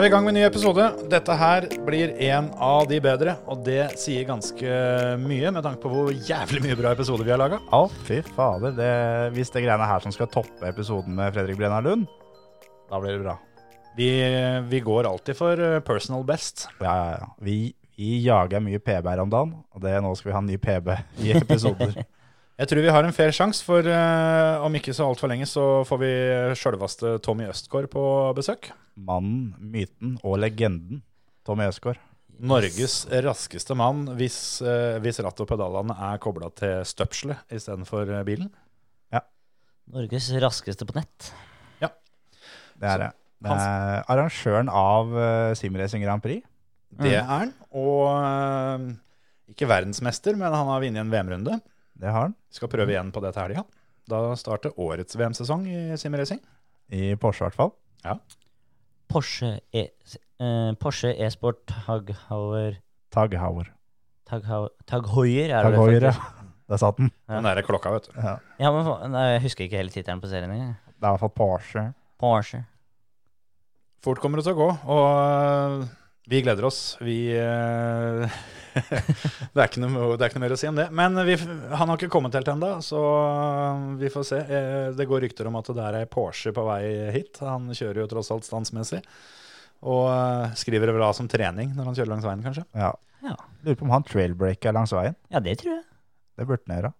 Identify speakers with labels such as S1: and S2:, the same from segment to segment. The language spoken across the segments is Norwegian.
S1: Er vi i gang med en ny episode. Dette her blir en av de bedre, og det sier ganske mye med tanke på hvor jævlig mye bra episoder vi har laga.
S2: Å, fy fader. Det, hvis det greiene her som skal toppe episoden med Fredrik Brenna Lund, da blir det bra.
S1: Vi, vi går alltid for eh, personal best.
S2: Ja, ja, ja. Vi, vi jager mye PB her om dagen, og det, nå skal vi ha en ny PB i episoder.
S1: Jeg tror vi har en fair sjanse, for uh, om ikke så altfor lenge så får vi sjølveste Tommy Østgaard på besøk.
S2: Mannen, myten og legenden Tommy Østgaard.
S1: Norges raskeste mann hvis, uh, hvis rattet og pedalene er kobla til støpselet istedenfor bilen. bilen.
S3: Norges raskeste på nett. Ja.
S2: Det er det. Det er arrangøren av uh, Simracing Grand Prix.
S1: Det er han. Og uh, ikke verdensmester, men han har vunnet en VM-runde.
S2: Det har han.
S1: Skal prøve igjen på det til helga. Da starter årets VM-sesong i simracing.
S2: I Porsche, i hvert fall.
S3: Porsche E- eh, Porsche E-Sport Tag e
S2: Tag Hauer.
S3: Tag, Hau- Tag Heuer, er
S2: Tag
S3: det
S2: faktisk. ja. Der satt den.
S1: Den derre klokka, vet du.
S2: Ja.
S3: Ja, men nei, jeg husker ikke hele tittelen på serien engang.
S2: Det er i hvert fall Porsche.
S3: Porsche.
S1: Fort kommer det til å gå, og øh, vi gleder oss. Vi øh, det, er ikke noe, det er ikke noe mer å si om det. Men vi, han har ikke kommet helt ennå, så vi får se. Eh, Det går rykter om at det er ei Porsche på vei hit. Han kjører jo tross alt standsmessig. Og øh, skriver det vel av som trening når han kjører langs veien, kanskje.
S2: Ja.
S3: Ja.
S2: Lurer på om han trailbreaker langs veien.
S3: ja, det tror jeg.
S2: Det burde han gjøre.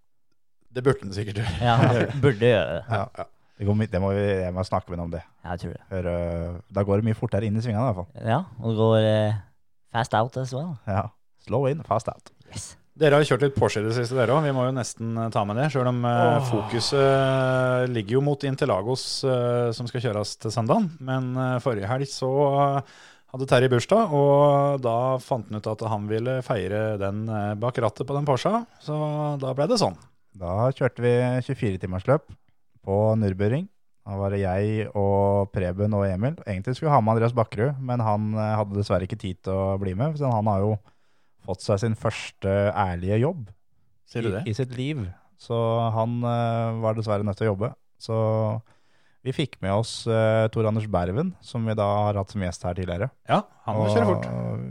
S1: Det burde han sikkert gjøre.
S3: Ja, han burde gjøre det.
S2: Ja. Det, går, det må vi, jeg må snakke med ham om det.
S3: Jeg tror det.
S2: Hør, da går det mye fortere inn i svingene i hvert fall.
S3: Ja, og det går eh, fast out as well.
S2: Ja. Slow in, fast out.
S3: Yes.
S1: Dere har jo kjørt litt Porsche i det siste, dere òg. Vi må jo nesten eh, ta med det. Sjøl om oh. fokuset ligger jo mot Interlagos, eh, som skal kjøres til søndag. Men eh, forrige helg så eh, hadde Terje bursdag, og da fant han ut at han ville feire den eh, bak rattet på den Porscha. Så da ble det sånn.
S2: Da kjørte vi 24-timersløp på Nürburgring. Da var det jeg og Preben og Emil. Egentlig skulle vi ha med Andreas Bakkerud, men han eh, hadde dessverre ikke tid til å bli med. Så han har jo fått seg sin første ærlige jobb i, i sitt liv. Så han uh, var dessverre nødt til å jobbe. Så vi fikk med oss uh, Tor Anders Berven, som vi da har hatt som gjest her tidligere.
S1: Ja, han må kjøre fort.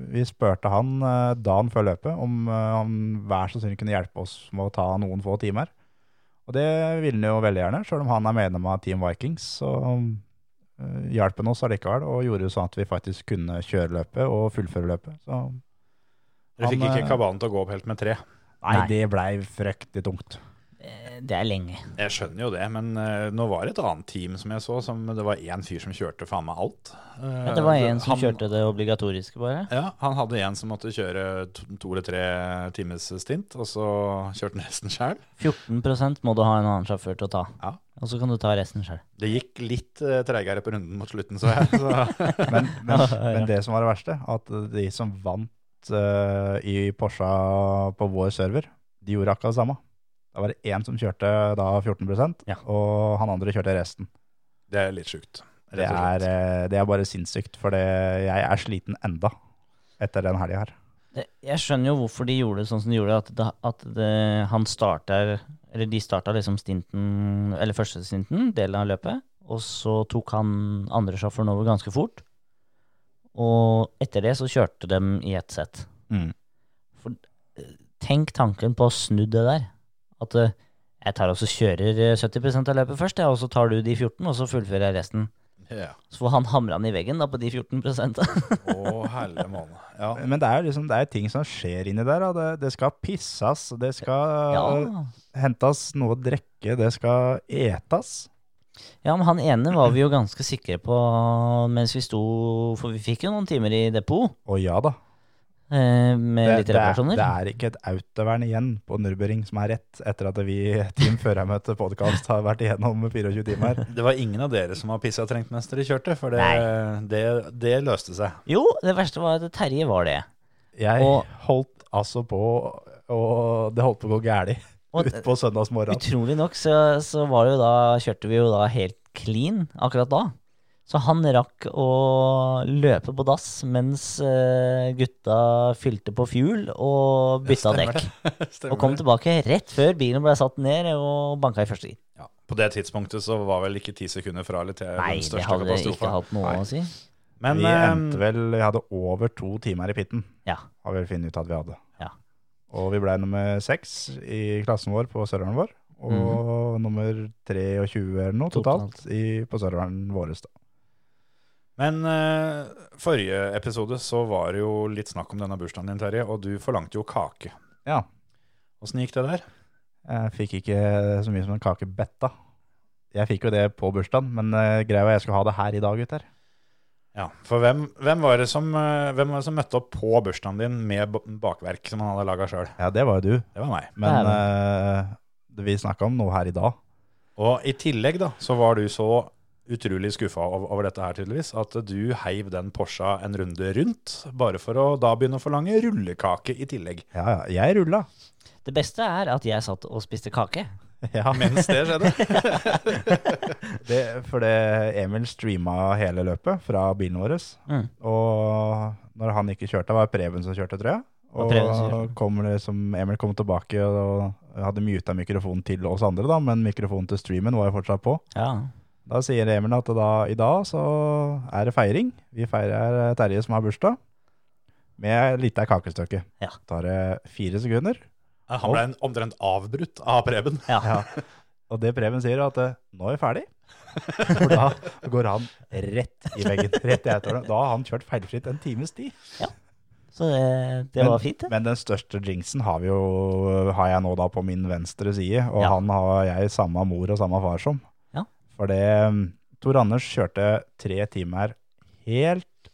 S2: vi spurte han uh, dagen før løpet om uh, han hver så snill kunne hjelpe oss med å ta noen få timer. Og det ville han jo veldig gjerne, selv om han er medlem av Team Vikings. Så hjalp han oss allikevel, og gjorde jo sånn at vi faktisk kunne kjøre løpet og fullføre løpet. Så
S1: Dere fikk ikke
S2: kabanen
S1: kabalen til å gå opp helt med tre.
S2: nei,
S3: Nei.
S2: det blei fryktelig tungt.
S3: Eh, Det er lenge.
S1: Jeg skjønner jo det, men uh, nå var det et annet team som jeg så, som det var én fyr som kjørte faen meg alt. Uh,
S3: Ja, det var en som
S1: han-
S3: kjørte det obligatoriske, bare.
S1: Ja, han hadde en som måtte kjøre to, to eller tre times stint, og så kjørte han resten sjøl.
S3: 14 må du ha en annen sjåfør til å ta.
S1: Ja.
S3: Og så kan du ta resten sjøl.
S1: Det gikk litt uh, treigere på runden mot slutten, så jeg. Så.
S2: Men, men, men det som var det verste, at de som vant eh, i Porsche på vår server, de gjorde akkurat det samme. Da var det én som kjørte da 14
S3: Ja.
S2: og han andre kjørte resten.
S1: Det er litt sjukt.
S2: Det er, eh, det er bare sinnssykt, for det, jeg er sliten enda etter den helga her.
S3: Det- Jeg skjønner jo hvorfor de gjorde det sånn som de gjorde, at, det, at det, han starter Eller de starta liksom stinten, eller første stinten, delen av løpet, og så tok han andre sjåføren over ganske fort. Og etter det så kjørte de i ett sett.
S2: Mm.
S3: Tenk tanken på å snu det der. At eh, jeg tar og kjører eh, 70% av løpet først, og så tar du de 14, og så fullfører jeg resten.
S1: Ja.
S3: Så får han hamra den i veggen da på de 14
S1: Å, helle måne. Ja.
S2: Men det er liksom, det er ting som skjer inni der. Det, det skal pisses, det skal
S3: Ja.
S2: hentes noe å drikke, det skal etes.
S3: Ja, men han ene var vi jo ganske sikre på mens vi sto For vi fikk jo noen timer i depot.
S2: Å ja da.
S3: eh, med
S2: Det,
S3: litt
S2: det, er,
S3: reparasjoner.
S2: det er ikke et autovern igjen på Nürburgring som er rett, etter at vi Team Førermøte podkast har vært igjennom 24 timer.
S1: Det var ingen av dere som var pissatrengt mens dere kjørte, for det, det, det løste seg.
S3: Jo, det verste var at Terje var det.
S2: Jeg
S3: Og-
S2: holdt altså på, og det holdt på å gå galt utpå søndagsmorgen.
S3: utrolig nok så, så var det jo da, kjørte vi jo da helt clean akkurat da. Så han rakk å løpe på dass mens eh, gutta fylte på fuel og bytta dekk. Og kom tilbake rett før bilen ble satt ned og banka i første gir.
S1: Ja, på det tidspunktet så var vel ikke ti sekunder fra eller til
S3: Nei,
S1: den
S3: det
S1: største
S3: hadde ikke hatt noe
S2: Nei.
S3: å si.
S1: Men
S2: vi
S1: eh,
S2: endte vel Vi hadde over to timer i pitten,
S3: Ja.
S2: har vi funnet ut at vi hadde. Og vi ble nummer seks i klassen vår på serveren vår. Og nummer 23 eller noe totalt,
S3: Totalt.
S2: i, på serveren vår. Da.
S1: Men uh, forrige episode så var det jo litt snakk om denne bursdagen din, Terje, og du forlangte jo kake.
S2: Ja.
S1: Åssen gikk det der?
S2: Jeg fikk ikke så mye som en kake betta. Jeg fikk jo det på bursdagen, men uh, greia var jeg skulle ha det her i dag, gutter.
S1: Ja, for hvem, hvem, var det som, eh, hvem var det som møtte opp på bursdagen din med bakverk som han hadde laga sjøl?
S2: Ja, det var jo du.
S1: Det var meg.
S2: Men
S3: Det
S2: eh, det vi snakka om noe her i dag.
S1: Og i tillegg da, så var du så utrolig skuffa over, over dette her tydeligvis, at du heiv den Porscha en runde rundt, bare for å da begynne å forlange rullekake i tillegg.
S2: Ja, ja, jeg rulla.
S3: Det beste er at jeg satt og spiste kake.
S2: Ja,
S1: Mens det skjedde.
S2: det, for det Emil streama hele løpet fra bilen vår.
S3: Mm.
S2: Og når han ikke kjørte, var det Preben som kjørte, tror jeg. Og
S3: kjørte.
S2: kom det som Emil kom tilbake og hadde muta mikrofonen til oss andre, da, men mikrofonen til streamen var jo fortsatt på.
S3: Ja.
S2: Da sier Emil at da, i dag så er det feiring. Vi feirer Terje som har bursdag, med litt av kakestykke.
S3: Ja.
S2: Tar det fire sekunder.
S1: Han ble en, omtrent avbrutt av Preben.
S3: ja.
S2: Ja. Og det Preben sier, er at eh, nå er vi ferdig. For da går han rett i veggen. Rett i autoren. Da har han kjørt feilfritt en times tid.
S3: Så det, det
S2: Men-
S3: var fint, det.
S2: Men den største jinxen har, vi jo, har jeg nå da på min venstre side, og
S3: Ja.
S2: han har jeg samme mor og samme far som.
S3: Ja.
S2: For det Tor Anders kjørte tre timer helt,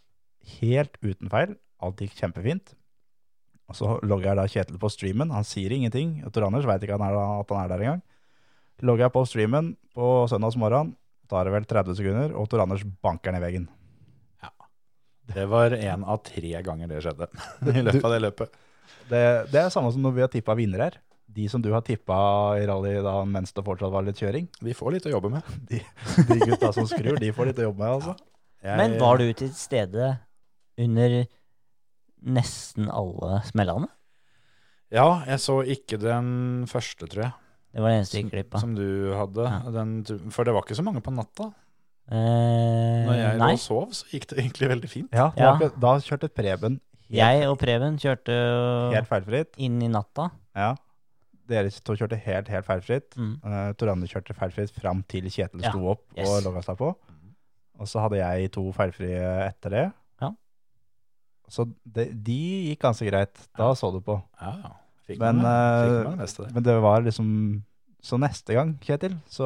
S2: helt uten feil. Alt gikk kjempefint. Og så logger jeg da Kjetil på streamen. Han sier ingenting. Tor Anders veit ikke han er, at han er der engang. Logger jeg på streamen på søndagsmorgen, tar det vel 30 sekunder, og Tor Anders banker ned veggen. Ja.
S1: Det var en av tre ganger det skjedde i løpet av det løpet.
S2: Det, det er samme som når vi har tippa vinnere her. De som du har tippa i rally da mens det fortsatt var litt kjøring,
S1: Vi får litt å jobbe med.
S2: de, de gutta som skrur, de får litt å jobbe med, altså.
S1: Jeg-
S3: Men var du til stede under nesten alle smellene?
S1: Ja, jeg så ikke den første, tror jeg,
S3: Det var det eneste jeg gikk
S1: som du hadde.
S3: Ja.
S1: Den, for det var ikke så mange på natta.
S3: Eh,
S1: Når jeg lå
S3: nei,
S1: og sov, så gikk det egentlig veldig fint.
S2: Ja,
S3: Ja.
S2: Da kjørte Preben helt,
S3: jeg og Preben kjørte
S2: helt feilfritt.
S3: inn i natta.
S2: Ja. Dere to kjørte helt, helt feilfritt.
S3: Mm.
S2: Uh, Tor kjørte feilfritt fram til Kjetil
S3: Ja.
S2: sto opp
S3: Yes.
S2: og logga seg på. Og så hadde jeg to feilfrie etter det. Så de, de gikk ganske greit. Da så du på.
S1: Ja, ja. Fikk
S2: Men,
S1: med,
S2: eh,
S1: fikk med det meste.
S2: Men det var liksom Så neste gang, Kjetil, så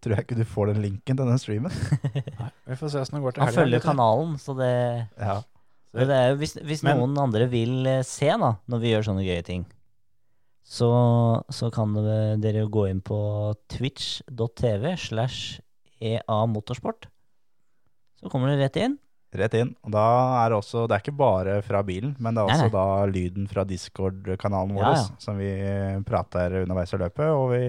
S2: tror jeg ikke du får den linken til den streamen.
S1: Nei, vi får se åssen det går til
S3: Han følger kanalen, så det,
S2: Ja.
S3: det er jo Hvis, hvis
S1: Men-
S3: noen andre vil eh, se da, når vi gjør sånne gøye ting, så, så kan dere gå inn på twitch.tv slash EA Motorsport. Så kommer dere rett inn.
S2: Rett inn. Og da er det også Det er ikke bare fra bilen, men det er også
S3: nei.
S2: da lyden fra Discord-kanalen vår
S3: Ja, ja.
S2: som vi prater underveis i løpet. Og vi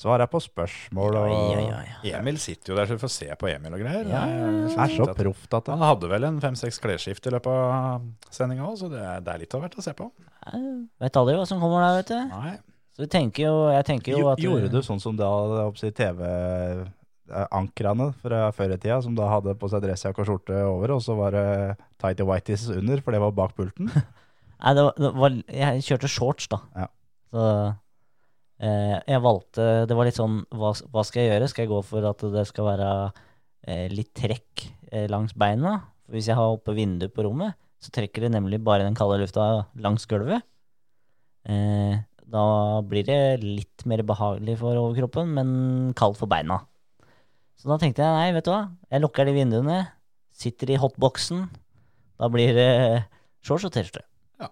S2: svarer på spørsmål og
S3: ja.
S1: Emil sitter jo der, så vi får se på Emil og greier.
S3: Ja,
S1: Det
S2: er så proft at
S1: Han hadde vel en fem-seks klesskift i løpet av sendinga òg, så det er, det er litt av hvert å se på.
S3: Nei, vet aldri hva som kommer der, vet du.
S1: Nei.
S3: Så vi tenker jo, jeg tenker jo at
S2: Gjorde du sånn som da TV-ankrene fra før i tida, som da hadde på seg dressjakke og skjorte over, og så var det tighty whities under, for det var bak pulten?
S3: Nei, det var, det var, jeg kjørte shorts, da.
S2: Ja.
S3: Så eh, jeg valgte Det var litt sånn hva, hva skal jeg gjøre? Skal jeg gå for at det skal være eh, litt trekk eh, langs beina? For hvis jeg har oppe vinduet på rommet, så trekker det nemlig bare den kalde lufta langs gulvet. Eh, da blir det litt mer behagelig for overkroppen, men kaldt for beina. Så da tenkte jeg nei, vet du hva, jeg lukker de vinduene, sitter i hotboxen. Da blir det shorts og T-skjorte.
S2: Ja.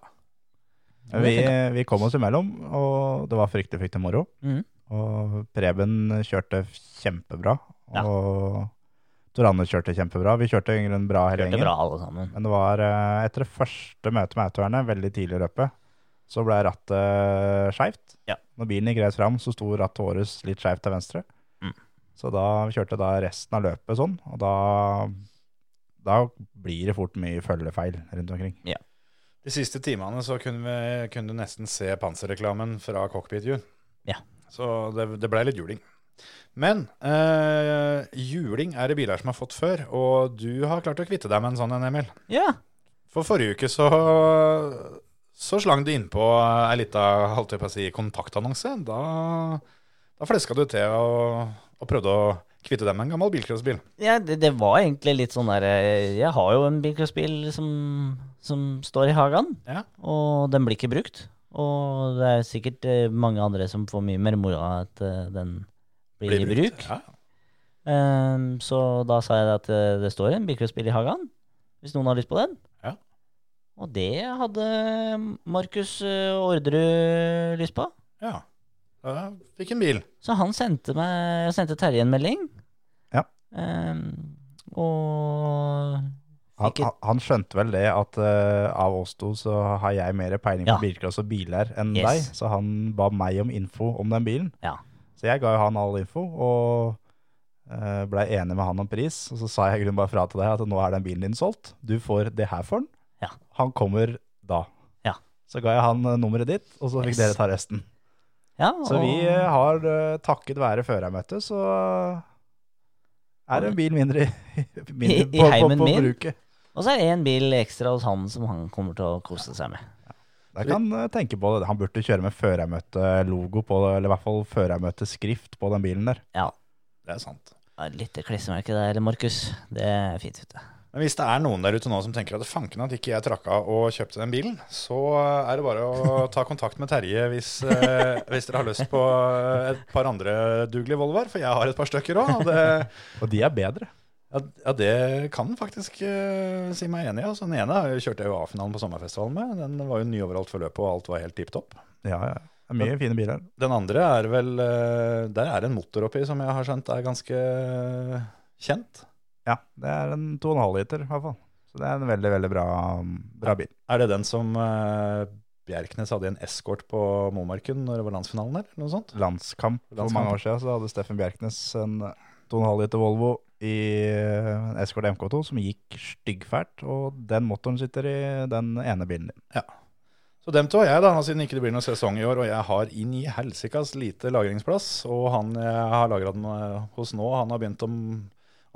S2: Vi, vi kom oss imellom, og det var fryktelig, fryktelig moro.
S3: Mm.
S2: Og Preben kjørte kjempebra,
S3: Ja.
S2: og Tor Anders kjørte kjempebra. Vi kjørte egentlig bra hele
S3: Kjørte
S2: gjengen.
S3: bra, alle sammen.
S2: Men det var eh, etter det første møtet med autovernet, veldig tidlig i løpet, så ble rattet skeivt.
S3: Ja.
S2: Når bilen gikk rett fram, så sto rattet vårt litt skeivt til venstre. Så da kjørte da resten av løpet sånn, og da, da blir det fort mye følgefeil rundt omkring.
S1: De siste timene så kunne, vi, kunne du nesten se panserreklamen fra Cockpit View.
S3: Ja.
S1: Så det, det ble litt juling. Men eh, juling er det biler som har fått før, og du har klart å kvitte deg med en sånn en, Emil.
S3: Ja.
S1: For forrige uke så, så slang du innpå ei lita si, kontaktannonse. Da, da fleska du til og, og prøvde å kvitte deg med en gammel bilcrossbil.
S3: Ja, det, det var egentlig litt sånn der eh, Jeg har jo en bilcrossbil som, som står i hagen,
S1: Ja.
S3: og den blir ikke brukt. Og det er sikkert eh, mange andre som får mye mer moro av at eh, den blir, i bruk.
S1: Ja.
S3: Um, så da sa jeg at det står en bilcrossbil i hagen, hvis noen har lyst på den.
S1: Ja.
S3: Og det hadde Markus Orderud lyst på.
S1: ja. Da fikk en bil.
S3: Så han sendte meg Jeg sendte Terje en melding.
S2: Ja.
S3: Um, og
S2: Han, han, han skjønte vel det at uh, av oss to så har jeg mer peiling
S3: Ja.
S2: på bilcross og biler enn
S3: Yes.
S2: deg, så han ba meg om info om den bilen.
S3: Ja.
S2: Så jeg ga jo han all info, og uh, blei enig med han om pris. Og så sa jeg grunnen bare fra til deg at nå er den bilen din solgt. Du får det her for den.
S3: Ja.
S2: Han kommer da.
S3: Ja.
S2: Så ga jeg han eh, nummeret ditt, og så fikk
S3: Yes.
S2: dere ta resten.
S3: Ja,
S2: Så vi eh, har, eh, takket være førermøtet, så er det en bil mindre, i- mindre
S3: I- i
S2: på, på,
S3: heimen
S2: på bruket.
S3: Og så er det en bil ekstra hos han som han kommer til å kose seg med.
S2: Jeg kan eh, tenke på det. Han burde kjøre med førermøte-logo på, det, eller i hvert fall førermøteskrift på den bilen der.
S3: Ja.
S1: Det er sant.
S3: Et lite klissemerke der, Markus. Det er fint, vet du.
S1: Men hvis det er noen der ute nå som tenker at fanken at ikke jeg trakka og kjøpte den bilen, så er det bare å ta kontakt med Terje hvis, eh, hvis dere har lyst på et par andre dugelige Volvoer, for jeg har et par stykker òg. Og
S2: Og de er bedre.
S1: ja, ja, det kan faktisk eh, si meg enig i. Altså, den ene kjørte jeg jo A-finalen på sommerfestivalen med. Den var jo ny overalt for løpet, og alt var helt tipp topp.
S2: Ja, ja. Det er mye fine biler.
S1: Den andre er vel eh, Der er det en motor oppi som jeg har skjønt er ganske kjent.
S2: Ja, det er en 2,5 liter i hvert fall. Så det er en veldig, veldig bra, bra bil.
S1: Er det den som uh, Bjerknes hadde en eskort på Momarken når det var landsfinalen der? Noe sånt?
S2: Landskamp for
S1: Landskamp.
S2: mange år siden så hadde Steffen Bjerknes en 2,5 liter Volvo i eh, en eskort MK2 som gikk styggfælt, og den motoren sitter i den ene bilen din. Ja.
S1: Så dem to har jeg, da, siden ikke det blir noen sesong i år. Og jeg har inn i helsikas lite lagringsplass. Og han jeg har lagra den eh, hos nå, han har begynt å,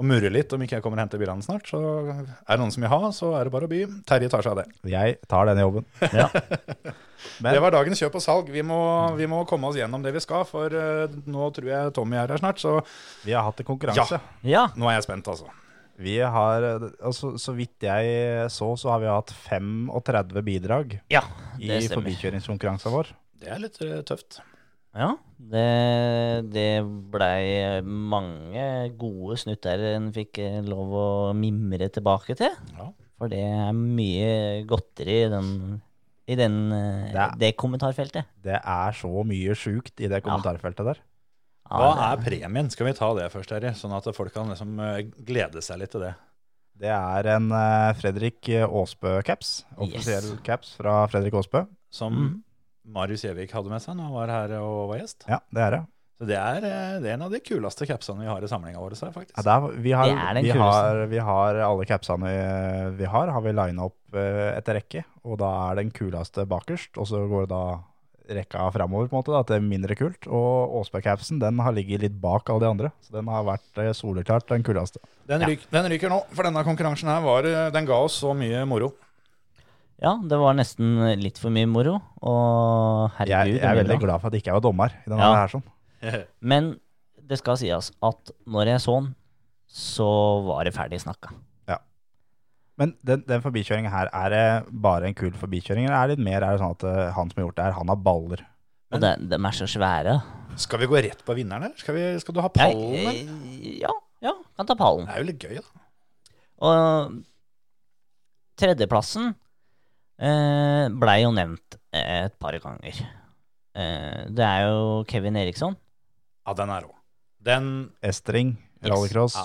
S1: å murre litt om ikke jeg kommer og henter bilene snart. Så er det noen som vil ha, så er det bare å by. Terje tar seg av det.
S2: Jeg tar denne jobben.
S3: Ja.
S2: Men-
S1: Det var dagens kjøp og salg. Vi må, vi må komme oss gjennom det vi skal, for eh, nå tror jeg Tommy er her snart. Så
S2: Vi har hatt en konkurranse.
S3: ja.
S1: nå er jeg spent, altså.
S2: Vi har, altså, så vidt jeg så, så har vi hatt 35 bidrag
S3: ja
S2: i forbikjøringskonkurransen vår.
S1: Det er litt eh, tøft.
S3: Ja, det, det blei mange gode snutter en fikk eh, lov å mimre tilbake til.
S1: Ja.
S3: For det er mye godteri i den, i den, eh,
S2: Det er-
S3: det kommentarfeltet.
S2: Det er så mye sjukt i det kommentarfeltet der.
S3: Ja,
S1: Hva
S3: det-
S1: er premien? Skal vi ta det først, Terje? Sånn at folk kan liksom eh, glede seg litt til det.
S2: Det er en Fredrik Aasbø-caps. Offisiell
S3: Yes.
S2: caps fra Fredrik Aasbø.
S1: Som
S3: Mhm.
S1: Marius Gjevik hadde med seg når han var her og var gjest.
S2: Ja, det er det.
S1: Så det er, eh, det er en av de kuleste capsene vi har i samlinga vår. så faktisk.
S2: Ja, er, vi, har,
S3: Det er
S2: vi, har, vi har alle capsene vi, har, har vi lina opp eh, etter rekke. Og da er den kuleste bakerst, og så går da rekka framover på en måte da, til mindre kult. Og Åsberg-capsen den har ligget litt bak alle de andre, så den har vært eh, soleklart den kuleste.
S1: Den, ryk, den ryker nå, for denne konkurransen her var, den ga oss så mye moro.
S3: Ja, det var nesten litt for mye moro. Og herregud.
S2: Jeg, jeg er veldig
S3: bra.
S2: glad for at jeg ikke var dommer i denne
S3: Ja.
S2: her. sånn.
S3: Men det skal sies at når jeg så den, så var det ferdig snakka.
S2: Men den, den forbikjøringen her, er det bare en kul forbikjøring, eller er det litt mer er det sånn at eh, han som har gjort det her, han har baller?
S3: Og de, de er så svære.
S1: Skal vi gå rett på vinneren, eller? Skal, vi, skal du ha pallen?
S3: Jeg, ja, ja, kan ta pallen.
S1: Det er jo litt gøy, da.
S3: Og tredjeplassen eh, blei jo nevnt eh, et par ganger. Eh, det er jo Kevin Eriksson.
S1: Ja, den er rå. Den
S2: Estring,
S3: Yes.
S2: rallycross,
S1: Ja.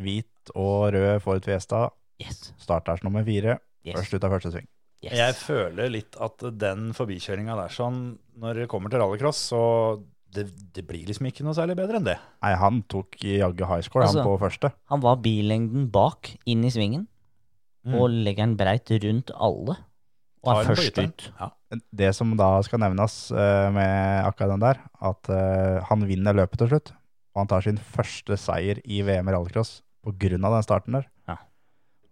S2: hvit og rød Ford Fiesta.
S3: Yes.
S2: Starters nummer fire.
S3: yes.
S2: Først ut av første sving.
S3: yes.
S1: Jeg føler litt at den forbikjøringa der sånn, når det kommer til rallycross, så det, det blir liksom ikke noe særlig bedre enn det.
S2: Nei, han tok jaggu high score,
S3: Altså-
S2: han på første.
S3: Han var billengden bak, inn i svingen,
S1: Mm.
S3: og legger den breit rundt alle. Og er først ut.
S1: Ja.
S2: Det som da skal nevnes uh, med akkurat den der, at uh, han vinner løpet til slutt. Og han tar sin første seier i VM i rallycross av den starten der.
S3: Ja.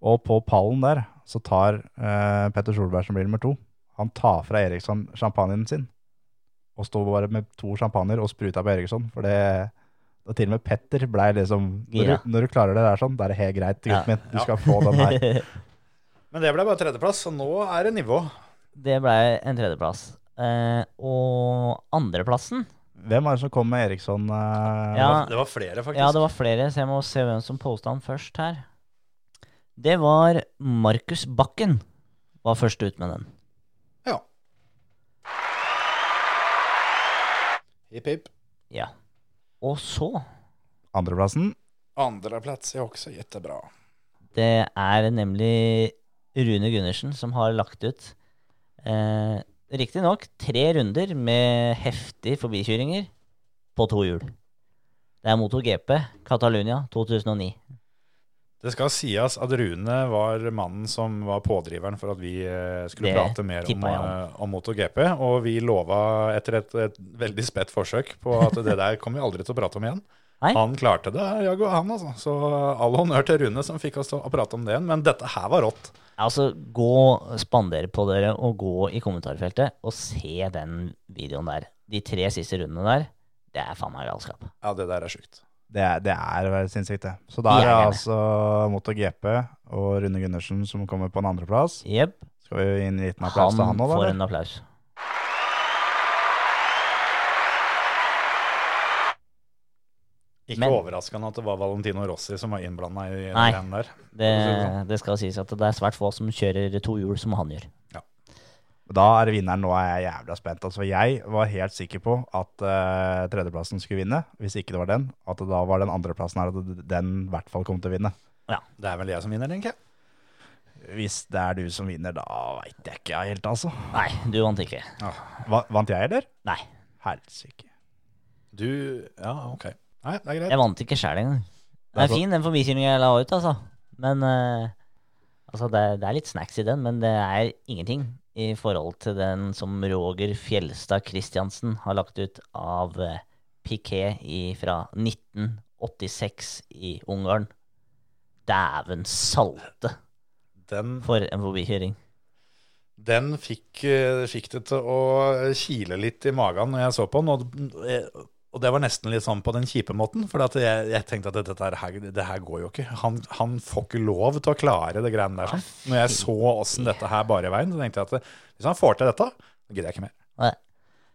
S2: Og på pallen der så tar uh, Petter Solberg som blir nummer to. Han tar fra Eriksson champagnen sin. Og står bare med to champagner og spruta på Eriksson. For det og til og med Petter blei liksom når
S3: Gira.
S2: du, når du klarer det der sånn, da er det helt greit, gutten
S3: Ja.
S2: min. Du skal få den her.
S1: Men det ble bare tredjeplass, så nå er det nivå.
S3: det ble en tredjeplass. Eh, og andreplassen
S2: Hvem er det som kom med Eriksson? eh,
S3: Ja.
S1: Det var flere, faktisk.
S3: Ja, det var flere, så jeg må se hvem som posta han først her. Det var Markus Bakken. Var først ut med den.
S1: Ja. Hipp, hipp.
S3: Ja. Og så
S2: Andreplassen.
S1: Andreplass er også jettebra.
S3: Det er nemlig Rune Gundersen som har lagt ut eh, Riktignok tre runder med heftige forbikjøringer på to hjul. Det er MotoGP Catalonia 2009.
S1: Det skal sies at Rune var mannen som var pådriveren for at vi eh, skulle
S3: Det
S1: prate mer om, eh, om MotoGP. Og vi lova etter et, et veldig spett forsøk på at det der kommer vi aldri til å prate om igjen.
S3: Nei.
S1: Han klarte det, jeg og han, altså. Så all honnør til Rune som fikk oss til å prate om det igjen. Men dette her var rått.
S3: Altså, gå, spandere på dere og gå i kommentarfeltet og se den videoen der. De tre siste rundene der, det er faen meg galskap.
S1: Ja, det der er sjukt.
S2: Det er, det er sinnssykt, det. Så da er det altså MotoGP og Rune Gundersen som kommer på en andreplass.
S3: Yep.
S2: Skal vi gi en liten applaus til
S3: Han
S2: han
S3: får
S2: da?
S3: en
S2: eller?
S3: applaus.
S1: Ikke
S3: Men-
S1: overraskende at det var Valentino Rossi som var innblanda i
S3: Nei.
S1: den der.
S3: Det,
S1: si det sånn.
S3: skal sies at det er svært få som kjører to hjul som han gjør.
S2: Da er vinneren. Nå er jeg jævla spent. Altså, jeg var helt sikker på at uh, tredjeplassen skulle vinne. Hvis ikke det var den, at det da var den andreplassen her at den i hvert fall kom til å vinne. Ja.
S1: Det er vel jeg som vinner, tenker jeg.
S2: Hvis det er du som vinner, da veit jeg ikke helt, altså.
S3: Nei, du vant ikke.
S2: Va vant jeg, eller?
S3: Nei,
S2: Helsike.
S1: Du Ja, ok. Nei, det er greit.
S3: jeg vant ikke sjæl engang. Det
S2: er
S3: er fin den forbikjøringa jeg la ut, altså. Men uh, Altså, det er, det er litt snacks i den, men det er ingenting i forhold til den som Roger Fjelstad Christiansen har lagt ut av uh, Piquet i, fra 1986 i Ungarn. Dæven salte
S1: Den,
S3: for en forbikjøring.
S1: den fikk, eh, fikk det til å kile litt i magen når jeg så på den. Og, eh, og det var nesten litt sånn på den kjipe måten. For jeg, jeg tenkte at dette her, det her går jo ikke. Han, han får ikke lov til å klare det greiene der. Sånn. Når jeg så åssen dette her bar i veien, så tenkte jeg at hvis han får til dette, så gidder jeg ikke mer.
S3: Nei,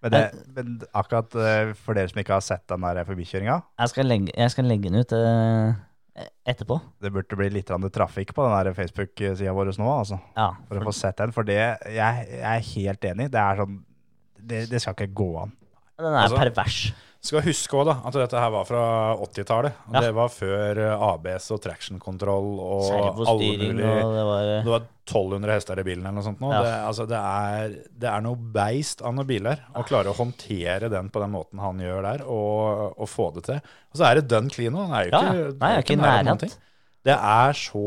S2: Men, det, men akkurat eh, for dere som ikke har sett den der forbikjøringa,
S3: Jeg jeg skal legge den ut eh, etterpå.
S2: det burde bli litt trafikk på den der Facebook-sida vår nå, altså.
S3: Ja,
S2: For å få sett den. For det, jeg, jeg er helt enig. Det er sånn Det, det skal ikke gå an.
S3: Den er
S1: Altså-
S3: pervers.
S1: Skal huske også da, at dette her var fra 80-tallet.
S3: Ja.
S1: Det var før eh, ABS og traction-kontroll og alle mulige
S3: det var eh,
S1: Det var 1200 hester i bilen eller noe sånt. Nå.
S3: Ja.
S1: Det, altså, det, er, det er noe beist av noen biler. Å klare å håndtere den på den måten han gjør der, og, og få det til. Og så er det dønn clean nå. Den er jo
S3: Ja,
S1: ikke,
S3: ja. Nei,
S1: er
S3: ikke nærhet.
S1: ting. Det er så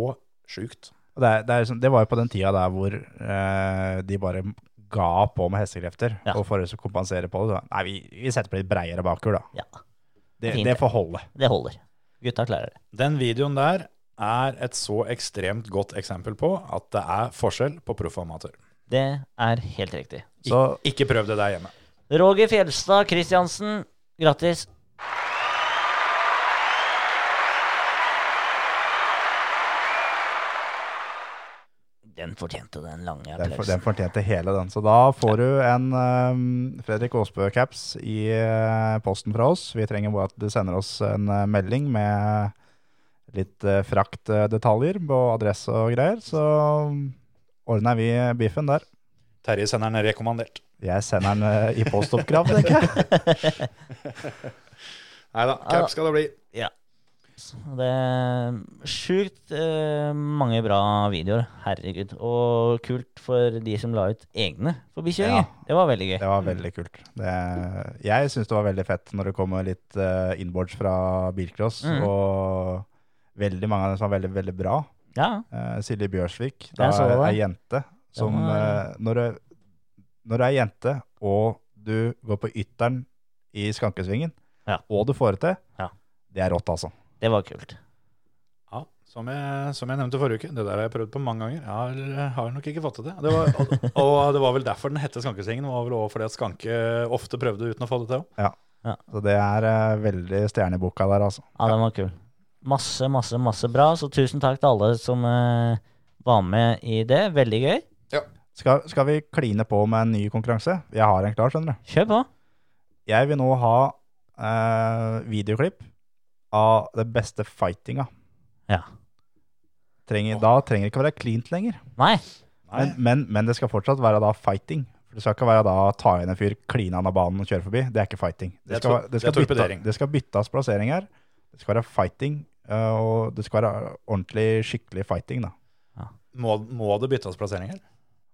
S1: sjukt.
S2: Det, er, det, er, sånn- det var jo på den tida der hvor eh, de bare ga på med hestekrefter.
S3: Ja.
S2: Og for å kompensere på det, så Nei, vi, vi setter på litt breiere bakhjul, da.
S3: Ja,
S2: Det, det
S3: det.
S2: får holde.
S3: det holder. Gutta klarer det.
S1: Den videoen der er et så ekstremt godt eksempel på at det er forskjell på proff og amatør.
S3: Det er helt riktig.
S2: Så
S1: Ikke prøv det der hjemme.
S3: Roger Fjelstad Kristiansen, grattis. Den fortjente den lange
S2: den, for, den fortjente hele den. Så da får du en um, Fredrik Aasbø-caps i uh, posten fra oss. Vi trenger bare at du sender oss en uh, melding med litt uh, fraktdetaljer på adresse og greier. Så ordner vi biffen der.
S1: Terje sender den rekommandert.
S2: Jeg sender den i postoppkrav, tenker jeg.
S1: Nei da, caps skal det bli.
S3: Det er sjukt eh, mange bra videoer. Herregud. Og kult for de som la ut egne forbikjøringer.
S2: Ja.
S3: Det var veldig gøy.
S2: Det var veldig kult. Det, jeg syns det var veldig fett når det kommer litt uh, inboards fra bilcross,
S3: Mm.
S2: og veldig mange av dem som var veldig, veldig bra.
S3: Ja.
S2: Uh, Silje Bjørsvik, da er
S3: det.
S2: ei jente som
S3: var-
S2: uh, når, du, når du er jente, og du går på ytteren i skankesvingen,
S3: Ja.
S2: og du får det til,
S3: Ja.
S2: det er rått, altså.
S3: Det var kult.
S1: Ja, som jeg, som jeg nevnte forrige uke, det der har jeg prøvd på mange ganger. Jeg har, har nok ikke fått til det. det var, og, og det var vel derfor den hette Skankesengen. Det var vel også fordi at Skanke ofte prøvde uten å få det til. Ja,
S2: Så det er uh, veldig stjerneboka der, altså.
S3: Ja, den var kul. Masse, masse, masse bra. Så tusen takk til alle som uh, var med i det. Veldig gøy.
S2: Skal, skal vi kline på med en ny konkurranse? Jeg har en klar, skjønner du.
S3: Kjør på.
S2: Jeg vil nå ha uh, videoklipp av det beste fightinga.
S3: Ja.
S2: Trenger, da trenger det ikke være cleant lenger.
S3: Nei.
S2: Men, men, men det skal fortsatt være da fighting. For Det skal ikke være da ta inn en fyr, kline han av banen og kjøre forbi. Det er ikke fighting.
S1: Det er
S2: skal, det skal,
S1: det er
S2: bytte, det skal byttes plasseringer. Det skal være fighting, eh, og det skal være ordentlig, skikkelig fighting, da.
S1: Må, må det byttes plasseringer?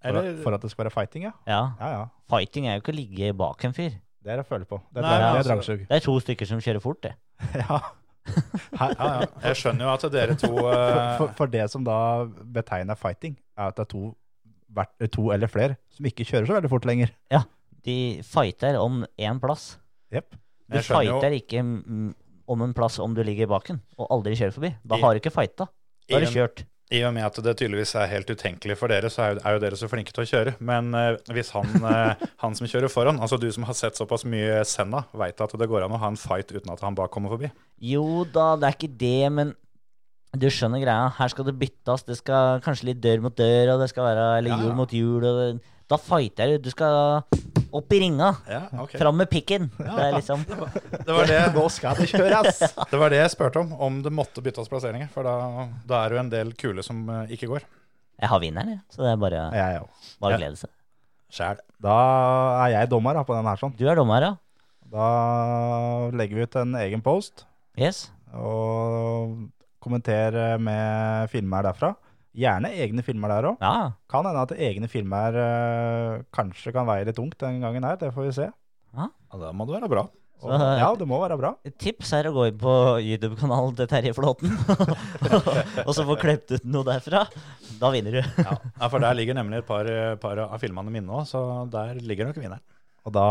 S2: For,
S1: Eller?
S2: at, for at det skal være fighting, ja.
S3: Ja.
S2: Ja, ja.
S3: Fighting er jo ikke å ligge bak en fyr.
S2: Det er å føle på. Det er,
S1: Nei,
S2: det er
S1: altså-
S2: dragsug.
S3: Det er to stykker som kjører fort, det.
S2: Ja. Her,
S1: Ja, ja. Jeg skjønner jo at dere to uh...
S2: for, for det som da betegner fighting, er at det er to, hvert- to eller flere som ikke kjører så veldig fort lenger.
S3: Ja, De fighter om én plass.
S2: Yep.
S3: Du
S1: fighter jo-
S3: ikke om en plass om du ligger bak den, og aldri kjører forbi. Da
S1: I-
S3: har du ikke fighta. Da har du
S1: en-
S3: kjørt.
S1: I og med at det tydeligvis er helt utenkelig for dere, så er jo, er jo dere så flinke til å kjøre. Men eh, hvis han, eh, han som kjører foran, altså du som har sett såpass mye Senna, veit at det går an å ha en fight uten at han bak kommer forbi.
S3: Jo da, det er ikke det, men du skjønner greia. Her skal det byttes. Det skal kanskje litt dør mot dør, og det skal være eller
S1: Ja, ja.
S3: mot hjul. Og det, da fighter du. Du skal opp i ringa.
S1: Ja, okay.
S3: Fram med pikken. Det er liksom
S1: Det var det,
S2: Nå skal det kjøres!
S1: det var det jeg spurte om, om det måtte byttes plasseringer. For da, da er det jo en del kule som eh, ikke går.
S3: Jeg har vinneren, jeg. Så det er bare,
S2: Jeg òg.
S3: bare
S1: Ja.
S3: å glede seg.
S1: Sjæl.
S2: Da er jeg dommer da, på den her. sånn.
S3: Du er dommer, ja?
S2: Da legger vi ut en egen post
S3: Yes.
S2: og kommenterer med filmer derfra. Gjerne egne filmer der òg.
S3: Ja.
S2: Kan hende at egne filmer eh, kanskje kan veie litt tungt den gangen her. Det får vi se.
S1: Ja, da må det være bra.
S2: Og,
S3: Så-
S2: ja, det må være bra.
S3: Et tips er å gå inn på YouTube-kanalen til Terje Flåten, og så få klept ut noe derfra. Da vinner du.
S1: Ja, ja For der ligger nemlig et par, par av filmene mine òg, så der ligger nok vinneren.
S2: Og da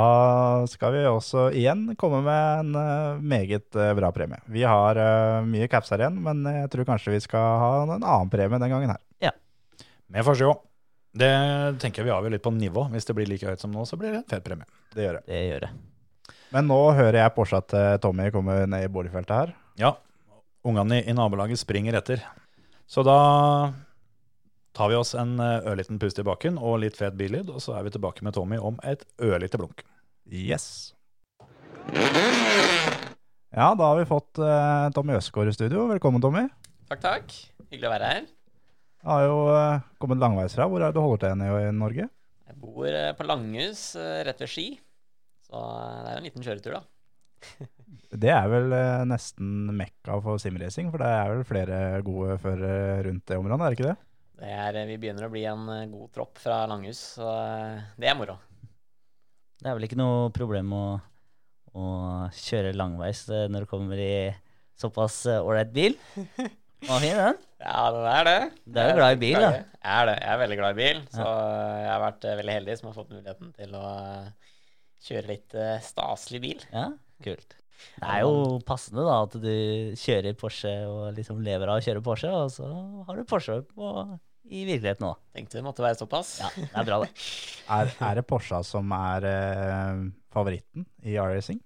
S2: skal vi også igjen komme med en eh, meget eh, bra premie. Vi har eh, mye caps her igjen, men jeg tror kanskje vi skal ha en annen premie den gangen her.
S1: Vi får se. Det tenker jeg vi avgjør litt på nivå. Hvis det blir like høyt som nå, så blir det en fet premie.
S2: Det gjør det.
S3: Det gjør det.
S2: Men nå hører jeg Porsche Tommy komme ned i boligfeltet her.
S1: Ja, ungene i, i nabolaget springer etter. Så da tar vi oss en eh, ørliten pust i bakken og litt fet billyd, og så er vi tilbake med Tommy om et ørlite blunk.
S2: Yes. Ja, da har vi fått uh, Tommy Østgaard i studio. Velkommen, Tommy.
S4: Takk, takk. Hyggelig å være her.
S2: Jeg har jo uh, kommet langveisfra. Hvor er det du holder til i, i Norge?
S4: Jeg bor uh, på Langhus, rett ved Ski. Så det er en liten kjøretur, da.
S2: Det er vel nesten mekka for simracing, for det er vel flere gode førere rundt det området, er det ikke det?
S4: Det er, eh, vi begynner å bli en eh, god tropp fra Langhus, så eh, det er moro.
S3: Det er vel ikke noe problem å, å kjøre langveis når du kommer i såpass ålreit bil. Var fin, den.
S4: Ja, det er det.
S3: Du er jo glad i bil, da.
S4: Jeg er det. Jeg er veldig glad i bil, så jeg har vært veldig heldig som har fått muligheten til å kjøre litt staselig bil.
S3: Ja, kult. Det er jo passende da at du kjører Porsche og liksom lever av å kjøre Porsche, og så har du Porsche på, i virkeligheten òg.
S4: Tenkte det måtte være såpass.
S3: Ja, det er bra, det.
S2: Er, er det Porsche som er eh, favoritten i R-racing?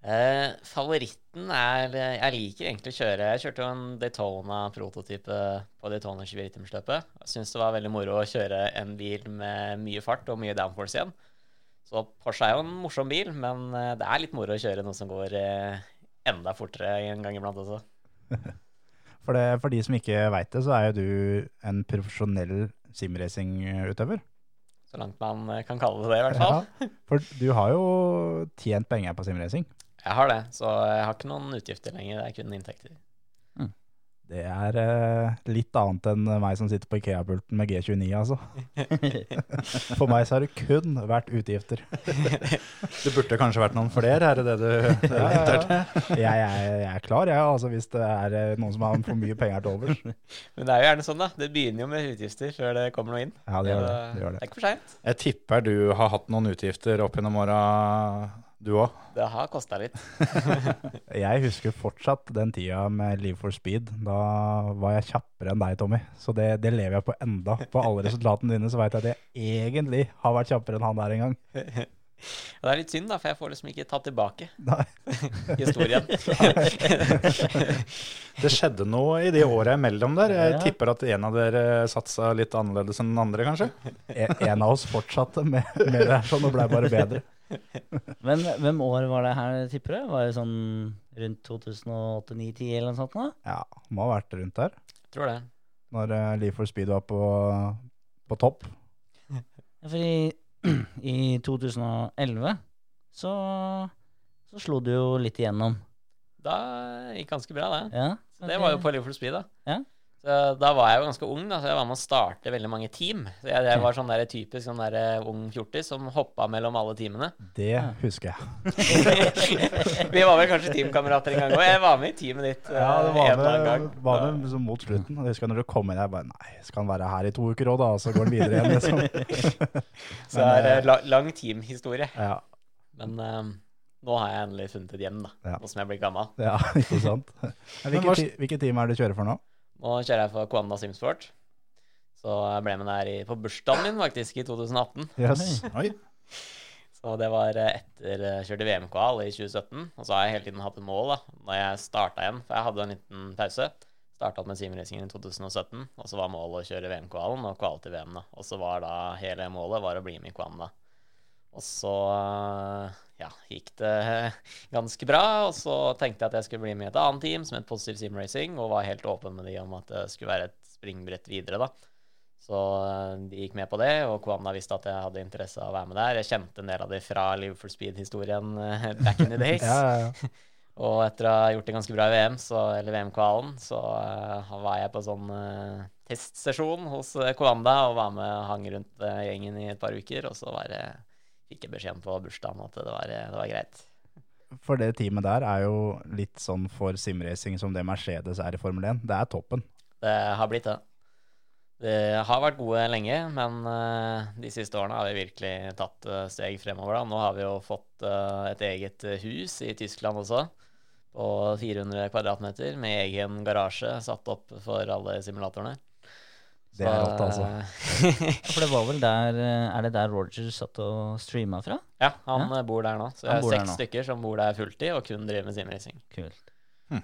S4: Eh, favoritten er Jeg liker egentlig å kjøre Jeg kjørte jo en Daytona-prototype på Daytona 24-timersløpet. Jeg syns det var veldig moro å kjøre en bil med mye fart og mye downforce igjen. Så Porsche er jo en morsom bil, men eh, det er litt moro å kjøre noe som går eh, enda fortere en gang iblant også.
S2: For, det, for de som ikke veit det, så er jo du en profesjonell simracingutøver.
S4: Så langt man eh, kan kalle det det, i hvert fall.
S2: Ja, for du har jo tjent penger på simracing.
S4: Jeg har det, så jeg har ikke noen utgifter lenger. Det er kun inntekter.
S2: Det er eh, litt annet enn meg som sitter på Ikea-pulten med G29, altså. For meg så har det kun vært utgifter.
S1: Det burde kanskje vært noen flere, er det det du det
S2: Ja, ja, ja. Jeg, jeg, jeg er klar, jeg, altså, hvis det er eh, noen som har for mye penger til overs.
S4: Men det er jo gjerne sånn, da. Det begynner jo med utgifter før det kommer noe inn.
S2: Ja, det gjør det. Det, gjør
S4: det
S2: det.
S4: er ikke for seint.
S1: Jeg tipper du har hatt noen utgifter opp gjennom åra, du òg.
S4: Det har kosta litt.
S2: Jeg husker fortsatt den tida med Live for Speed. Da var jeg kjappere enn deg, Tommy. Så det, det lever jeg på enda. På alle resultatene dine så veit jeg at jeg egentlig har vært kjappere enn han der en gang.
S4: Og det er litt synd, da, for jeg får liksom ikke tatt tilbake
S2: Nei.
S4: historien.
S1: Det skjedde noe i de åra imellom der. Jeg
S3: Ja.
S1: tipper at en av dere satsa litt annerledes enn den andre, kanskje.
S2: En en av oss fortsatte med, med det her sånn og blei bare bedre.
S3: Men hvem år var det her, tipper du? Var det sånn rundt 2008-2010 eller noe sånt? da?
S2: Ja, må ha vært rundt der.
S4: Tror det.
S2: Når uh, Live for Speed var på, på topp.
S3: Ja, For i, i 2011 så, så slo du jo litt igjennom.
S4: Da gikk ganske bra, det.
S3: Ja,
S4: Så det var jo på Liverpool Speed, da.
S3: Ja.
S4: Så da var jeg jo ganske ung, da, så jeg var med å starte veldig mange team. Så jeg, jeg var sånn der typisk sånn der eh, ung fjortis som hoppa mellom alle teamene.
S2: Det husker jeg.
S4: Vi var vel kanskje teamkamerater en gang òg. Jeg var med i teamet ditt eh,
S2: Ja, det var
S4: en
S2: med,
S4: gang.
S2: var med liksom mot slutten. Og Jeg husker når du kom inn, jeg bare Nei, skal han være her i to uker òg, da? Og så går han videre igjen, liksom.
S4: Så det er eh, la, lang teamhistorie.
S2: Ja,
S4: Men um, nå har jeg endelig funnet et hjem, da.
S2: Ja.
S4: Nå som jeg blir gammel.
S2: ja ikke sant. Hvilket, hvilket team er det du kjører for nå?
S4: Nå kjører jeg for Kwanda Simsport. Så jeg ble med der i, på bursdagen min, faktisk, i 2018.
S2: Yes.
S1: Oi.
S4: Så det var eh, etter jeg kjørte VM-kval i 2017. Og så har jeg hele tiden hatt et mål da når jeg starta igjen, for jeg hadde en liten pause. Starta med simracingen i 2017, og så var målet å kjøre VM-kvalen og kvale til VM. da. Og så var da hele målet var å bli med i Kwanda. Og så eh, ja, gikk det ganske bra. Og så tenkte jeg at jeg skulle bli med i et annet team som het Positive Sim Racing, og var helt åpen med de om at det skulle være et springbrett videre, da. Så eh, de gikk med på det, og Kwanna visste at jeg hadde interesse av å være med der. Jeg kjente en del av de fra Liverpool Speed-historien eh, back in the days.
S2: Ja, ja, ja.
S4: Og etter å ha gjort det ganske bra i VM, så, eller VM-kvalen, så uh, var jeg på sånn uh, testsesjon hos Kwanda og var med og hang rundt uh, gjengen i et par uker. Og så var det, fikk jeg beskjeden på bursdagen at det var, det var greit.
S2: For det teamet der er jo litt sånn for simracing som det Mercedes er i Formel 1. Det er toppen.
S4: Det har blitt det. Det har vært gode lenge, men eh, de siste årene har vi virkelig tatt eh, steg fremover. Da. Nå har vi jo fått eh, et eget hus i Tyskland også, på 400 kvadratmeter, med egen garasje satt opp for alle simulatorene.
S2: Det er rått, altså.
S3: Ja, For det var vel der eh, Er det der Roger satt og streama fra?
S4: ja, han ja? bor der nå. Så det er seks stykker som bor der fulltid og kun driver med simracing.
S3: Kult.
S1: Hm.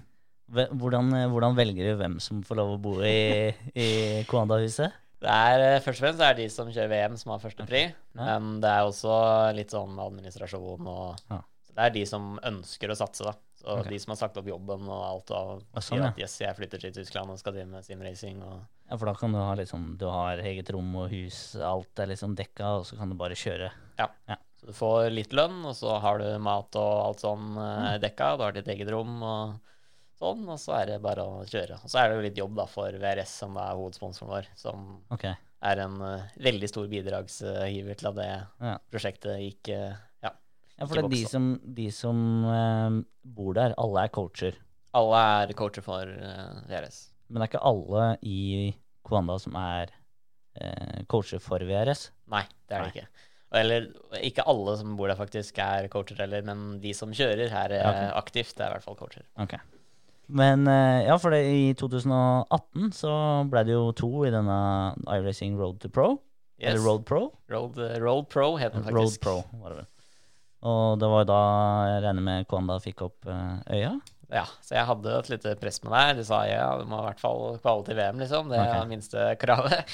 S3: Hvordan, eh, hvordan velger du hvem som får lov å bo i, i Koanda-huset?
S4: Det er eh, Først og fremst er det de som kjører VM, som har førstepri. Men det er også litt sånn administrasjon og
S3: Ja.
S4: så Det er de som ønsker å satse, da. Så
S3: okay.
S4: de som har sagt opp jobben og alt, og
S3: Ah, sånn,
S4: sier at yes, jeg flytter til Tyskland og skal drive med simracing og
S3: Ja, for da kan du ha liksom Du har eget rom og hus, alt er liksom dekka, og så kan du bare kjøre.
S4: Så du får litt lønn, og så har du mat og alt sånn
S3: Mm.
S4: eh, dekka. Du har ditt eget rom og sånn, og så er det bare å kjøre. Og så er det jo litt jobb da for VRS, som er hovedsponsoren vår, som
S3: okay.
S4: er en uh, veldig stor bidragsgiver til at det
S3: Ja.
S4: prosjektet gikk eh, ja.
S3: For det er de som, de som uh, bor der, alle er coacher.
S4: Alle er coacher for uh, VRS.
S3: Men det er ikke alle i Kwanda som er uh, coacher for VRS.
S4: Nei, det er det
S3: Nei.
S4: ikke. Eller ikke alle som bor der, faktisk, er coacher heller, men de som kjører, er
S3: okay.
S4: Aktivt. Det er i hvert fall coacher.
S3: Ok. Men eh, ja, for det, i 2018 så ble det jo to i denne iRacing Road to Pro.
S4: Yes.
S3: Eller Road Pro.
S4: Road, eh, Road Pro heter den faktisk. Road.
S3: Pro, var det vel. Og det var da jeg regner med Kwanda fikk opp eh, øya.
S4: Ja, så jeg hadde et lite press med deg. De sa ja, du må i hvert fall kvale til VM, liksom. Det er
S3: okay.
S4: det minste kravet.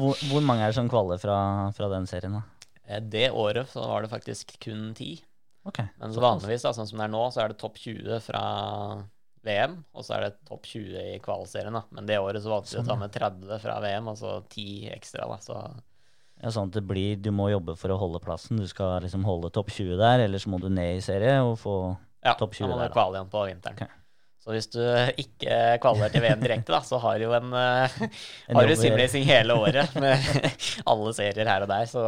S3: Hvor, hvor mange er det som kvaler fra, fra den serien, da?
S4: Eh, det året så var det faktisk kun ti.
S3: Ok.
S4: Men så vanligvis, da, sånn som det er nå, så er det topp 20 fra VM, og så er det topp 20 i kvalserien. da. Men det året så valgte vi å ta med 30 fra VM, og så 10 ekstra. da. Så
S3: sånn at det blir, Du må jobbe for å holde plassen. Du skal liksom holde topp 20 der, eller så må du ned i serie og få
S4: Ja,
S3: Topp 20 der.
S4: Ja, da må du kvale igjen på vinteren.
S3: Okay.
S4: Så hvis du ikke kvaler til VM direkte, da, så har du en, eh,
S3: En
S4: har du simracing hele året med alle serier her og der, så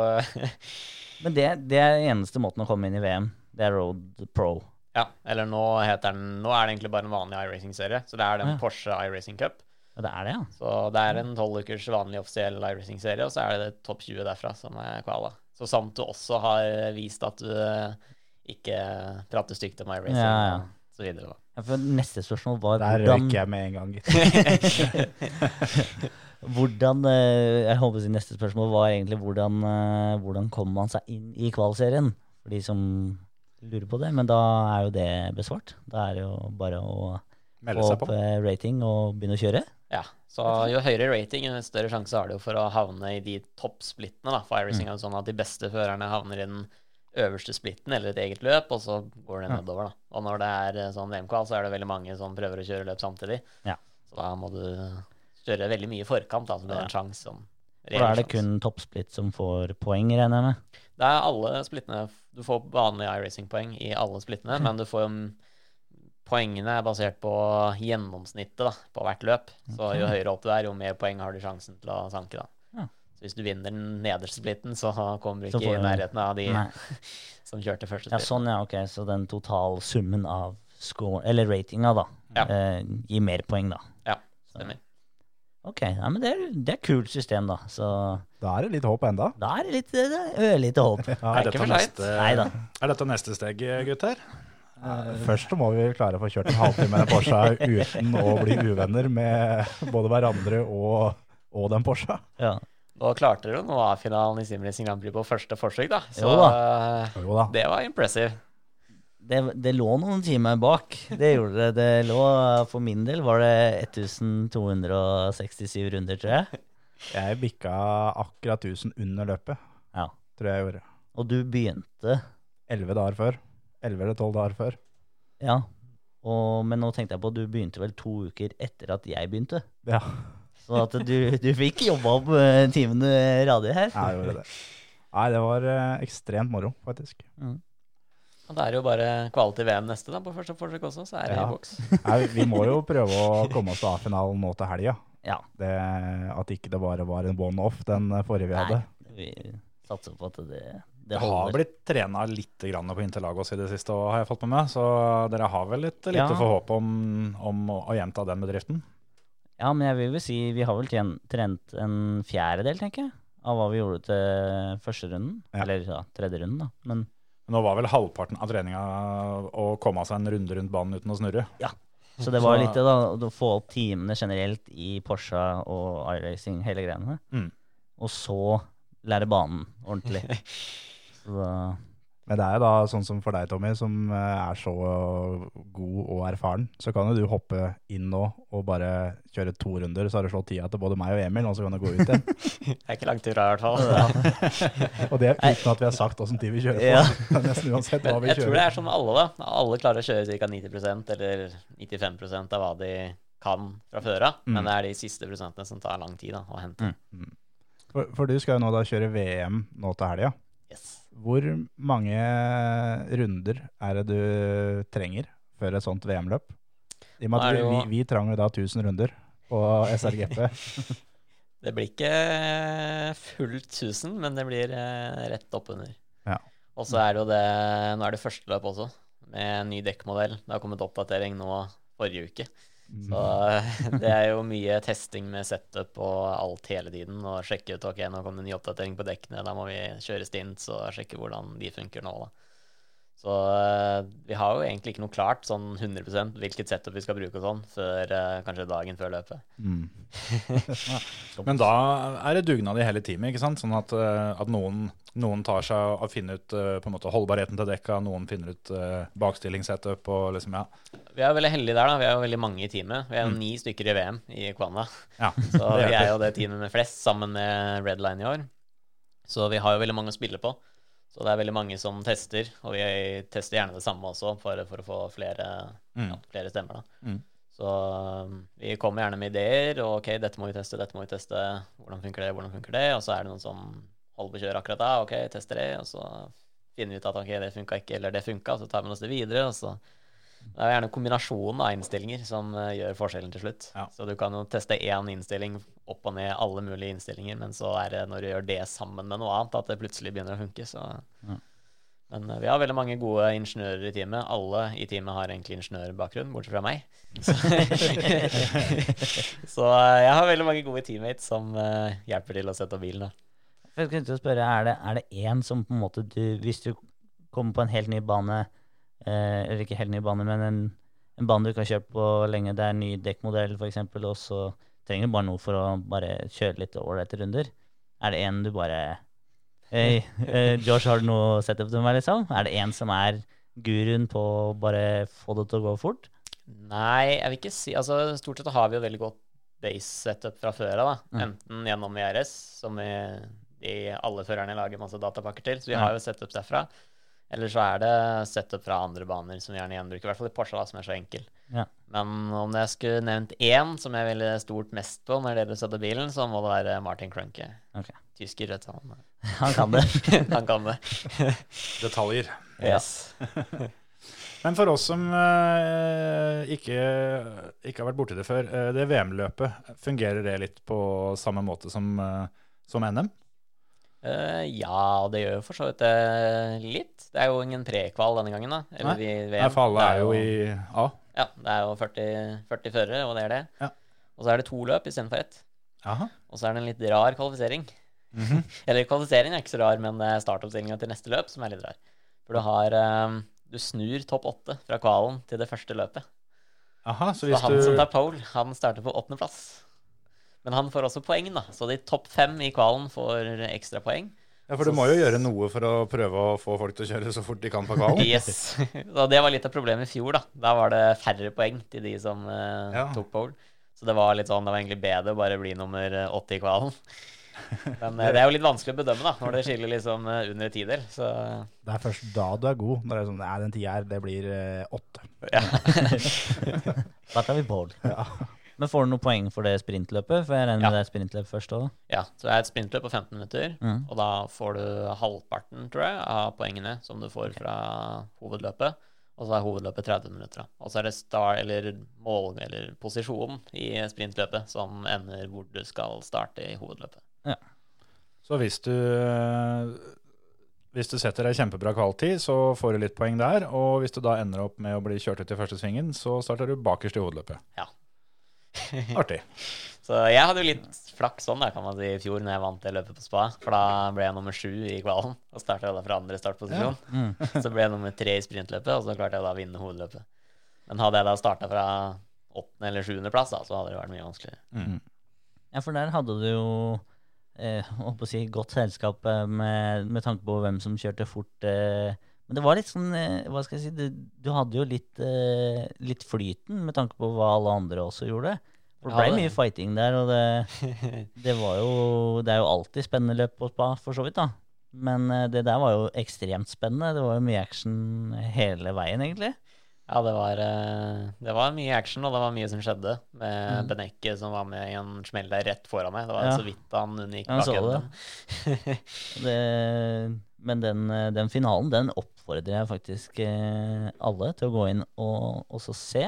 S3: Men det, det er eneste måten å komme inn i VM. Det er Road Pro.
S4: ja. Eller nå heter den Nå er det egentlig bare en vanlig iRacing-serie, så det er den
S3: Ja.
S4: Porsche iRacing Cup.
S3: Ja, det er det, ja.
S4: Så det er en tolv ukers vanlig offisiell iRacing-serie, og så er det topp 20 derfra som er kvala. Så samt du også har vist at du eh, ikke prater stygt om iRacing
S3: Ja, ja.
S4: og så videre, da.
S3: ja for neste spørsmål var
S2: Der
S3: hvordan,
S2: røyker jeg med en gang. gitt.
S3: hvordan eh, Jeg håper å si neste spørsmål var egentlig hvordan, eh, hvordan kommer man seg inn i kvalserien? For de som lurer på det. Men da er jo det besvart. Da er det jo bare å
S1: Melde seg på.
S3: opp rating og begynne å kjøre.
S4: Ja, så jo høyere rating, jo større sjanse har du for å havne i de toppsplittene. da, For iRacing er jo sånn at de beste førerne havner i den øverste splitten eller et eget løp, og så går det nedover. da. Og når det er eh, sånn VM-kval, så er det veldig mange som prøver å kjøre løp samtidig.
S3: Ja.
S4: Så da må du kjøre veldig mye i forkant, da, så du har en sjanse Sånn,
S3: og da er det kun toppsplitt som får poeng, regner jeg med.
S4: Det er alle splittene. Du får vanlige iRacing-poeng i alle splittene, men du får jo Poengene er basert på gjennomsnittet da, på hvert løp. Så jo høyere opp du er, jo mer poeng har du sjansen til å sanke. da.
S3: Ja.
S4: Så hvis du vinner den nederste splitten, så kommer du ikke
S3: får
S4: i nærheten av de
S3: Nei.
S4: som kjørte første
S3: Ja,
S4: splitt.
S3: sånn, ja. Ok, så den totalsummen av score, eller ratinga, da,
S4: Ja.
S3: eh, gir mer poeng, da.
S4: Ja, stemmer.
S3: Ok, ja, men det er, det er kult system, da. Så
S2: Da er det litt håp enda.
S3: da er det litt er ørlite håp.
S1: Er
S4: ikke
S1: dette, neste, er dette neste steg, gutter?
S2: Først så må vi klare å få kjørt en halvtime med en Porsche uten å bli uvenner med både hverandre og, og den Porsche.
S3: Ja.
S4: Da klarte dere noe nå A-finalen i Simracing Grand Prix på første forsøk, da. Så
S3: Jo
S2: Jo da.
S4: det var impressive.
S3: Det, det lå noen timer bak. Det gjorde det. Det lå, for min del var det 1267 runder, tror jeg.
S2: Jeg bikka akkurat 1000 under løpet,
S3: Ja.
S2: tror jeg jeg gjorde.
S3: Og du begynte
S2: Elleve dager før. Elleve eller tolv dager før.
S3: Ja. Og, men nå tenkte jeg på at du begynte vel to uker etter at jeg begynte.
S2: Ja,
S3: Så at du, du fikk jobba opp timen timene radig her.
S2: jeg gjorde det. Nei, det var eh, ekstremt moro, faktisk.
S4: Og da er det jo bare kvalitet til VM neste da, på første forsøk også, så er det
S2: Ja.
S4: i boks.
S2: Nei, vi må jo prøve å komme oss til A-finalen nå til helga.
S3: Ja.
S2: Det, at ikke det bare var en one-off den forrige vi hadde.
S3: Nei, vi satser på at det, det
S1: Det har
S3: holder.
S1: blitt trena litt grann på Interlagos i det siste, òg, har jeg fått med meg. Så dere har vel litt lite
S3: Ja.
S1: forhåp om, om å gjenta den bedriften?
S3: Ja, men jeg vil vel si vi har vel trent en fjerdedel, tenker jeg, av hva vi gjorde til første runden.
S2: Ja.
S3: Eller ja, tredje runden, da. Men
S1: Nå var vel halvparten av treninga å komme seg en runde rundt banen uten å snurre.
S3: Ja, Så det var litt det, da. Å få opp timene generelt i Porsche og iRacing, hele greiene.
S1: Mm.
S3: Og så lære banen ordentlig. Så
S2: Men det er jo da sånn som for deg, Tommy, som eh, er så god og erfaren, så kan jo du hoppe inn nå og bare kjøre to runder, så har du slått tida til både meg og Emil, og så kan du gå ut igjen.
S4: Det er ikke langt ifra, i hvert fall.
S2: Og det uten at vi har sagt åssen tid vi kjører på.
S3: Ja.
S2: Nesten uansett hva vi
S4: jeg tror det er sånn alle, da. Alle klarer å kjøre ca. 90% eller 95% av hva de kan fra før av.
S2: Mm.
S4: Men det er de siste prosentene som tar lang tid da, å hente.
S2: For, for du skal jo nå da kjøre VM nå til helga.
S4: Yes.
S2: Hvor mange runder er det du trenger før et sånt VM-løp? I og med at vi, vi, trang jo da 1000 runder på SRGP.
S4: Det blir ikke fullt 1000, men det blir eh, rett oppunder.
S2: Ja.
S4: Og så er det jo det Nå er det første løp også, med ny dekkmodell. Det har kommet oppdatering nå forrige uke. Så det er jo mye testing med setup og alt hele tiden. Og sjekke ut ok, nå kom det en ny oppdatering på dekkene, da må vi kjøre stint og sjekke hvordan de funker nå. da. Så eh, vi har jo egentlig ikke noe klart sånn 100% hvilket setup vi skal bruke og sånn, før eh, kanskje dagen før løpet.
S2: Mm.
S1: Men da er det dugnad i hele teamet, ikke sant? Sånn at, eh, at noen, noen tar seg og finner ut på en måte holdbarheten til dekka, noen finner ut uh, bakstillingssetup og liksom, ja.
S4: Vi er veldig heldige der, da. Vi er jo veldig mange i teamet. Vi er jo ni stykker i VM i Kvanna.
S1: ja.
S4: Så vi er jo det teamet med flest, sammen med Redline i år. Så vi har jo veldig mange å spille på. Så det er veldig mange som tester, og vi tester gjerne det samme også, for, for å få flere,
S1: Mm.
S4: ja, flere stemmer. da.
S1: Mm.
S4: Så um, vi kommer gjerne med ideer, og ok, dette må vi teste, dette må vi teste. Hvordan funker det, hvordan funker det? Og så er det noen som holder på kjøret akkurat da. Ok, tester det, og så finner vi ut at ok, det funka ikke, eller det funka, så tar vi oss det videre. og så det er gjerne kombinasjonen av innstillinger som eh, gjør forskjellen til slutt.
S1: Ja.
S4: Så du kan jo teste én innstilling opp og ned alle mulige innstillinger, men så er det når du gjør det sammen med noe annet, at det plutselig begynner å funke. Så.
S3: Ja.
S4: Men eh, vi har veldig mange gode ingeniører i teamet. Alle i teamet har egentlig ingeniørbakgrunn, bortsett fra meg. Så, så eh, jeg har veldig mange gode teammates som hjelper til å sette opp bilen. Da.
S3: Jeg skulle spørre, er det, er det én som på en måte du Hvis du kommer på en helt ny bane, eller ikke helt ny bane, men en, en bane du ikke har kjørt på lenge, det er en ny dekkmodell f.eks., og så trenger du bare noe for å bare kjøre litt ålreite runder, er det en du bare Hei, eh, Josh, har du noe setup til meg, liksom? Er det en som er guruen på å bare få det til å gå fort?
S4: Nei, jeg vil ikke si Altså, stort sett har vi jo veldig godt base setup fra før av, da.
S3: Mm.
S4: Enten gjennom IRS, som vi, de, alle førerne lager masse datapakker til, så vi har jo setup derfra. Eller så er det setup fra andre baner som vi gjerne gjenbruker, i hvert fall i Porsche, da, som er så enkel.
S3: Ja.
S4: Men om jeg skulle nevnt én som jeg ville stort mest på når dere setter bilen, så må det være Martin Krunke.
S3: Okay.
S4: Tysker, vet du. Han,
S3: Han kan det.
S4: han kan det.
S1: Detaljer.
S4: Yes.
S1: Men for oss som eh, ikke, ikke har vært borti det før, eh, det VM-løpet, fungerer det litt på samme måte som, eh, som NM?
S4: Eh, ja, det gjør jo for så vidt det litt. Det er jo ingen prekval denne gangen, da. Eller i VM.
S1: Nei, for alle
S4: Det
S1: er jo i A.
S4: Ja, det er jo 40, 40 førere, og det er det.
S1: Ja.
S4: Og så er det to løp istedenfor ett.
S1: Aha.
S4: Og så er det en litt rar kvalifisering.
S1: Mhm.
S4: Eller kvalifisering er ikke så rar, men det er startoppstillinga til neste løp som er litt rar. For du har um, Du snur topp åtte fra kvalen til det første løpet.
S1: Aha, så
S4: Så han
S1: du
S4: som tar pole, han starter på åttendeplass. Men han får også poeng, da. Så de topp fem i kvalen får ekstra poeng.
S1: Ja, for du må jo gjøre noe for å prøve å få folk til å kjøre så fort de kan på kvalen.
S4: Yes. Så det var litt av problemet i fjor, da. Da var det færre poeng til de som eh,
S1: Ja.
S4: tok pole. Så det var litt sånn, det var egentlig bedre å bare bli nummer eh, åtte i kvalen. Men eh, det er jo litt vanskelig å bedømme, da, når det skiller liksom eh, under tider. Så
S2: Det er først da du er god. Når det er sånn, nei, den tida her, det blir åtte.
S4: ja.
S3: Da tar vi pole. Men får du noe poeng for det sprintløpet? For jeg regner
S4: Ja.
S3: med det er sprintløp først òg.
S4: ja. Så det er et sprintløp på 15 minutter.
S3: Mm.
S4: Og da får du halvparten, tror jeg, av poengene som du får fra hovedløpet. Og så er hovedløpet 30 minutter. Og så er det star, eller mål, eller posisjon i sprintløpet som ender hvor du skal starte i hovedløpet.
S1: Så hvis du hvis du setter deg kjempebra kvaltid, så får du litt poeng der. Og hvis du da ender opp med å bli kjørt ut i første svingen, så starter du bakerst i hovedløpet.
S4: Ja.
S1: Artig.
S4: Så jeg hadde jo litt flaks sånn da, kan man si, i fjor når jeg vant det løpet på spa. For da ble jeg nummer sju i kvalen og starta da fra andre startposisjon.
S3: Mm.
S4: Så ble jeg nummer tre i sprintløpet, og så klarte jeg da å vinne hovedløpet. Men hadde jeg da starta fra åttende eller sjuendeplass, da, så hadde det vært mye vanskeligere.
S3: Ja, for der hadde du jo eh, på å si, godt selskap eh, med, med tanke på hvem som kjørte fort. Eh. Men det var litt sånn eh, Hva skal jeg si du, du hadde jo litt, eh, litt flyten med tanke på hva alle andre også gjorde. For det
S4: Ja,
S3: ble
S4: det-
S3: mye fighting der, og det, det var jo Det er jo alltid spennende løp på spa, for så vidt, da. Men eh, det der var jo ekstremt spennende. Det var jo mye action hele veien, egentlig.
S4: Ja, det var, eh, det var mye action, og det var mye som skjedde. Med
S3: Mm.
S4: Benekke som var med i en smell der rett foran meg. Det var
S3: Ja.
S4: så vidt han unngikk
S3: Ja,
S4: bakenden.
S3: Det, men den, eh, den finalen, den oppfordrer jeg faktisk eh, alle til å gå inn og også se.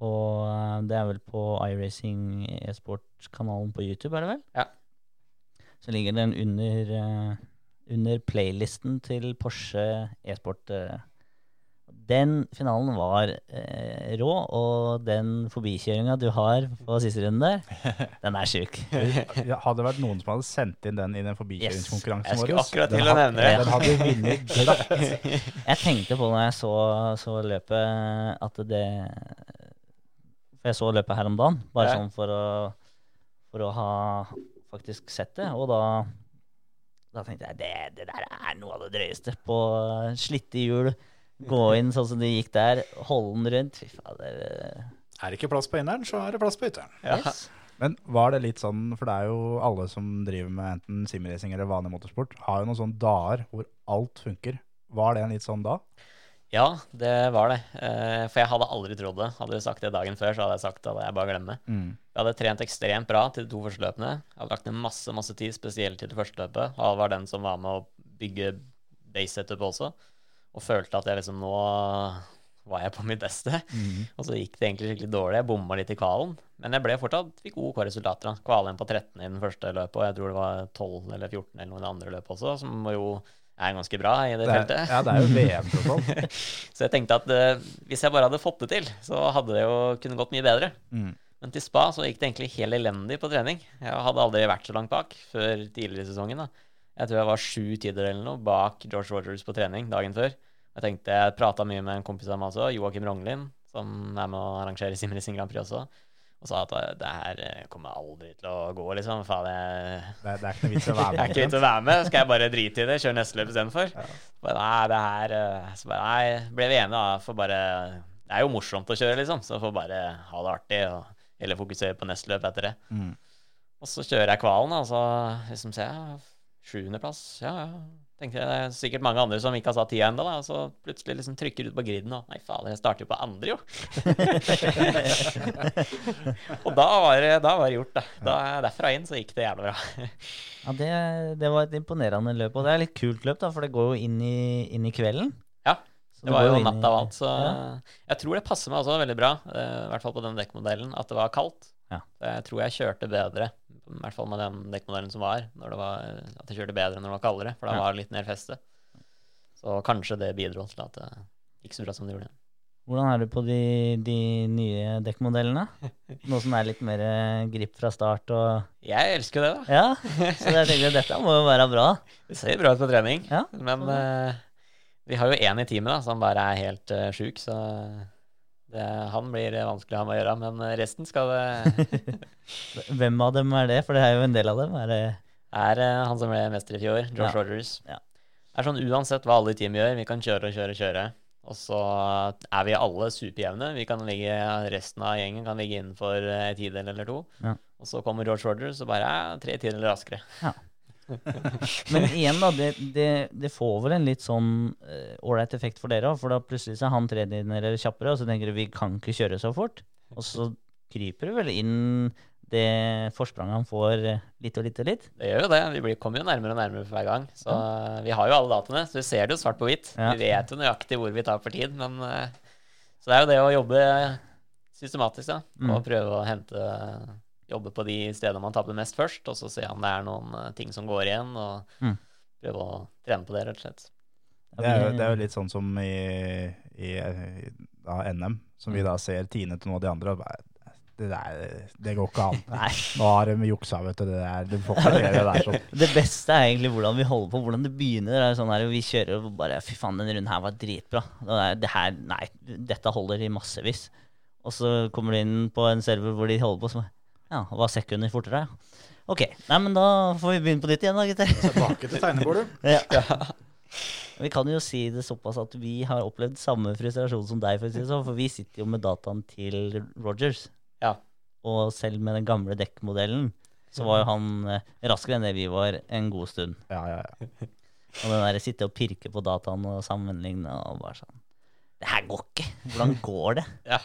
S3: På, eh, det er vel på iRacing e-sport-kanalen på YouTube, er det vel?
S4: Ja.
S3: Så ligger den under, under playlisten til Porsche e-sport. Den finalen var eh, rå, og den forbikjøringa du har på siste runden der, den er sjuk.
S2: Hadde det vært noen som hadde sendt inn den i den forbikjøringskonkurransen
S4: skulle
S2: vår,
S4: akkurat
S2: den
S4: til å nevne det.
S2: Den hadde vunnet glatt.
S3: Jeg tenkte på når jeg så, så løpet, at det For jeg så løpet her om dagen, bare
S4: Ja.
S3: sånn for å, for å ha faktisk sett det. Og da, da tenkte jeg det, det der er noe av det drøyeste. På slitte hjul, gå inn sånn som de gikk der, holde den rundt. Fy fader.
S1: Er det ikke plass på inneren, så er det plass på ytteren.
S3: Yes.
S2: Men var det litt sånn, for det er jo alle som driver med enten simracing eller vanlig motorsport, har jo noen sånne dager hvor alt funker. Var det en litt sånn da?
S4: Ja, det var det. Eh, For jeg hadde aldri trodd det. Hadde du sagt det dagen før, så hadde jeg sagt at jeg bare glemmer.
S2: Mm.
S4: Jeg hadde trent ekstremt bra til de to første løpene. Jeg hadde lagt ned masse masse tid, spesielt til det første løpet. Og var den som var med å bygge base setup også. Og følte at jeg liksom nå var jeg på mitt beste. Og så gikk det egentlig skikkelig dårlig. Jeg bomma litt i kvalen. Men jeg ble fortsatt fikk OK resultater. da. Kvalen på 13 i den første løpet, og jeg tror det var 12 eller 14 eller noen andre løpet også, som jo er ganske bra i det,
S2: Det er,
S4: feltet.
S2: ja, det er jo VM, tross alt.
S4: Så jeg tenkte at uh, hvis jeg bare hadde fått det til, så hadde det jo kunne gått mye bedre.
S2: Mm.
S4: Men til spa så gikk det egentlig helt elendig på trening. Jeg hadde aldri vært så langt bak før tidligere i sesongen. da. Jeg tror jeg var sju tider eller noe bak George Rogers på trening dagen før. Jeg tenkte, jeg prata mye med en kompis av meg også, Joakim Ronglin, som er med å arrangere Sim Racing Grand Prix også, og sa at eh, det her eh, kommer aldri til å gå, liksom. Faen, jeg
S2: Det, det er ikke noe vits å være
S4: med. det
S2: er
S4: ikke vits å være med. Skal jeg bare drite i det? Kjøre neste løp istedenfor? Ja. Nei, det her eh, Så bare, nei, ble vi enige, da. For bare Det er jo morsomt å kjøre, liksom. Så får bare ha det artig, og heller fokusere på neste løp etter det.
S2: Mm.
S4: Og så kjører jeg kvalen, og så liksom ser jeg sjuendeplass. Ja, ja. Tenkte jeg, det er sikkert mange andre som ikke har satt tida ennå, og så plutselig liksom trykker ut på griden, og nei, faen, jeg starter jo på andre, jo. og da var det, da var det gjort, da. da. Derfra inn så gikk det jævla bra.
S3: Ja, det, det var et imponerende løp, og det er litt kult løp, da, for det går jo inn i, inn i kvelden.
S4: Ja,
S3: Så
S4: Det var jo natta av alt, så
S3: Ja.
S4: jeg tror det passer meg også veldig bra, eh, i hvert fall på den dekkmodellen, at det var kaldt.
S3: Ja.
S4: Jeg tror jeg kjørte bedre, i hvert fall med den dekkmodellen som var, når det var at jeg kjørte bedre når det var kaldere, for da var det litt mer feste. Så kanskje det bidro til at det gikk så bra som det gjorde.
S3: Hvordan er du på de, de nye dekkmodellene? Noe som er litt mer eh, grip fra start og
S4: Jeg elsker det, da.
S3: Ja, så jeg tenker at dette må jo være bra.
S4: Det ser bra ut på trening,
S3: Ja.
S4: men uh, vi har jo én i teamet da, som bare er helt uh, sjuk, så det, han blir eh, vanskelig å ha med å gjøre, men eh, resten skal det
S3: Hvem av dem er det? For det er jo en del av dem. Er det
S4: er uh, han som ble mester i fjor, George
S3: Ja.
S4: Rogers.
S3: Ja.
S4: Er sånn uansett hva alle i teamet gjør, vi kan kjøre og kjøre og kjøre. Og så er vi alle superjevne. Vi kan ligge, resten av gjengen kan ligge innenfor en tidel eller to.
S3: Ja.
S4: Og så kommer George Rogers og bare er tre tideler raskere.
S3: Men igjen, da. Det, det, det får vel en litt sånn ålreit uh, effekt for dere òg. For da plutselig så er han tredjedeler kjappere, og så tenker du vi kan ikke kjøre så fort. Og så kryper du vel inn det forspranget han får eh, litt og litt og litt.
S4: Det gjør jo det. Vi blir, kommer jo nærmere og nærmere for hver gang. Så vi har jo alle dataene, så vi ser det jo svart på hvitt.
S3: Ja.
S4: Vi vet jo nøyaktig hvor vi tar for tid, men eh, Så det er jo det å jobbe systematisk, da.
S3: Mm.
S4: Og prøve å hente Jobbe på de stedene man taper mest først, og så se om det er noen eh, ting som går igjen, og
S3: Mm.
S4: prøve å trene på det, rett og slett.
S2: Det er, jo, det er jo litt sånn som i, i, i da, NM, som vi da ser Tine til noen av de andre. Og bare, det, der, det går ikke an.
S3: Nei.
S2: Nå har de juksa, vet du. Det der, du får ikke gjøre det der sånn.
S3: Det beste er egentlig hvordan vi holder på, hvordan det begynner. Det er sånn her, Vi kjører og bare Fy faen, denne runden her var dritbra. Det, er, det her, nei, dette holder i massevis. Og så kommer du inn på en server hvor de holder på som Ja, det var sekunder fortere. ja. Ok, nei, men da får vi begynne på nytt igjen, da, gutter.
S1: Tilbake til tegnebordet.
S3: Ja. Vi kan jo si det såpass at vi har opplevd samme frustrasjon som deg, for sånn. For vi sitter jo med dataen til Rogers.
S4: Ja.
S3: Og selv med den gamle dekkmodellen så var jo han eh, raskere enn det vi var en god stund.
S2: Ja, ja, ja.
S3: Og den der sitte og pirke på dataen og sammenligne og bare sånn Det her går ikke. Hvordan går det?
S4: Ja.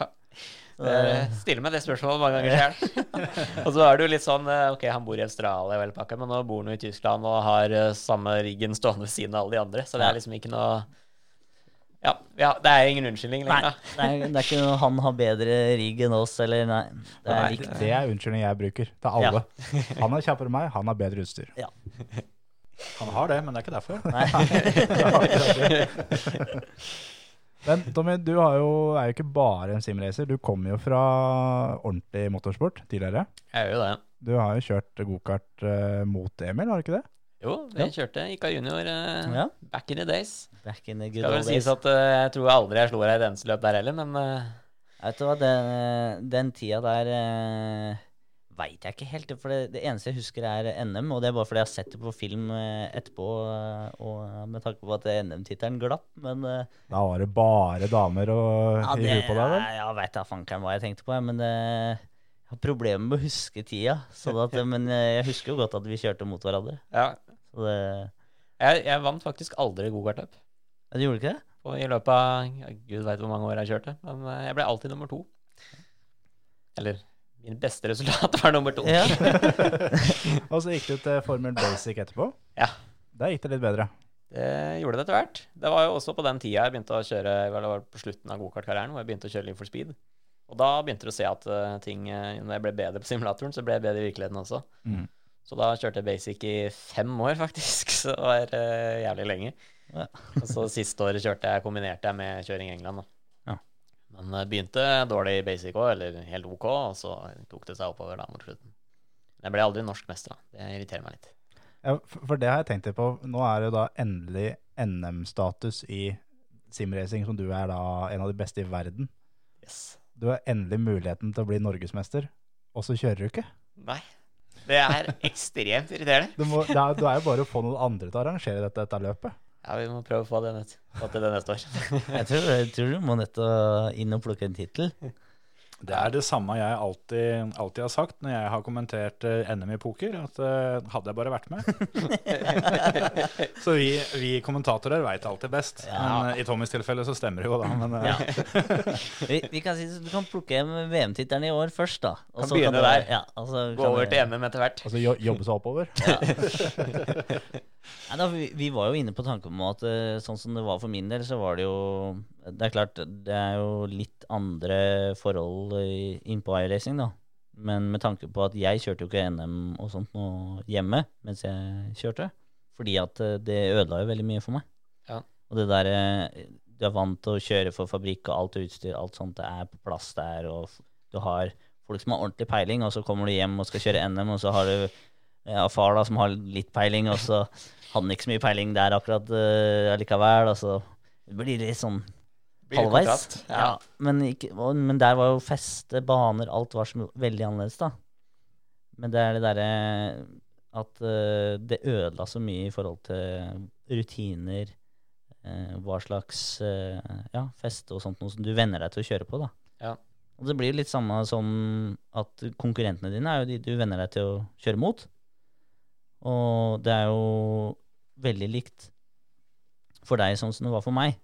S3: Så
S4: stiller meg det spørsmålet mange ganger sjøl. og så er det jo litt sånn eh, Ok, han bor i Australia, vel pakka, men nå bor han jo i Tyskland og har eh, samme riggen stående ved siden av alle de andre, så det er liksom ikke noe Ja, ja det er ingen unnskyldning lenger, Nei,
S3: det er, det er ikke noe han har bedre rigg enn oss, eller nei. Det er
S2: Nei, det er unnskyldning jeg bruker til alle. Han er kjappere enn meg, han har bedre utstyr.
S1: Han har det, men det er ikke derfor.
S3: Nei.
S2: Men Tommy, du har jo, er jo ikke bare en simracer. Du kommer jo fra ordentlig motorsport tidligere.
S4: Jeg gjør jo det.
S2: Du har jo kjørt gokart uh, mot Emil, har du ikke det?
S4: Jo, vi kjørte Ika Junior uh,
S3: Ja.
S4: back in the days.
S3: Back in the good
S4: Skal vel
S3: old
S4: sies
S3: days.
S4: at uh, jeg tror aldri jeg slo deg i et eneste løp der heller, men
S3: Vet du hva, den, den tida der uh, veit jeg ikke helt. For det, det eneste jeg husker, er NM. Og det er bare fordi jeg har sett det på film eh, etterpå, eh, og med tanke på at NM-tittelen glapp. Men eh,
S2: Da var det bare damer og,
S3: ja,
S2: i huet på deg, vel?
S3: jeg veit da fankeren hva jeg tenkte på, jeg, men jeg har problemer med å huske tida. Sånn at, men jeg husker jo godt at vi kjørte mot hverandre.
S4: ja.
S3: Så det,
S4: Jeg, jeg vant faktisk aldri gokartløp.
S3: ja, du gjorde ikke det?
S4: på, i løpet av ja, Gud veit hvor mange år jeg kjørte. Men jeg ble alltid nummer to. Eller min beste resultat var nummer to.
S3: Ja.
S2: Og så gikk du til Formel Basic etterpå.
S4: Ja.
S2: Der gikk det litt bedre.
S4: Det gjorde det etter hvert. Det var jo også på den tida jeg begynte å kjøre vel, det var på slutten av gokartkarrieren, hvor jeg begynte å kjøre Live for Speed. Og da begynte du å se at eh, ting eh, Når jeg ble bedre på simulatoren, så ble jeg bedre i virkeligheten også.
S2: Mm.
S4: Så da kjørte jeg basic i fem år, faktisk. Så det var uh, jævlig lenge.
S3: Ja.
S4: Og så siste året kjørte jeg, kombinerte jeg med kjøring i England. Da. Men det begynte dårlig i basic òg, eller helt OK, og så tok det seg oppover da mot slutten. Jeg ble aldri norsk mester, da. Det irriterer meg litt.
S2: Ja, for for det har jeg tenkt litt på. Nå er det jo da endelig NM-status i simracing, som du er da en av de beste i verden.
S4: Yes.
S2: Du har endelig muligheten til å bli norgesmester, og så kjører du ikke.
S4: Nei. Det er ekstremt irriterende.
S2: Du, må, det, er, du er jo bare å få noen andre til å arrangere dette, dette løpet.
S4: Ja, vi må prøve å få det, nett. til det neste år.
S3: Jeg tror, jeg tror du må å inn og plukke en tittel.
S1: Det er det samme jeg alltid, alltid har sagt når jeg har kommentert eh, NM i poker, at eh, hadde jeg bare vært med. så vi, vi kommentatorer veit alltid best.
S3: Ja.
S1: Men eh, i Tommys tilfelle så stemmer det jo, da. Men
S3: Ja. Vi, vi kan si Du kan plukke VM-tittelen i år først, da. Og
S4: Kan
S3: så
S4: begynne
S3: du-
S4: der.
S3: Ja, og så
S4: Gå
S3: kan
S4: over til NM etter hvert.
S2: Altså jo, jobbe seg oppover.
S3: Nei, da, vi, vi var jo inne på tanken om at sånn som det var for min del, så var det jo Det er klart, det er jo litt andre forhold i- inn iRacing, da. Men med tanke på at jeg kjørte jo ikke NM og sånt nå hjemme mens jeg kjørte. Fordi at eh, det ødela jo veldig mye for meg.
S4: Ja.
S3: Og det der eh, Du er vant til å kjøre for fabrikk, og alt utstyr, alt sånt, det er på plass der, og du har folk som har ordentlig peiling, og så kommer du hjem og skal kjøre NM, og så har du ja, far da, som har litt peiling, og så hadde han ikke så mye peiling der akkurat uh, likevel. Og så det blir litt sånn
S4: det
S3: halvveis.
S4: Ja.
S3: Ja. men, ikke, men der var jo feste, baner, alt var så veldig annerledes, da. Men det er det derre at uh, det ødela så mye i forhold til rutiner, uh, hva slags uh, ja, feste og sånt noe som du venner deg til å kjøre på, da.
S4: Ja.
S3: Og det blir litt samme som at konkurrentene dine er jo de du venner deg til å kjøre mot. Og det er jo veldig likt for deg sånn som det var for meg.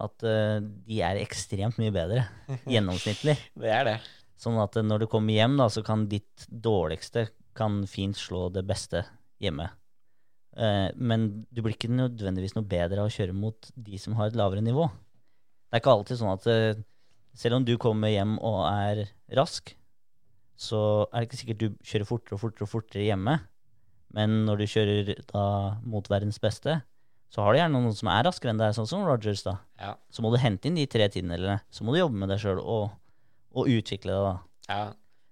S3: At uh, de er ekstremt mye bedre gjennomsnittlig.
S4: Det er det.
S3: Sånn at uh, når du kommer hjem, da, så kan ditt dårligste kan fint slå det beste hjemme. Uh, men du blir ikke nødvendigvis noe bedre av å kjøre mot de som har et lavere nivå. Det er ikke alltid sånn at selv om du kommer hjem og er rask, så er det ikke sikkert du kjører fortere og fortere og fortere hjemme. Men når du kjører da mot verdens beste, så har du gjerne noen som er raskere enn deg, sånn som Rogers. da.
S4: Ja.
S3: Så må du hente inn de tre tiendedelsene. Så må du jobbe med deg sjøl og, og utvikle det. da.
S4: Ja,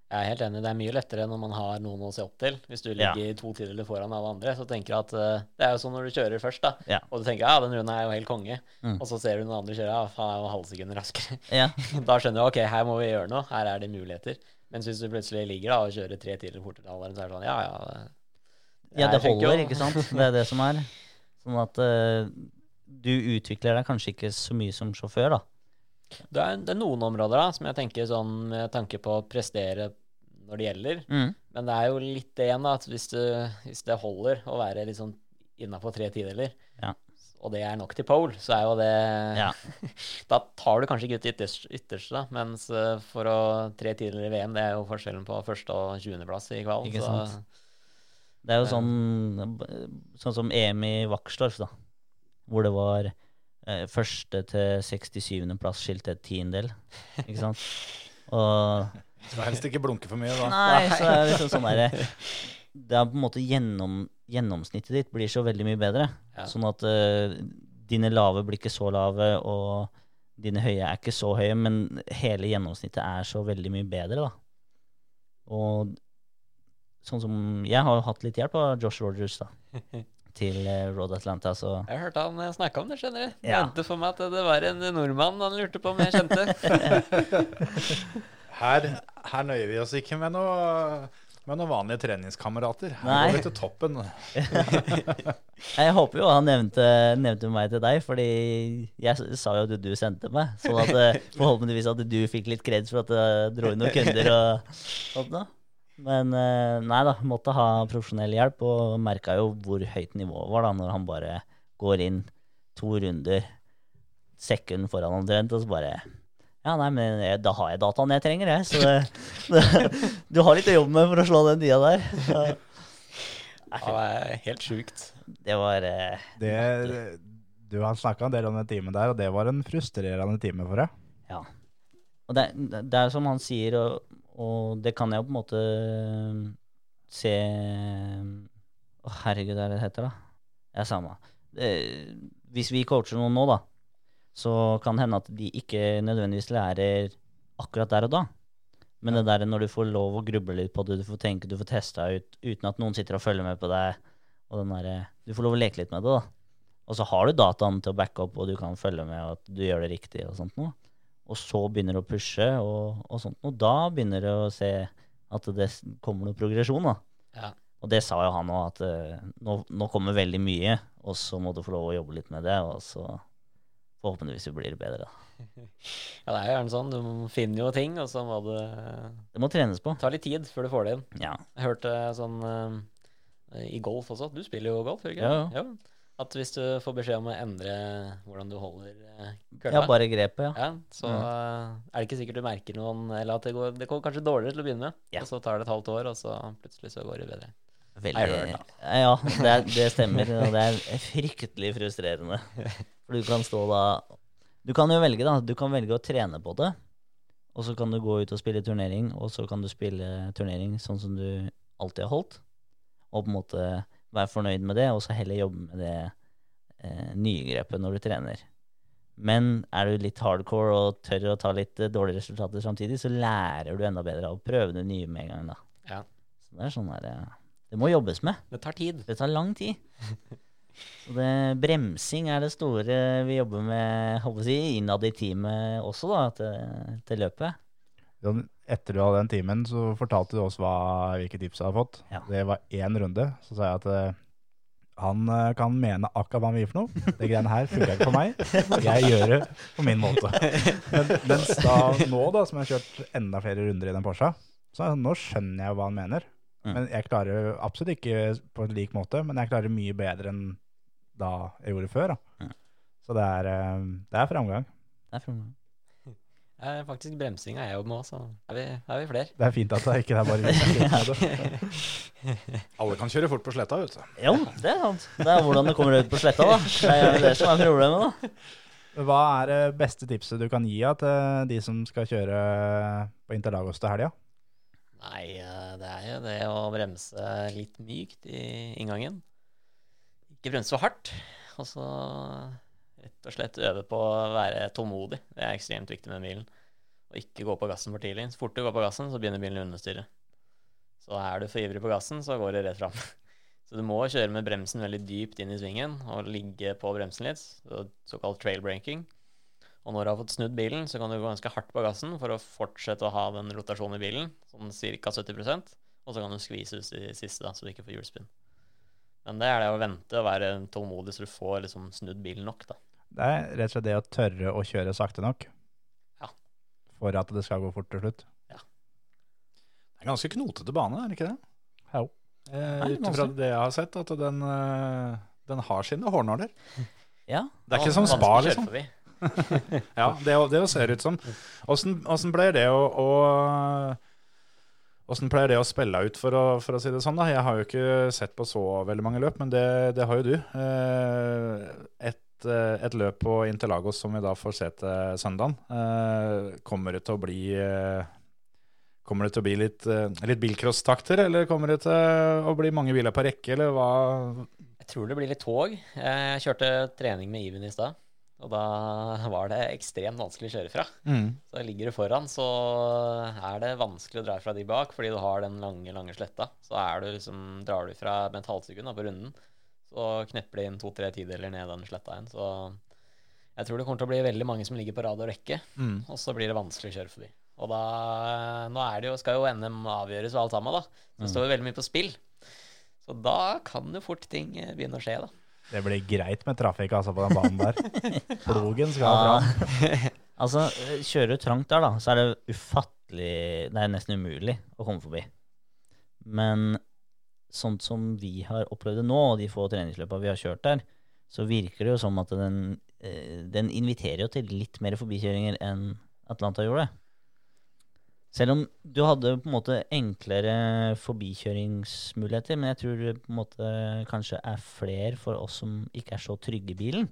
S4: jeg er helt enig. Det er mye lettere når man har noen å se opp til. Hvis du
S3: Ja.
S4: ligger to tider foran alle andre, så tenker du at uh, Det er jo sånn når du kjører først, da.
S3: Ja.
S4: Og du tenker ja, den runden er jo helt konge.
S3: Mm.
S4: Og så ser du noen andre kjøre, ja, faen, jeg jo halvsekund raskere.
S3: Ja,
S4: da skjønner du ok, her må vi gjøre noe. Her er det muligheter. Mens hvis du plutselig ligger da og kjører tre tider fortere enn alle andre, så er det sånn ja, ja.
S3: ja det holder, ikke sant? Det er det som er. Sånn at uh, du utvikler deg kanskje ikke så mye som sjåfør, da.
S4: Det er, det er noen områder da, som jeg tenker sånn med tanke på å prestere når det gjelder.
S3: Mm.
S4: Men det er jo litt det igjen, da, at hvis, du, hvis det holder å være litt sånn innafor tre tideler,
S3: Ja.
S4: og det er nok til pole, så er jo det
S3: Ja.
S4: Da tar du kanskje ikke ut det ytterste, da, mens eh, for å tre tideler i VM, det er jo forskjellen på første- og 20.-plass i kvalen.
S3: Ikke
S4: så
S3: sant. Det er jo sånn, sånn som EM i Vaksdorf, da. Hvor det var eh, første til 67. plass skilt et tiendedel. Ikke sant? Og
S1: skal helst ikke blunke for mye, da.
S3: Nei, så er det liksom sånn derre Det er på en måte gjennom, Gjennomsnittet ditt blir så veldig mye bedre.
S4: Ja.
S3: Sånn at eh, dine lave blir ikke så lave, og dine høye er ikke så høye, men hele gjennomsnittet er så veldig mye bedre, da. Og sånn som Jeg har jo hatt litt hjelp av Josh Rogers, da. Til eh, Road Atlanta, så
S4: Jeg hørte han eh, snakke om det, skjønner du.
S3: Ja.
S4: Mente for meg at det var en nordmann han lurte på om jeg kjente.
S1: Her, her nøyer vi oss ikke med noe med noen vanlige treningskamerater. Her går vi til toppen.
S3: Jeg håper jo han nevnte, nevnte meg til deg, fordi jeg sa jo at du sendte meg. Sånn at eh, forhåpentligvis at du fikk litt kreds for at jeg dro inn noen kunder og sånt noe. Men eh, nei da, måtte ha profesjonell hjelp, og merka jo hvor høyt nivået var da når han bare går inn to runder sekund foran omtrent, og så bare Ja, nei, men jeg, da har jeg dataen jeg trenger, jeg. Så det, det, du har litt å jobbe med for å slå den tida der. Ja.
S4: Ja, det er helt sjukt.
S3: det var eh,
S2: Det, du har snakka en del om den timen der, og det var en frustrerende time for deg.
S3: Ja. Og det, det er som han sier, og, og det kan jeg på en måte se Å, herregud, hva er det det heter, da? Ja, samme. Det, hvis vi coacher noen nå, da, så kan det hende at de ikke nødvendigvis lærer akkurat der og da. Men det der når du får lov å gruble litt på det, du får tenke, du får testa ut uten at noen sitter og følger med på deg, og den der, du får lov å leke litt med det, da. Og så har du dataen til å backe opp, og du kan følge med at du gjør det riktig og sånt noe. Og så begynner du å pushe og, og sånt Og Da begynner du å se at det kommer noe progresjon, da.
S4: Ja.
S3: Og det sa jo han òg, at uh, nå, nå kommer veldig mye, og så må du få lov å jobbe litt med det, og så forhåpentligvis blir det bedre, da.
S4: Ja, det er jo gjerne sånn. Du finner jo ting, og så må det
S3: Det må trenes på.
S4: ta litt tid før du får det inn.
S3: Ja.
S4: Jeg hørte sånn uh, i golf også. Du spiller jo golf, gjør du ikke?
S3: Ja,
S4: ja. At hvis du får beskjed om å endre hvordan du holder uh,
S3: ja, bare grepet, ja.
S4: Ja, så eh, er det ikke sikkert du merker noen Eller at det går, det går kanskje dårligere til å begynne med,
S3: Ja.
S4: og så tar det et halvt år, og så plutselig så går det bedre.
S3: Veldig,
S4: hørt,
S3: ja, det, er, det stemmer. Og det er fryktelig frustrerende. For du kan stå da Du kan jo velge, da. Du kan velge å trene på det. Og så kan du gå ut og spille turnering, og så kan du spille turnering sånn som du alltid har holdt. Og på en måte være fornøyd med det, og så heller jobbe med det eh, nye grepet når du trener. Men er du litt hardcore og tør å ta litt eh, dårlige resultater samtidig, så lærer du enda bedre av å prøve det nye med en gang. da.
S4: Ja.
S3: Så det er sånn der, eh, Det må jobbes med.
S4: Det tar tid.
S3: Det tar lang tid. Så det, bremsing er det store vi jobber med håper jeg, innad i teamet også, da, til, til løpet.
S2: Sånn, Etter du hadde den timen, så fortalte du oss hva, hvilke tips du hadde fått.
S3: Ja.
S2: Det var én runde. Så sa jeg at eh, han eh, kan mene akkurat hva han vil for noe. Det greiene her funker ikke for meg. Jeg gjør det på min måte. Men, mens da nå, da, som jeg har kjørt enda flere runder i den Porscha, så nå skjønner jeg hva han mener.
S3: Mm.
S2: Men jeg klarer absolutt ikke på en lik måte, men jeg klarer mye bedre enn da jeg gjorde før. Da.
S3: Mm.
S2: Så det er, eh, det er framgang.
S3: Det er for-
S4: Eh, faktisk bremsinga er jo med òg, så er vi, er vi flere.
S2: Det er fint at det ikke er bare vi.
S1: Alle kan kjøre fort på sletta, vet du.
S3: Jo, det er sant. Det er hvordan det kommer ut på sletta, da. Det er det som er problemet, da.
S2: Hva er det beste tipset du kan gi ja, til de som skal kjøre på Interlagos til helga?
S4: Nei, eh, det er jo det å bremse litt mykt i inngangen. Ikke bremse for hardt. Og så rett og slett øve på å være tålmodig. Det er ekstremt viktig med bilen. Og ikke gå på gassen for tidlig. Så fort du går på gassen, så begynner bilen å understyre. Så er du for ivrig på gassen, så går det rett fram. Så du må kjøre med bremsen veldig dypt inn i svingen og ligge på bremsen litt, såkalt trail breaking. Og når du har fått snudd bilen, så kan du gå ganske hardt på gassen for å fortsette å ha den rotasjonen i bilen, sånn ca. 70% og så kan du skvise ut i siste, da, så du ikke får hjulspinn. Men det er det å vente og være tålmodig så du får liksom snudd bilen nok, da.
S2: Det er rett og slett det å tørre å kjøre sakte nok
S4: Ja.
S2: for at det skal gå fort til slutt.
S1: Det er ganske knotete bane, er det ikke det?
S2: Jo.
S1: Eh, Ut ifra det jeg har sett, at den, eh, den har sine hårnåler.
S3: Ja.
S1: Det er ikke som spa, liksom. Ja, det, det ser ut som Åssen pleier det å, å Åssen pleier det å spille ut, for å, for å si det sånn? da? Jeg har jo ikke sett på så veldig mange løp, men det, det har jo du. Eh, Et, et løp på Interlagos som vi da får se til søndagen, eh, kommer det til å bli eh, Kommer det til å bli litt, eh, litt bilcross-takter, eller kommer det til å bli mange biler på rekke, eller hva?
S4: Jeg tror det blir litt tog. Jeg kjørte trening med Iven i stad, og da var det ekstremt vanskelig å kjøre fra. Så ligger du foran, så er det vanskelig å dra fra de bak, fordi du har den lange, lange sletta. Så er du liksom, drar du fra med et halvt sekund på runden, så knepper de inn to-tre tideler ned den sletta igjen. Så jeg tror det kommer til å bli veldig mange som ligger på rad og rekke,
S1: Mm.
S4: og så blir det vanskelig å kjøre forbi. Og da Nå er det jo, skal jo NM avgjøres og alt sammen, da. Så det står jo veldig mye på spill. Så da kan jo fort ting eh, begynne å skje, da.
S2: Det blir greit med trafikk altså, på den banen der. Plogen skal ha bra.
S3: Altså, kjører du trangt der, da, så er det ufattelig Det er nesten umulig å komme forbi. Men sånn som vi har opplevd det nå, og de få treningsløpa vi har kjørt der, så virker det jo som at den eh, den inviterer jo til litt mer forbikjøringer enn Atlanta gjorde. Selv om du hadde på en måte enklere forbikjøringsmuligheter, men jeg tror det på en måte kanskje er flere for oss som ikke er så trygge i bilen.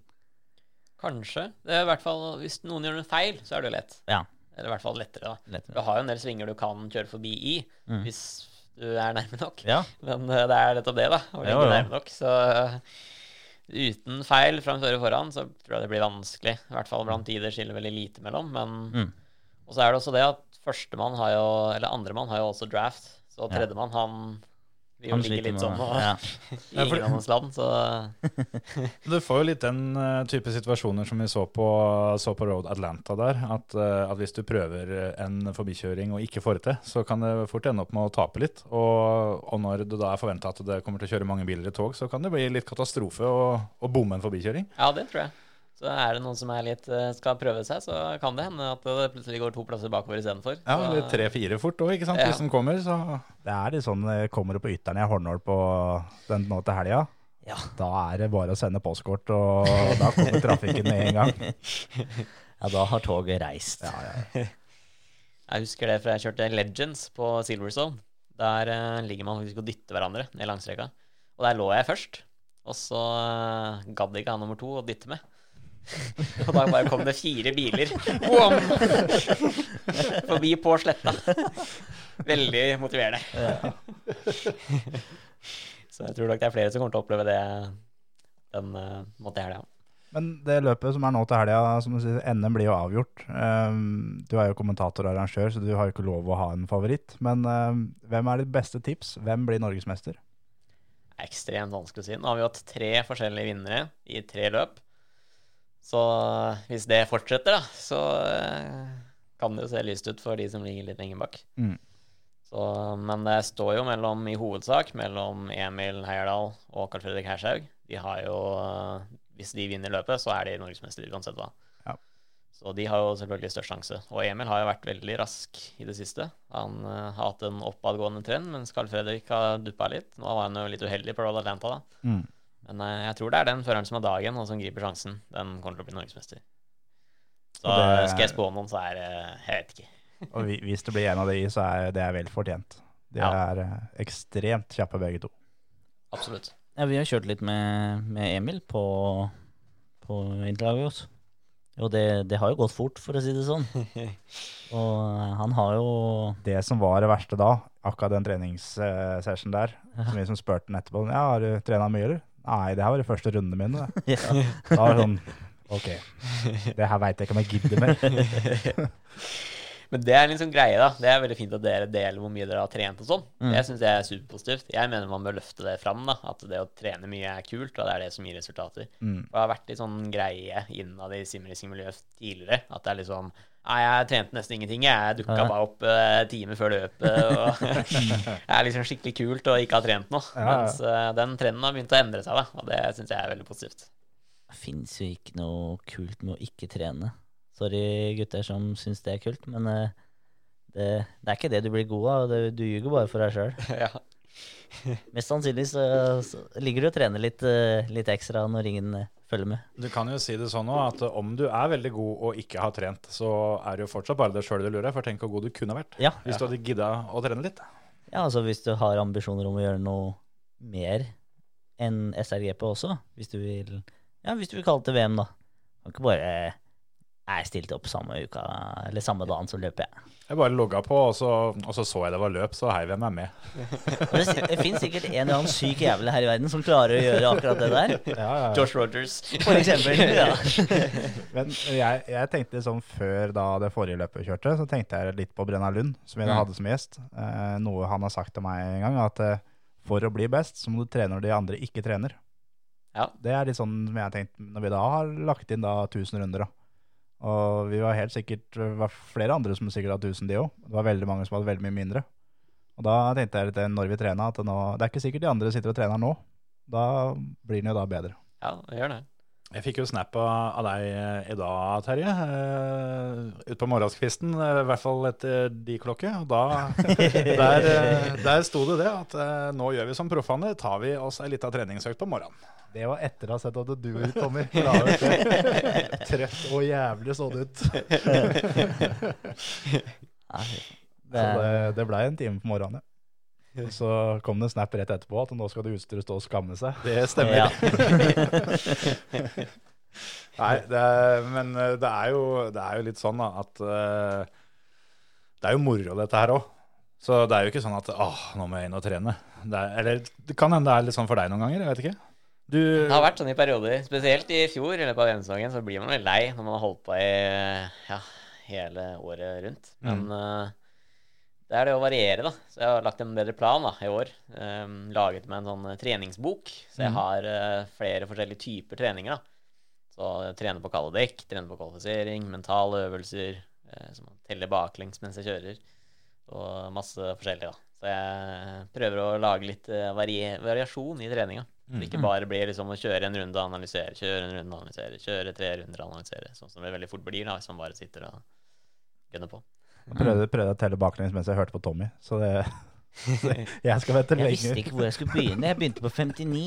S4: Kanskje. Det er i hvert fall, Hvis noen gjør noe feil, så er det jo lett.
S3: Ja.
S4: Eller i hvert fall lettere. da.
S3: Lettere.
S4: Du har jo en del svinger du kan kjøre forbi i,
S3: Mm.
S4: hvis du er nærme nok.
S3: Ja,
S4: Men eh, det er nettopp det, da. Å
S3: Jo,
S4: ligge
S3: jo.
S4: nærme nok. Så eh, uten feil fra fører foran, så tror jeg det blir vanskelig. I hvert fall blant de det skiller veldig lite mellom. Men
S3: Mm.
S4: Og så er det også det at førstemann har jo Eller andremann har jo også draft. Så tredjemann, han jo
S3: han ligger
S4: litt sånn
S3: ja.
S4: i ingen annens land, så
S1: Du får jo litt den eh, type situasjoner som vi så på, så på Road Atlanta der. At, eh, at hvis du prøver en forbikjøring og ikke får det til, så kan det fort ende opp med å tape litt. Og, og når det da er forventa at det kommer til å kjøre mange biler i tog, så kan det bli litt katastrofe å bomme en forbikjøring.
S4: Ja, det tror jeg. Så er det noen som er litt, eh, skal prøve seg, så kan det hende at det plutselig går to plasser bakover istedenfor.
S1: Ja, eller tre-fire fort òg, ikke sant.
S4: Ja.
S1: Hvis den kommer, så
S2: Det er litt sånn eh, kommer du på ytteren i Hornål på den nå til helga.
S3: Ja.
S2: Da er det bare å sende postkort, og da kommer trafikken med en gang.
S3: ja, da har toget reist.
S2: Ja, ja.
S4: Jeg husker det fra jeg kjørte Legends på Silverstone. Der eh, ligger man faktisk og dytter hverandre ned langstreka. Og der lå jeg først. Og så uh, gadd ikke han nummer to å dytte med. og da bare kom det fire biler Boom! forbi på sletta. Veldig motiverende. så jeg tror nok det er flere som kommer til å oppleve det den uh, måten her, ja.
S2: Men det løpet som er nå til helga, som du sier, NM blir jo avgjort. Um, du er jo kommentator og arrangør, så du har jo ikke lov å ha en favoritt. Men um, hvem er ditt beste tips? Hvem blir norgesmester?
S4: ekstremt vanskelig å si. Nå har vi hatt tre forskjellige vinnere i tre løp. Så hvis det fortsetter, da, så eh, kan det jo se lyst ut for de som ligger litt lenger bak.
S2: Mm.
S4: Så, men det står jo mellom, i hovedsak mellom Emil Heierdal og Carl Fredrik Hershaug. De har jo eh, Hvis de vinner løpet, så er de norgesmester uansett hva.
S2: Ja.
S4: Så de har jo selvfølgelig størst sjanse. Og Emil har jo vært veldig rask i det siste. Han uh, har hatt en oppadgående trend, mens Carl Fredrik har duppa litt. Nå var han jo litt uheldig på Roll Atlanta, da.
S2: Mm.
S4: Men eh, jeg tror det er den føreren som har dagen, og som griper sjansen. Den kommer til å bli norgesmester. Så
S2: det-
S4: skal jeg spå noen, så er det Jeg vet ikke.
S2: Og hvis det blir en av de, så er det er vel fortjent. De
S4: Ja.
S2: er eh, ekstremt kjappe begge to.
S4: Absolutt.
S3: Ja, vi har kjørt litt med, med Emil på, på Interlagos. Og det, det har jo gått fort, for å si det sånn. Og eh, han har jo
S2: Det som var det verste da, akkurat den treningssession der, som vi som spurte han etterpå Ja, har du trena mye, eller? Nei, det her var de første rundene mine. da.
S3: ja,
S2: Da var det sånn Ok, det her veit jeg ikke om jeg gidder mer.
S4: Men det er en liksom greie, da. Det er veldig fint at dere deler hvor mye dere har trent og sånn.
S3: Mm.
S4: Det syns jeg er superpositivt. Jeg mener man bør løfte det fram, da. At det å trene mye er kult, og det er det som gir resultater.
S2: Mm.
S4: Det har vært litt sånn greie innad i simracing-miljøet tidligere. At det er litt sånn Nei, jeg trente nesten ingenting. Jeg dukka bare opp uh, time før løpet. Og det er liksom skikkelig kult å ikke ha trent noe.
S2: Ja, ja.
S4: Mens uh, den trenden har begynt å endre seg, da. Og det syns jeg er veldig positivt.
S3: Det fins jo ikke noe kult med å ikke trene. Sorry, gutter som syns det er kult, men uh, det, det er ikke det du blir god av. Det, du ljuger bare for deg sjøl.
S4: ja.
S3: Mest sannsynlig så, så ligger du og trener litt, eh, litt ekstra når ingen eh, følger med.
S1: Du kan jo si det sånn òg, at om du er veldig god og ikke har trent, så er det jo fortsatt bare deg sjøl du lurer. For tenk hvor god du kunne vært
S3: Ja,
S1: hvis du hadde gidda å trene litt.
S3: ja, altså hvis du har ambisjoner om å gjøre noe mer enn SRGP også, hvis du vil Ja, hvis du vil kalle det til VM, da. Kan ikke bare Jeg stilte opp samme uka, eller samme dagen som løpet. jeg.
S1: Jeg bare logga på, og så, og så så jeg det var løp, så heiv jeg meg med.
S3: Og det, det finnes sikkert en eller annen syk jævel her i verden som klarer å gjøre akkurat det der.
S2: Ja, ja.
S4: Josh Rogers.
S3: For eksempel. Ja.
S2: Men jeg, jeg tenkte liksom før da det forrige løpet kjørte, så tenkte jeg litt på Brenna Lund, som jeg
S3: Mm.
S2: hadde som gjest. Eh, noe han har sagt til meg en gang, at eh, for å bli best, så må du trene når de andre ikke trener.
S4: Ja.
S2: Det er litt sånn som jeg har tenkt når vi da har lagt inn da 1000 runder. da. Og vi var helt sikkert var flere andre som sikkert hadde 1000, de òg. Det var veldig mange som hadde veldig mye mindre. Og da tenkte jeg litt eh, når vi trena, at nå, det er ikke sikkert de andre sitter og trener nå. Da blir den jo da bedre.
S4: Ja, det gjør det.
S1: Jeg fikk jo snap av deg eh, i dag, Terje. Utpå på morgenskvisten, eh, i hvert fall etter de klokke. Og da der, eh, der sto det det at eh, nå gjør vi som proffene, tar vi oss ei lita treningsøkt på morgenen.
S2: Det var etter å ha sett at du ut, Tommy. La ut. Trøtt og jævlig så det ut. Så det, det blei en time på morgenen. ja. Og så kom det en snap rett etterpå at nå skal det utstyret stå og skamme seg.
S1: Det stemmer.
S3: Ja.
S1: Nei, det er, men eh, det er, jo, det er jo litt sånn da, at eh, det er jo moro dette her òg. Så det er jo ikke sånn at åh, nå må jeg inn og trene. Det er, eller det kan hende det er litt sånn for deg noen ganger, jeg vet ikke. Du,
S4: Det har vært sånn i perioder. Spesielt i fjor i løpet av hjemmesesongen så blir man litt lei når man har holdt på i ja, hele året rundt. Men eh, det er det å variere, da. Så jeg har lagt en bedre plan da, i år. Um, laget meg en sånn eh, treningsbok. Så jeg har uh, flere forskjellige typer treninger. da. Så jeg trener på kalde dekk, trener på kvalifisering, mentale øvelser. uh, som teller baklengs mens jeg kjører. Og masse forskjellig, da. Så jeg prøver å lage litt uh, varie variasjon i treninga. Så det ikke bare blir liksom å kjøre en runde og analysere, kjøre en runde og analysere, kjøre tre runder og analysere. Sånn som det veldig fort blir da, hvis man bare sitter og gunner på.
S2: Jeg prøvde, prøvde å telle baklengs mens jeg hørte på Tommy, så det så Jeg skal vente
S3: Jeg visste ikke hvor jeg skulle begynne. Jeg begynte på 59.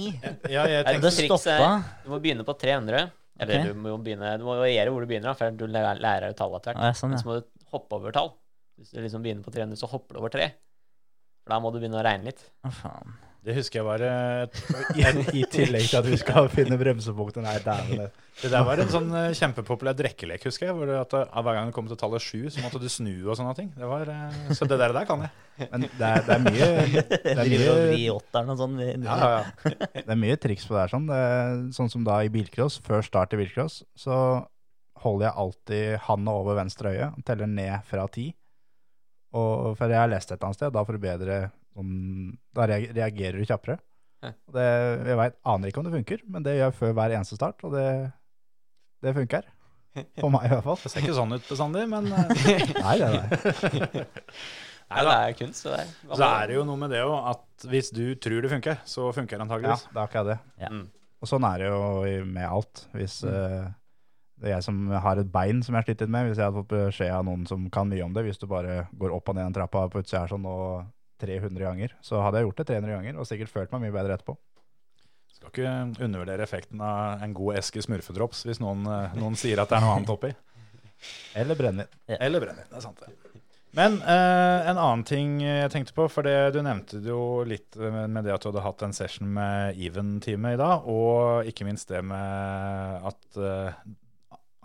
S1: ja, jeg
S4: Er
S3: det stoppa?
S4: Du må begynne på 300. Eller
S3: okay.
S4: du må begynne Du må variere hvor du begynner, for du lærer deg tall etter hvert.
S3: Ja, sånn, ja.
S4: så må du hoppe over tall. Hvis du liksom begynner på 300, så hopper du over 3. For da må du begynne å regne litt.
S3: Å, faen.
S1: Det husker jeg var et,
S2: I, I tillegg til at vi skal finne bremsepunktet. Nei, dæven. det-
S1: Det der var en sånn eh, kjempepopulær drikkelek, husker jeg. Hvor det at eh, hver gang du kom til tallet sju, så måtte du snu og sånne ting. Det var, eh, så det der, der kan jeg.
S2: Men det er, det er mye det er mye,
S3: sånn.
S1: Ja, ja, ja.
S2: det er mye triks på det her. Sånn. Det er, sånn som da i bilcross, før start i bilcross, så holder jeg alltid handa over venstre øye og teller ned fra ti. Og, for jeg har lest et eller annet sted, da for å bedre sånn, Da reagerer du kjappere. Det, jeg vet, aner ikke om det funker, men det gjør jeg før hver eneste start, og det, det funker. For meg i hvert fall.
S1: Det ser ikke sånn ut bestandig, men eh,
S2: Nei, det er det.
S4: Nei, det er kunst, det der.
S1: så er det jo noe med det òg at hvis du tror det funker, så funker det antageligvis.
S2: Ja, det er akkurat det.
S3: Ja.
S4: Mm.
S2: Og sånn er det jo med alt. Hvis eh, det er jeg som har et bein som jeg har slitt litt med, hvis jeg hadde fått beskjed av noen som kan mye om det, hvis du bare går opp og ned den trappa på utsida her sånn og 300 ganger, så hadde jeg gjort det 300 ganger og sikkert følt meg mye bedre etterpå.
S1: Skal ikke undervurdere effekten av en god eske smurfedrops hvis noen, eh, noen sier at det er noe annet oppi.
S2: Eller brennevin.
S1: Eller brennevin. Det er sant, det. Men eh, en annen ting jeg tenkte på, for det, du nevnte det jo litt med, med det at du hadde hatt en session med Even-teamet i dag, og ikke minst det med at, eh,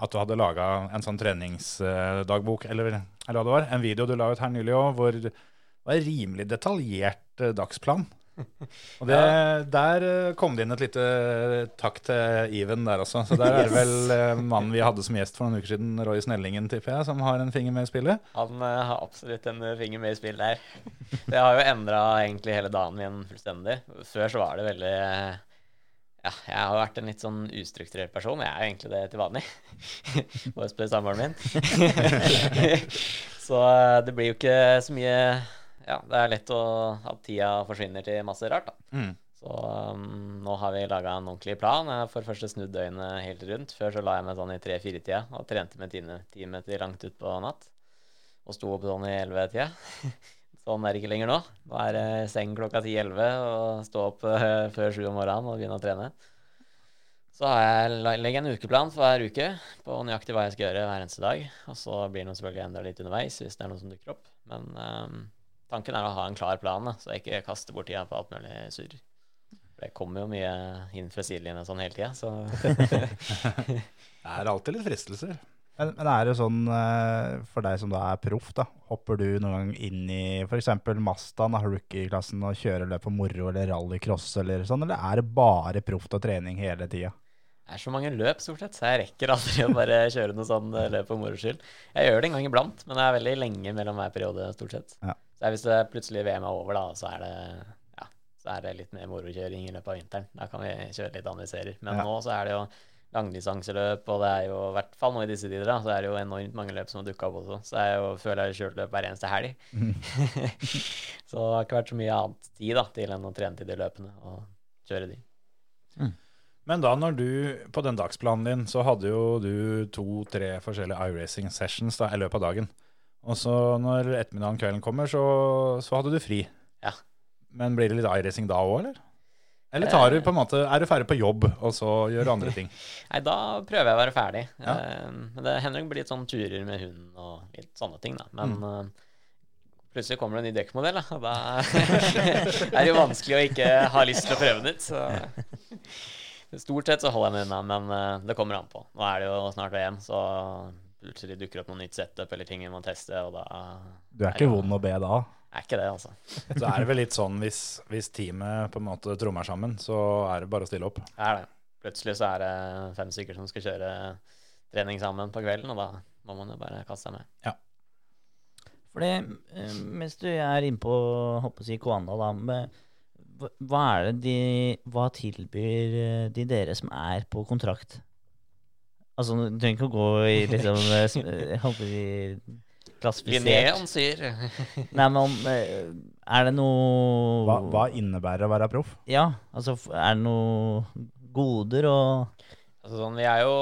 S1: at du hadde laga en sånn treningsdagbok, eller, eller hva det var, en video du la ut her nylig òg, hvor var en rimelig detaljert eh, dagsplan. Og det, der eh, kom det inn et lite takk til Even der også. Så der er det vel eh, mannen vi hadde som gjest for noen uker siden, Roy Snellingen, tipper jeg, som har en finger med i spillet.
S4: Han eh, har absolutt en eh, finger med i spillet der. Det har jo endra egentlig hele dagen min fullstendig. Før så var det veldig eh, Ja, jeg har vært en litt sånn ustrukturert person. Jeg er jo egentlig det til vanlig. Bare spør samboeren min. så eh, det blir jo ikke så mye Ja, det er lett å, at tida forsvinner til masse rart, da.
S1: Mm.
S4: Så um, nå har vi laga en ordentlig plan. Jeg har for første snudd døgnet helt rundt. Før så la jeg meg sånn i tre-fire-tida og trente med time, til langt utpå natt. Og sto opp sånn i elleve-tida. Sånn er det ikke lenger nå. Nå er det seng klokka ti-elleve og stå opp uh, før sju om morgenen og begynne å trene. Så har jeg legger en ukeplan for hver uke på nøyaktig hva jeg skal gjøre hver eneste dag. Og så blir det selvfølgelig enda litt underveis hvis det er noe som dukker opp. Men um, tanken er å ha en klar plan, da, så jeg ikke kaster bort tida på alt mulig surr. Det kommer jo mye inn fra sidelinja sånn hele tida, så
S1: Det er alltid litt fristelser.
S2: Men, men er det sånn eh, for deg som da er proff, da, hopper du noen gang inn i f.eks. Mazdaen, da, rookie-klassen, og kjører løp på moro eller rallycross eller sånn, eller er det bare proft og trening hele tida?
S4: det er så mange løp, stort sett, så jeg rekker aldri å bare kjøre noe sånn eh, løp for moro skyld. Jeg gjør det en gang iblant, men det er veldig lenge mellom hver periode, stort sett.
S2: Ja.
S4: Så hvis det plutselig VM er over, da, så er det ja, så er det litt mer morokjøring i løpet av vinteren. Da kan vi kjøre litt andre serier. Men
S2: Ja.
S4: nå så er det jo langdistanseløp, og det er jo, i hvert fall nå i disse tider, da, så er det jo enormt mange løp som har dukka opp også. Så jeg jo, føler jeg har kjørt løp hver eneste helg. så det har ikke vært så mye annet tid da, til enn å trene til de løpene og kjøre de.
S1: Men da når du, på den dagsplanen din, så hadde jo du to-tre forskjellige iRacing sessions da, i løpet av dagen. Og så når ettermiddagen kvelden kommer, så, så hadde du fri.
S4: Ja.
S1: Men blir det litt iRacing da òg, eller? Eller tar du på en måte, er du ferdig på jobb, og så gjør du andre ting?
S4: Nei, da prøver jeg å være ferdig.
S1: Ja.
S4: Eh, Men det hender det blir litt sånn turer med hund og litt sånne ting, da. Men
S1: Mm.
S4: eh, plutselig kommer det en ny dekkmodell, da. Og da er det jo vanskelig å ikke ha lyst til å prøve den ut. Så stort sett så holder jeg meg unna, men eh, det kommer an på. Nå er det jo snart VM, så plutselig dukker opp noe nytt setup eller ting vi må teste, og da
S2: Du er ikke vond å be da.
S4: er ikke det, altså.
S1: Så er det vel litt sånn hvis, hvis teamet på en måte trommer sammen, så er det bare å stille opp.
S4: Er det. Plutselig så er det fem stykker som skal kjøre trening sammen på kvelden, og da må man jo bare kaste seg med.
S3: Ja. det, eh, mens du er inne på håper å si Koanda, da med, hva- er det de Hva tilbyr de dere som er på kontrakt? Altså, du trenger ikke å gå i liksom eh, s- eh, Jeg
S4: Linné
S3: klassifisert
S4: ansier
S3: Nei, men om eh, Er det noe
S2: Hva, hva innebærer å være proff?
S3: Ja, altså er det noe goder og
S4: Altså sånn, vi er jo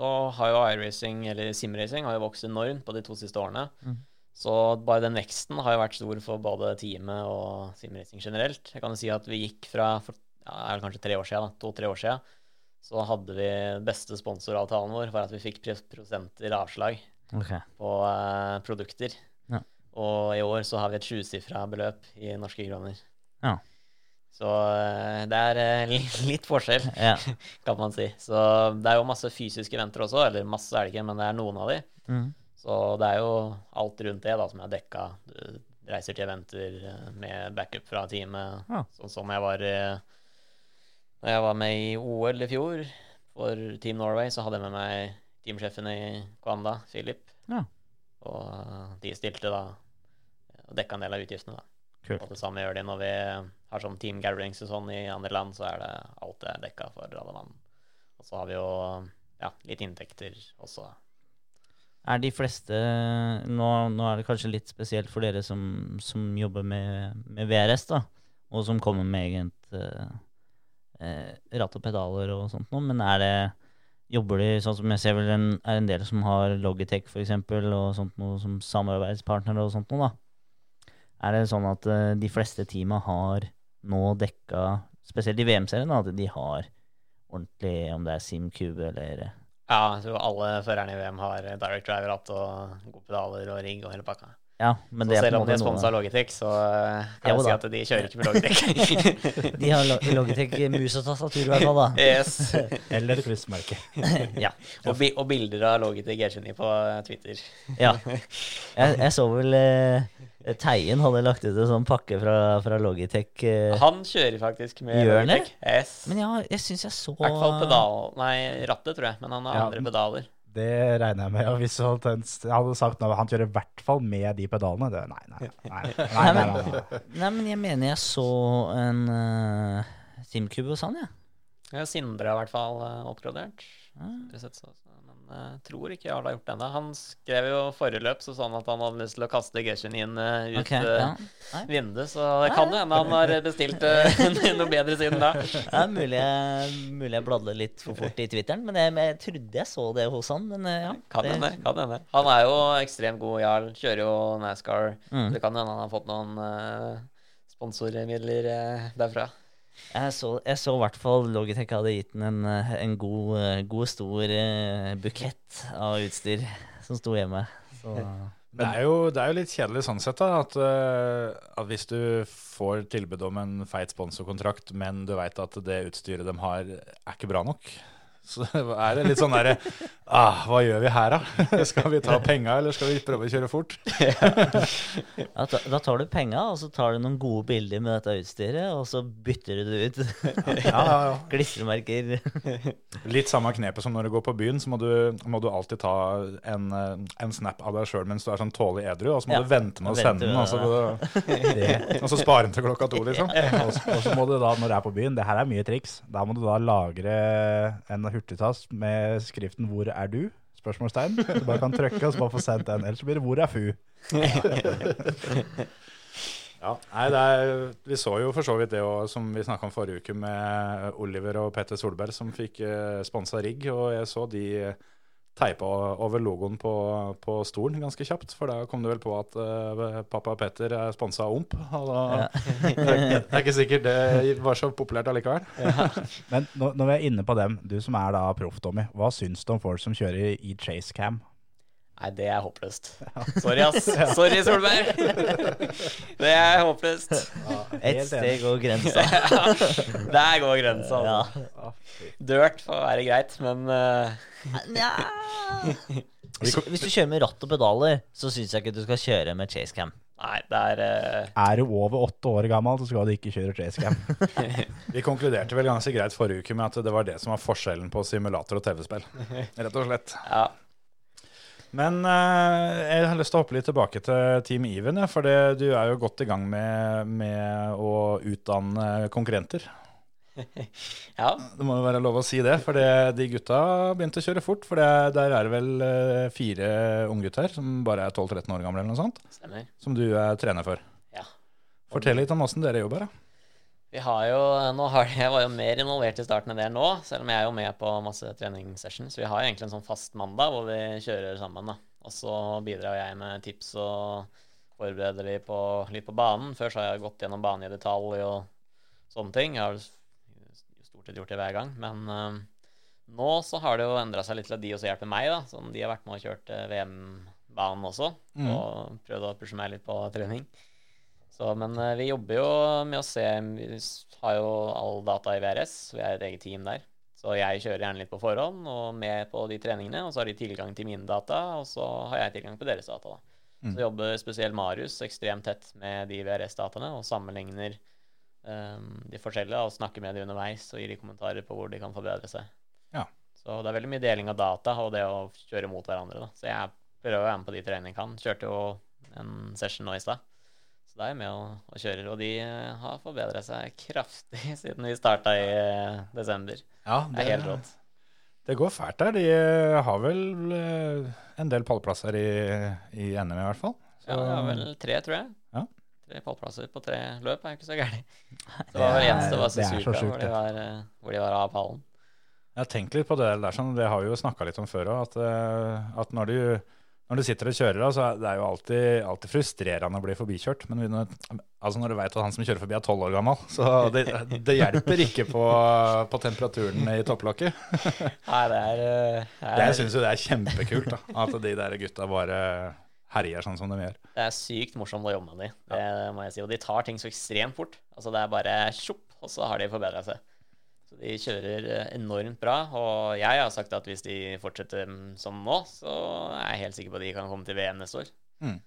S4: Nå har jo iRacing, eller simracing, har jo vokst enormt på de to siste årene.
S3: Mm.
S4: Så bare den veksten har jo vært stor for både teamet og simracing generelt. Jeg kan jo si at vi gikk fra for, ja, er det kanskje tre år siden, da, to-tre år siden, så hadde vi beste sponsoravtalen vår for at vi fikk prosenter avslag
S3: okay.
S4: på uh, produkter.
S3: Ja.
S4: Og i år så har vi et sjusifra beløp i norske kroner.
S3: Ja.
S4: Så uh, det er uh, litt forskjell
S3: Ja.
S4: kan man si. Så det er jo masse fysiske eventer også, eller masse er det ikke, men det er noen av de.
S3: Mm.
S4: Så det er jo alt rundt det da som er dekka. Du reiser til eventer med backup fra teamet. Sånn som jeg var eh, Når jeg var med i OL i fjor for Team Norway, så hadde jeg med meg teamsjefen i Kwanda, Philip.
S3: Ja.
S4: Og de stilte da og dekka en del av utgiftene, da.
S3: Kult.
S4: Og det samme gjør de når vi har sånn team gatherings og sånn i andre land, så er det alt det er dekka for land. Og så har vi jo ja, litt inntekter også.
S3: Er de fleste nå, nå er det kanskje litt spesielt for dere som, som jobber med, med VRS, da, og som kommer med eget eh, ratt og pedaler og sånt noe, men er det Jobber de sånn som jeg ser vel en, er en del som har Logitech for eksempel, og sånt noe som samarbeidspartnere og sånt noe, da? Er det sånn at eh, de fleste teama har nå dekka, spesielt i VM-serien, at de har ordentlig, om det er SimCube eller
S4: Ja, jeg tror alle førerne i VM har direct drive-ratt og gode pedaler og rigg og hele pakka.
S3: Ja, men
S4: Så
S3: det er
S4: selv om de er sponsa av Logitech, så eh, kan jeg si at de kjører ikke med Logitech.
S3: De har lo- Logitech mus og tastatur i hvert fall, da.
S4: yes.
S2: Eller plussmerke.
S3: Ja.
S4: og, bi og bilder av Logitech G29 på Twitter.
S3: ja. Jeg, jeg så vel eh, Teien hadde lagt ut en sånn pakke fra, fra Logitech. Eh,
S4: Han kjører faktisk med? Logitech. Yes.
S3: men ja, jeg syns jeg så
S4: I hvert fall pedal Nei, rattet, tror jeg, men han har
S2: Ja,
S4: andre pedaler.
S2: Det regner jeg med. Og hvis han hadde sagt at han kjører i hvert fall med de pedalene det, Nei, nei, nei. nei, nei, nei, nei.
S3: Nei, men jeg mener jeg så en uh, SimCube hos han, jeg.
S4: Ja, Sindre er i hvert fall eh, oppgradert.
S3: Ja.
S4: Det så- så- Men jeg tror ikke Jarl har gjort det ennå. Han skrev jo forrige løp så sånn at han hadde lyst til å kaste G29 eh, ut
S3: Ok,
S4: eh,
S3: ja.
S4: Vinduet, så det kan jo hende han har bestilt eh, noe bedre siden da.
S3: Er mulig mulig jeg bladde litt for fort i Twitteren, men jeg, jeg trodde jeg så det hos han. Men eh, ja.
S4: Kan
S3: det-
S4: hende. kan hende. Han er jo ekstremt god, Jarl. Kjører jo NASCAR.
S3: Mm.
S4: Det kan hende han har fått noen eh, sponsormidler eh, derfra.
S3: Jeg så, jeg så i hvert fall Logitech hadde gitt den en, eh, en god, eh, god stor eh, bukett av utstyr som sto hjemme. Så
S1: Det er, jo, det er jo litt kjedelig sånn sett, da. At, at hvis du får tilbud om en feit sponsorkontrakt, men du veit at det utstyret de har, er ikke bra nok, så er det litt sånn derre ah, Hva gjør vi her, da? Skal vi ta penga, eller skal vi prøve å kjøre fort?
S3: Ja, da, tar du penga, og så tar du noen gode bilder med dette utstyret, og så bytter du det ut.
S1: Ja, ja, ja.
S3: Klistremerker.
S1: Litt samme knepet som når du går på byen, så må du, må du alltid ta en, eh, en snap av deg sjøl mens du er sånn tålelig edru, og så må
S3: Ja,
S1: du vente med å sende den, og så, og så spare den til klokka to, liksom.
S2: og så må du da, når du er på byen, det her er mye triks, da må du da lagre en hurtigtast med skriften 'Hvor er du?' spørsmålstegn. Du bare kan trykke og så bare få sendt den, ellers blir det 'Hvor er fu?'
S1: Ja, nei, er, Vi så jo for så vidt det også, som vi snakka om forrige uke med Oliver og Petter Solberg, som fikk eh, sponsa rigg. Og jeg så de teipa over logoen på, på stolen ganske kjapt. For da kom det vel på at uh, pappa Petter er sponsa av Omp. Og da, det er ikke sikkert det var så populært allikevel.
S2: Men når, når vi er inne på dem, du som er da proff, Tommy, hva syns du om folk som kjører i chasecam?
S4: Nei, det er håpløst. Sorry, ass. Sorry, Solberg. Det er håpløst.
S3: Ett steg går grensa.
S4: Der går grensa.
S3: Ja.
S4: Dirt får være greit, men eh,
S3: Nja hvis, hvis du kjører med ratt og pedaler, så syns jeg ikke du skal kjøre med chasecam.
S4: Nei, det er uh...
S2: Er du over åtte år gammel, så skal du ikke kjøre chasecam.
S1: Vi konkluderte vel ganske greit forrige uke med at det var det som var forskjellen på simulator og TV-spill. Rett og slett.
S4: Ja.
S1: Men eh, jeg har lyst til å hoppe litt tilbake til Team Even, for det, du er jo godt i gang med, med å utdanne konkurrenter.
S4: ja.
S1: Det må jo være lov å si det, for de gutta har begynt å kjøre fort. For det, der er det vel eh, fire unggutter som bare er 12-13 år gamle, eller noe sånt,
S4: Stemmer.
S1: som du er trener for.
S4: Ja.
S1: Fortell litt om åssen dere jobber. da.
S4: Vi har jo, nå har, Jeg var jo mer involvert i starten enn det nå, selv om jeg er jo med på masse treningssessions. Vi har egentlig en sånn fast mandag hvor vi kjører sammen. da. Og så bidrar jeg med tips og forbereder de på, litt på banen. Før så har jeg gått gjennom banen i detalj og sånne ting. Jeg har stort sett gjort det hver gang. Men eh, nå så har det jo endra seg litt til at de også hjelper meg. da. Sånn, de har vært med og kjørt eh, VM-banen også, og prøvd å pushe meg litt på trening. Så, men eh, vi jobber jo med å se Vi har jo all data i VRS, vi er et eget team der. Så jeg kjører gjerne litt på forhånd og med på de treningene, og så har de tilgang til mine data, og så har jeg tilgang på deres data. da. Så jobber spesielt Marius ekstremt tett med de VRS-dataene og sammenligner um, de forskjellige og snakker med de underveis og gir de kommentarer på hvor de kan forbedre seg.
S1: Ja.
S4: Så det er veldig mye deling av data og det å kjøre mot hverandre. da. Så jeg prøver å være med på de treningene jeg kan. Kjørte jo en session nå i stad. Så da er jeg med og, og kjører, og de eh, har forbedret seg kraftig siden vi starta i eh, desember.
S1: Ja,
S4: Det er helt rått.
S1: Det går fælt der. De eh, har vel en del pallplasser i, i NM i hvert fall.
S4: Ja, de har vel tre, tror jeg.
S1: Ja.
S4: Tre pallplasser på tre løp er jo ikke så gærent. Det var vel eneste var
S2: det så sjukt,
S4: hvor, de var, hvor de var av pallen.
S1: Jeg har tenkt litt på det der, sånn, det har vi jo snakka litt om før òg, at, at når, du, når du sitter og kjører, så er det jo alltid, alltid frustrerende å bli forbikjørt. Men altså når du veit at han som kjører forbi er tolv år gammel, så det, det hjelper ikke på, på temperaturen i topplokket.
S4: Nei, det er, eh,
S1: Det,
S4: er
S1: jeg syns jo det er kjempekult, da, at de der gutta bare herjer sånn som de gjør.
S4: Det er sykt morsomt å jobbe med dem, det må jeg si. Og de tar ting så ekstremt fort. Altså Det er bare tjopp, og så har de forbedra seg. Så de kjører eh, enormt bra. Og jeg har sagt at hvis de fortsetter mm, som nå, så er jeg helt sikker på at de kan komme til VM neste år.
S1: Mm.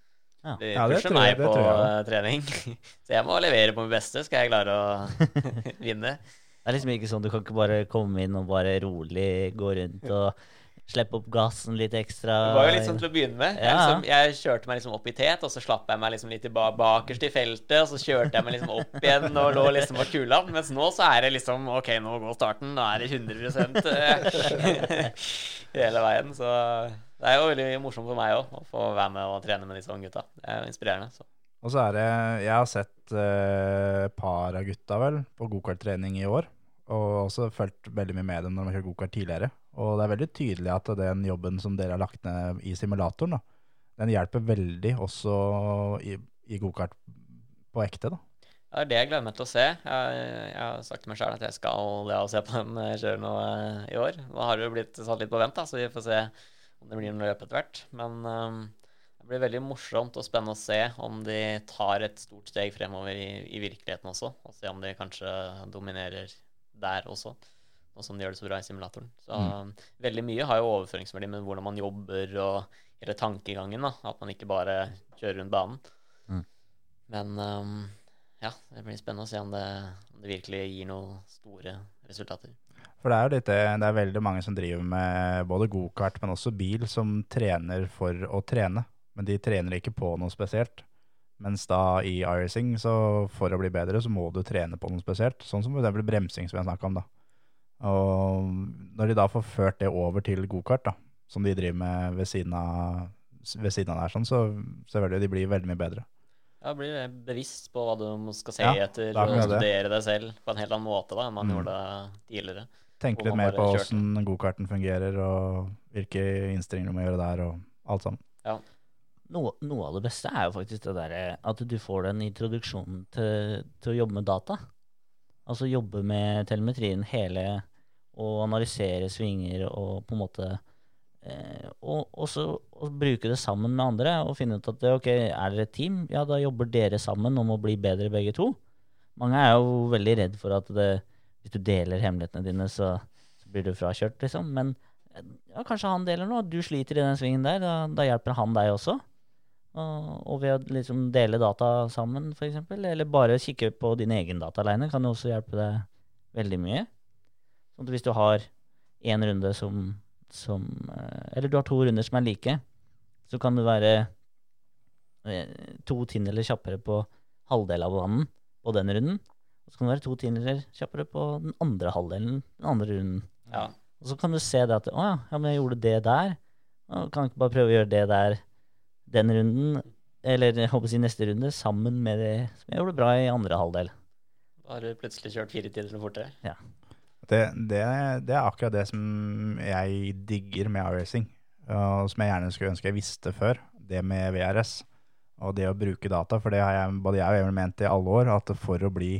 S3: Ja.
S4: De pusher
S2: ja,
S4: meg på
S2: jeg
S4: trening. Så jeg må levere på mitt beste, skal jeg klare å vinne.
S3: Det er liksom ikke sånn, Du kan ikke bare komme inn og bare rolig gå rundt og slippe opp gassen litt ekstra.
S4: Det var jo litt sånn til å begynne med. Jeg, liksom, jeg kjørte meg liksom opp i tet, og så slapp jeg meg liksom litt bakerst i feltet, og så kjørte jeg meg liksom opp igjen og lå liksom på kula. Mens nå så er det liksom OK, nå går starten. Nå er det 100 eh, hele veien. Så det er jo veldig morsomt for meg òg å få være med og trene med disse unge gutta. Det er jo inspirerende. Så.
S2: Og så er det Jeg har sett eh, par av gutta vel på gokarttrening i år. Og også fulgt veldig mye med dem når de har kjørt gokart tidligere. Og det er veldig tydelig at den jobben som dere har lagt ned i simulatoren, da, den hjelper veldig også i, i gokart på ekte. da.
S4: Ja, det er det jeg gleder til å se. Jeg, jeg har sagt til meg sjøl at jeg skal å se på den kjøre nå eh, i år. Da har det jo blitt satt litt på vent, da, så vi får se om det blir noe løp etter hvert. Men um, det blir veldig morsomt og spennende å se om de tar et stort steg fremover i, i virkeligheten også. Og se om de kanskje dominerer der også, nå som de gjør det så bra i simulatoren. Så veldig mye har jo overføringsverdi med hvordan man jobber og hele tankegangen. da, At man ikke bare kjører rundt banen. Men um, ja, det blir spennende å se om det, om det virkelig gir noen store resultater.
S2: For det er jo litt det, det er veldig mange som driver med både gokart, men også bil, som trener for å trene. Men de trener ikke på noe spesielt. Mens da i iRacing, så for å bli bedre, så må du trene på noe spesielt. Sånn som f.eks. bremsing, som jeg snakka om, da. Og når de da får ført det over til gokart, da, som de driver med ved siden av, ved siden av der, sånn, så selvfølgelig de blir veldig mye bedre.
S4: Ja, blir bevisst på hva du skal se
S2: Ja,
S4: etter,
S2: er
S4: og studere deg selv på en helt annen måte da, enn man
S2: Mm.
S4: gjorde det tidligere.
S2: Tenke litt mer på åssen gokarten fungerer, og hvilke innstillinger du må gjøre der, og alt sammen.
S3: Noe, noe av det beste er jo faktisk det derre at du får den introduksjonen til, til å jobbe med data. Altså jobbe med telemetrien hele og analysere svinger og på en måte eh, Og også og bruke det sammen med andre og finne ut at det, ok, er dere et team? Ja, da jobber dere sammen om å bli bedre begge to. Mange er jo veldig redd for at det, hvis du deler hemmelighetene dine, så, så blir du frakjørt, liksom. Men ja, kanskje han deler noe. Du sliter i den svingen der. Da, da hjelper han deg også. Og, ved å liksom dele data sammen, f.eks., eller bare kikke på din egen data alene, kan jo også hjelpe deg veldig mye. Sånn at hvis du har én runde som, som eh, Eller du har to runder som er like, så kan du være eh, to tiendedeler kjappere på halvdel av banen på den runden. Og så kan du være to tiendedeler kjappere på den andre halvdelen den andre runden.
S4: Ja.
S3: Og så kan du se det at å ja, ja, men jeg gjorde det der. Kan jeg ikke bare prøve å gjøre det der den runden, eller jeg håper å si neste runde, sammen med det som jeg gjorde bra i andre halvdel.
S4: Da har du plutselig kjørt fire tider fortere.
S2: Det, det, det er akkurat det som jeg digger med iRacing, og som jeg gjerne skulle ønske jeg visste før. Det med VRS og det å bruke data. For det har jeg, både jeg og Emil ment i alle år, at for å bli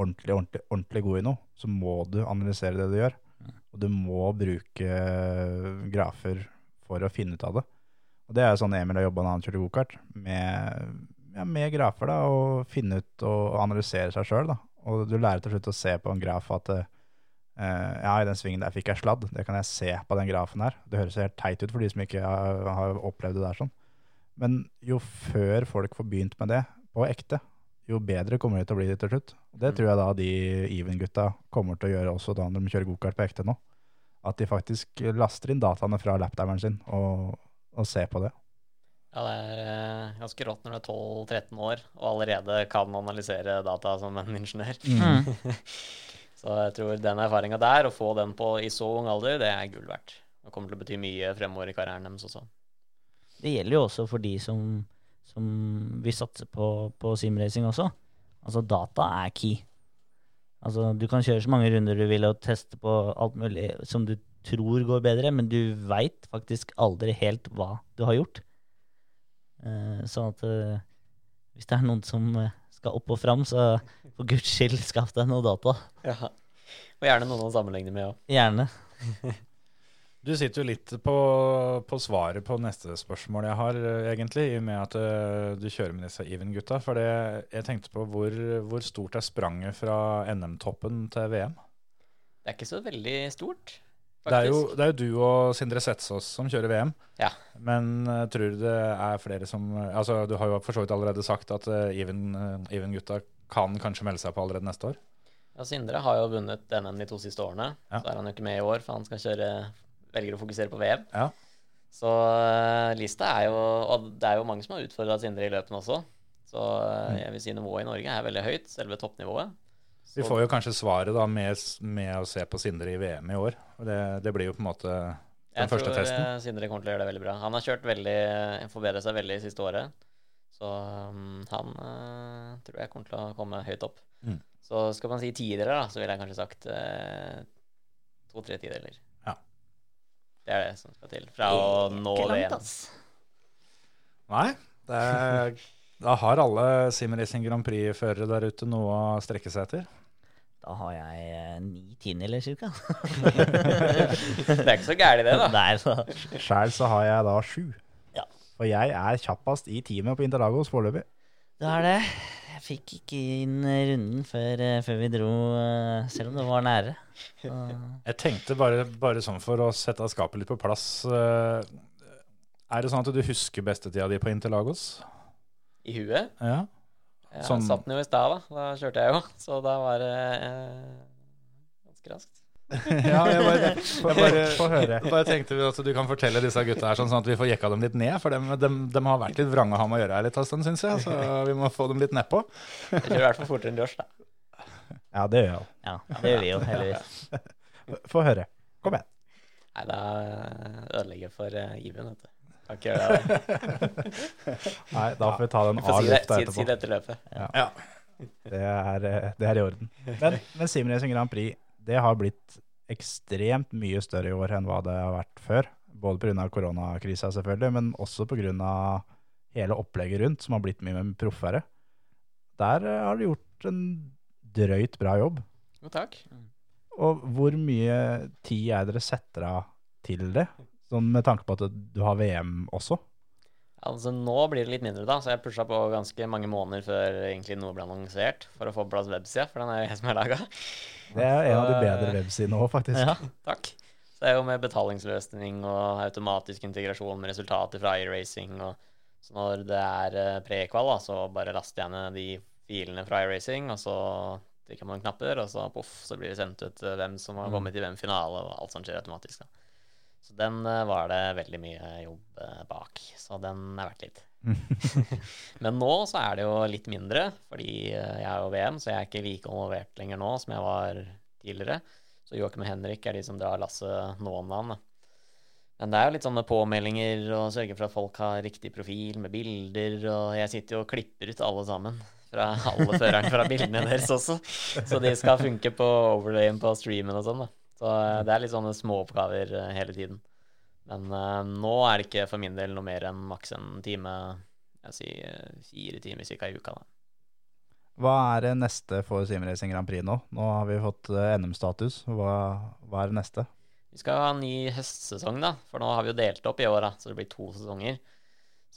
S2: ordentlig, ordentlig, ordentlig god i noe, så må du analysere det du gjør. Og du må bruke grafer for å finne ut av det. Og det er jo sånn Emil har jobba når han kjørte gokart, med, ja, med grafer. da, Og finne ut og analysere seg sjøl. Og du lærer til slutt å se på en graf at uh, ja, i den svingen der fikk jeg sladd. Det kan jeg se på den grafen her. Det høres helt teit ut for de som ikke har, har opplevd det der sånn. Men jo før folk får begynt med det på ekte, jo bedre kommer de til å bli det til slutt. Det
S4: Mm.
S2: tror jeg da de Even-gutta kommer til å gjøre også da når de kjører gokart på ekte nå. At de faktisk laster inn dataene fra laptimeren sin og, og se på det.
S4: Ja, det er eh, ganske rått når du er 12-13 år og allerede kan analysere data som en ingeniør.
S3: Mm.
S4: Så jeg tror den erfaringa der, å få den på i så ung alder, det er gull verdt. Det kommer til å bety mye fremover i karrieren deres også.
S3: Det gjelder jo også for de som, som vil satse på, på simracing også. Altså, data er key. Altså, du kan kjøre så mange runder du vil og teste på alt mulig som du tror går bedre, men du veit faktisk aldri helt hva du har gjort. Eh, sånn at eh, hvis det er noen som eh, skal opp og fram, så for guds skyld, skaff deg noe data.
S4: Ja. Og gjerne noen å sammenligne med òg.
S3: Gjerne.
S1: Du sitter jo litt på, på svaret på neste spørsmål jeg har, egentlig, i og med at uh, du kjører med disse Even-gutta. For det, jeg tenkte på hvor, hvor stort er spranget fra NM-toppen til VM?
S4: Det er ikke så veldig stort,
S1: Det er, jo, det er jo du og Sindre Setsås som kjører VM.
S4: Ja.
S1: Men uh, tror du det er flere som Altså, du har jo for så vidt allerede sagt at uh, Even, eh, Even-gutta kan kanskje melde seg på allerede neste år.
S4: Ja, Sindre har jo vunnet NM de to siste årene.
S1: Ja.
S4: Så er han jo ikke med i år, for han skal kjøre velger å fokusere på VM.
S1: Ja.
S4: Så uh, lista er jo Og det er jo mange som har utfordra Sindre i løpene også. Så eh, jeg vil si nivået i Norge er veldig høyt, selve toppnivået.
S1: Vi får jo kanskje svaret da med, med å se på Sindre i VM i år. Det, det blir jo på en måte den
S4: jeg
S1: første testen.
S4: Jeg tror Sindre kommer til å gjøre det veldig bra. Han har kjørt veldig forbedret seg veldig siste året. Så um, han uh, tror jeg kommer til å komme høyt opp.
S1: Mm.
S4: Så skal man si tidere, da, så ville jeg kanskje sagt uh, to-tre tideler.
S1: Ja.
S4: Det er det som skal til fra å nå VM.
S1: Nei, det er, da har alle Simracing Grand Prix-førere der ute noe å strekke seg etter.
S3: Da har jeg eh, ni tiendeler, cirka.
S4: Det er ikke så gærent, det, da.
S3: Nei, så
S2: Sjæl så har jeg da sju.
S3: Ja.
S2: Og jeg er kjappest i teamet på Interlagos foreløpig.
S3: Det er det. Jeg fikk ikke inn runden før, eh, før vi dro, eh, selv om det var nære. Så,
S1: Jeg tenkte bare, bare sånn for å sette skapet litt på plass eh, Er det sånn at du husker bestetida di på Interlagos?
S4: I huet.
S1: Ja.
S4: Jeg
S1: Sånn-
S4: satt den jo i stad, da. Da kjørte jeg jo. Så da var det eh, ganske raskt.
S1: ja jeg bare, jeg bare,
S2: Få høre.
S1: bare tenkte at du kan fortelle disse gutta her sånn, sånn at vi får jekka dem litt ned. For de dem, dem har vært litt vrange å ha med å gjøre her litt av stund, syns jeg. Så vi må få dem litt nedpå.
S4: Jeg kjører i hvert fall fortere enn Josh, da.
S2: Ja, det gjør jeg.
S3: ja, det gjør vi jo, heldigvis.
S2: Få høre. Kom igjen.
S4: Nei, da ødelegger jeg for uh, Iben, vet du. Kan ikke gjøre det.
S2: Nei, da får vi ta den
S4: Vi får
S2: av
S4: si det,
S2: lufta
S4: si,
S2: etterpå.
S4: si det etter løpet.
S1: Ja.
S2: Det er, eh, det er i orden. Men, men Simracing Grand Prix det har blitt ekstremt mye større i år enn hva det har vært før. Både pga. koronakrisa, selvfølgelig, men også pga. hele opplegget rundt, som har blitt mye mer proffere. Der eh, har du gjort en drøyt bra jobb.
S4: Jo, takk.
S2: Og hvor mye tid er dere setter av til det? Sånn med tanke på at du har VM også?
S4: Altså Nå blir det litt mindre, da, så jeg pusha på ganske mange måneder før egentlig noe ble annonsert, for å få på plass websida, for den er jo jeg som har laga.
S2: Det er en av de bedre websidene òg, faktisk.
S3: Ja.
S4: Takk. Så det er jo med betalingsløsning og automatisk integrasjon med resultater fra iRacing. Og så når det er prekval, da, så bare laster jeg ned de filene fra iRacing, og så trykker man knapper, og så poff, så blir det sendt ut eh, hvem som har kommet i hvem finale, og alt sånt skjer automatisk. da. Så den eh, var det veldig mye jobb eh, bak. Så den er verdt litt. Men nå så er det jo litt mindre, fordi eh, jeg er jo VM, så jeg er ikke like involvert lenger nå som jeg var tidligere. Så Joakim og Henrik er de som drar lasset nå om dagen. Men det er jo litt sånne påmeldinger og sørge for at folk har riktig profil med bilder, og jeg sitter jo og klipper ut alle sammen. Fra alle førerne fra bildene deres også. Så de skal funke på overlayen på streamen og sånn, da. Så eh, det er litt sånne småoppgaver eh, hele tiden. Men uh, nå er det ikke for min del noe mer enn maks en time, jeg sier fire timer cirka i uka, da.
S2: Hva er det neste for Simracing Grand Prix nå? Nå har vi fått NM-status. Hva, hva er det neste?
S4: Vi skal ha en ny høstsesong, da. For nå har vi jo delt opp i år, da, så det blir to sesonger.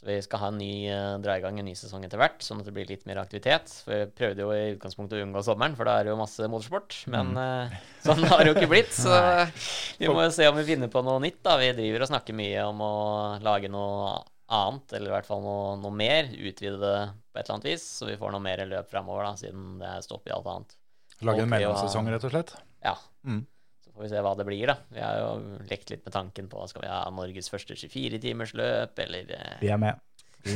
S4: Så vi skal ha en ny, uh, dra i gang en ny sesong etter hvert, sånn at det blir litt mer aktivitet. For vi prøvde jo i utgangspunktet å unngå sommeren, for da er det jo masse motorsport. Men uh, sånn har det jo ikke blitt, så vi må jo se om vi finner på noe nytt, da. Vi driver og snakker mye om å lage noe annet, eller i hvert fall noe, noe mer. Utvide det på et eller annet vis, så vi får noe mer løp framover, da, siden det er stopp i alt annet.
S1: Lage en mellomsesong, rett og slett.
S4: Ja.
S1: Mm.
S4: Så får vi se hva det blir, da. Vi har jo lekt litt med tanken på skal vi ha Norges første 24-timersløp, eller eh,
S2: Vi er med.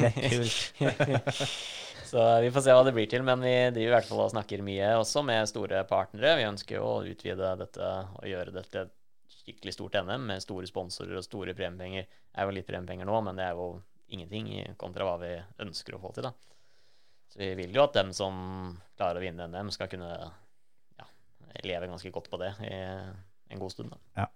S4: Så vi får se hva det blir til, men vi driver i hvert fall og snakker mye også med store partnere. Vi ønsker jo å utvide dette og gjøre dette til et skikkelig stort NM med store sponsorer og store premiepenger. Det er jo litt premiepenger nå, men det er jo ingenting kontra hva vi ønsker å få til, da. Så vi vil jo at dem som klarer å vinne NM, skal kunne leve ganske godt på det i en god stund, da.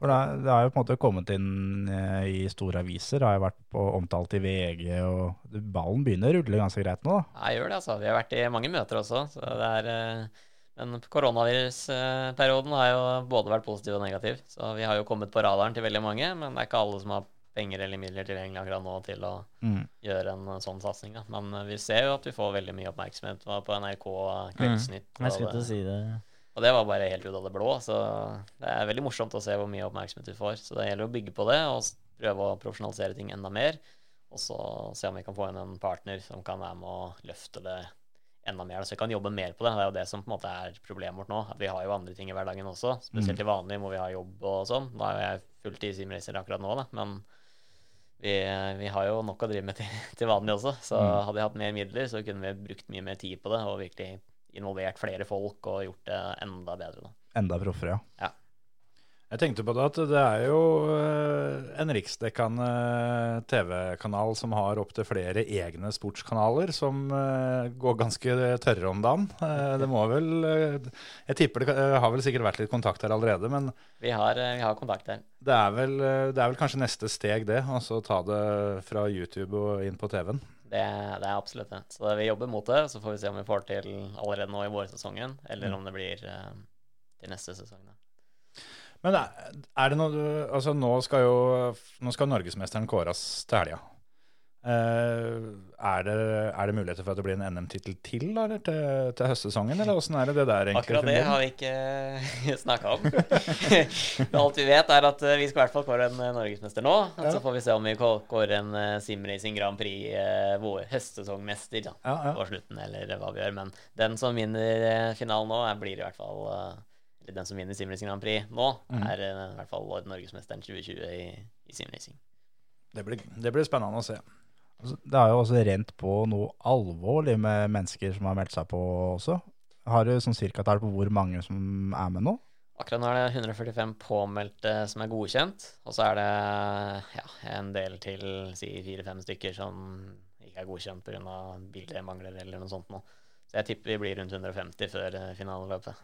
S2: For det, det har jo på en måte kommet inn eh, i store aviser, det har jo vært på, omtalt i VG, og ballen begynner å rulle ganske greit nå. da.
S4: Ja, jeg gjør det, altså. Vi har vært i mange møter også. Så det er, eh, men koronavirusperioden har jo både vært positiv og negativ. Så vi har jo kommet på radaren til veldig mange, men det er ikke alle som har penger eller midler tilgjengelig akkurat nå til å
S2: Mm.
S4: gjøre en sånn satsing. Men eh, vi ser jo at vi får veldig mye oppmerksomhet på på NRK Kveldsnytt.
S3: Jeg skulle til å si det.
S4: Og det var bare helt ut av det blå, så det er veldig morsomt å se hvor mye oppmerksomhet vi får. Så det gjelder å bygge på det og prøve å profesjonalisere ting enda mer. Og så se om vi kan få inn en partner som kan være med å løfte det enda mer. Så vi kan jobbe mer på det. Det er jo det som på en måte er problemet vårt nå. At vi har jo andre ting i hverdagen også. Spesielt i vanlig hvor vi har jobb og sånn. Da er jeg fulltid simracer akkurat nå, da. Men vi, vi har jo nok å drive med til, til vanlig også. Så hadde vi hatt mer midler, så kunne vi brukt mye mer tid på det og virkelig involvert flere folk og gjort det enda bedre. Da.
S2: Enda proffere, ja.
S1: Jeg tenkte på det at det er jo eh, en riksdekkende TV-kanal som har opptil flere egne sportskanaler som eh, går ganske tørre om dagen. Eh, Det må vel eh, Jeg tipper det eh, har vel sikkert vært litt kontakt her allerede, men
S4: Vi har, eh, vi har kontakt her.
S1: det er vel, eh, det er vel kanskje neste steg, det. Altså ta det fra YouTube og inn på TV-en.
S4: Det, det er absolutt det. Så vi jobber mot det. Så får vi se om vi får til allerede nå i vårsesongen, eller om det blir eh, til neste sesong. Da.
S1: Men er, er det noe du- Altså, nå skal jo Nå skal norgesmesteren kåres til helga. Eh, er, det, er det muligheter for at det blir en NM-tittel til da, eller til, til høstsesongen, eller åssen er det det der egentlig
S4: Akkurat det har vi ikke snakka om. Alt vi vet, er at eh, vi skal i hvert fall kåre en eh, norgesmester nå.
S1: Ja.
S4: så får vi se om vi kå- kårer en Simracing Grand Prix eh, høstsesongmester
S1: Ja, ja.
S4: på slutten, eller hva vi gjør. Men den som vinner finalen nå, er- blir i hvert fall Eller den som vinner Simracing Grand Prix nå,
S1: Mhm.
S4: er eh, i hvert fall norgesmesteren 2020 i, i simracing.
S1: Det blir, det blir spennende å se.
S2: Altså, Det har jo også rent på noe alvorlig med mennesker som har meldt seg på også. Har du sånn cirka tall på hvor mange som er med nå?
S4: Akkurat nå er det 145 påmeldte som er godkjent, og så er det ja, en del til si fire-fem stykker som ikke er godkjent pga. bildemangler eller noe sånt noe. Så jeg tipper vi blir rundt 150 før eh, finaleløpet.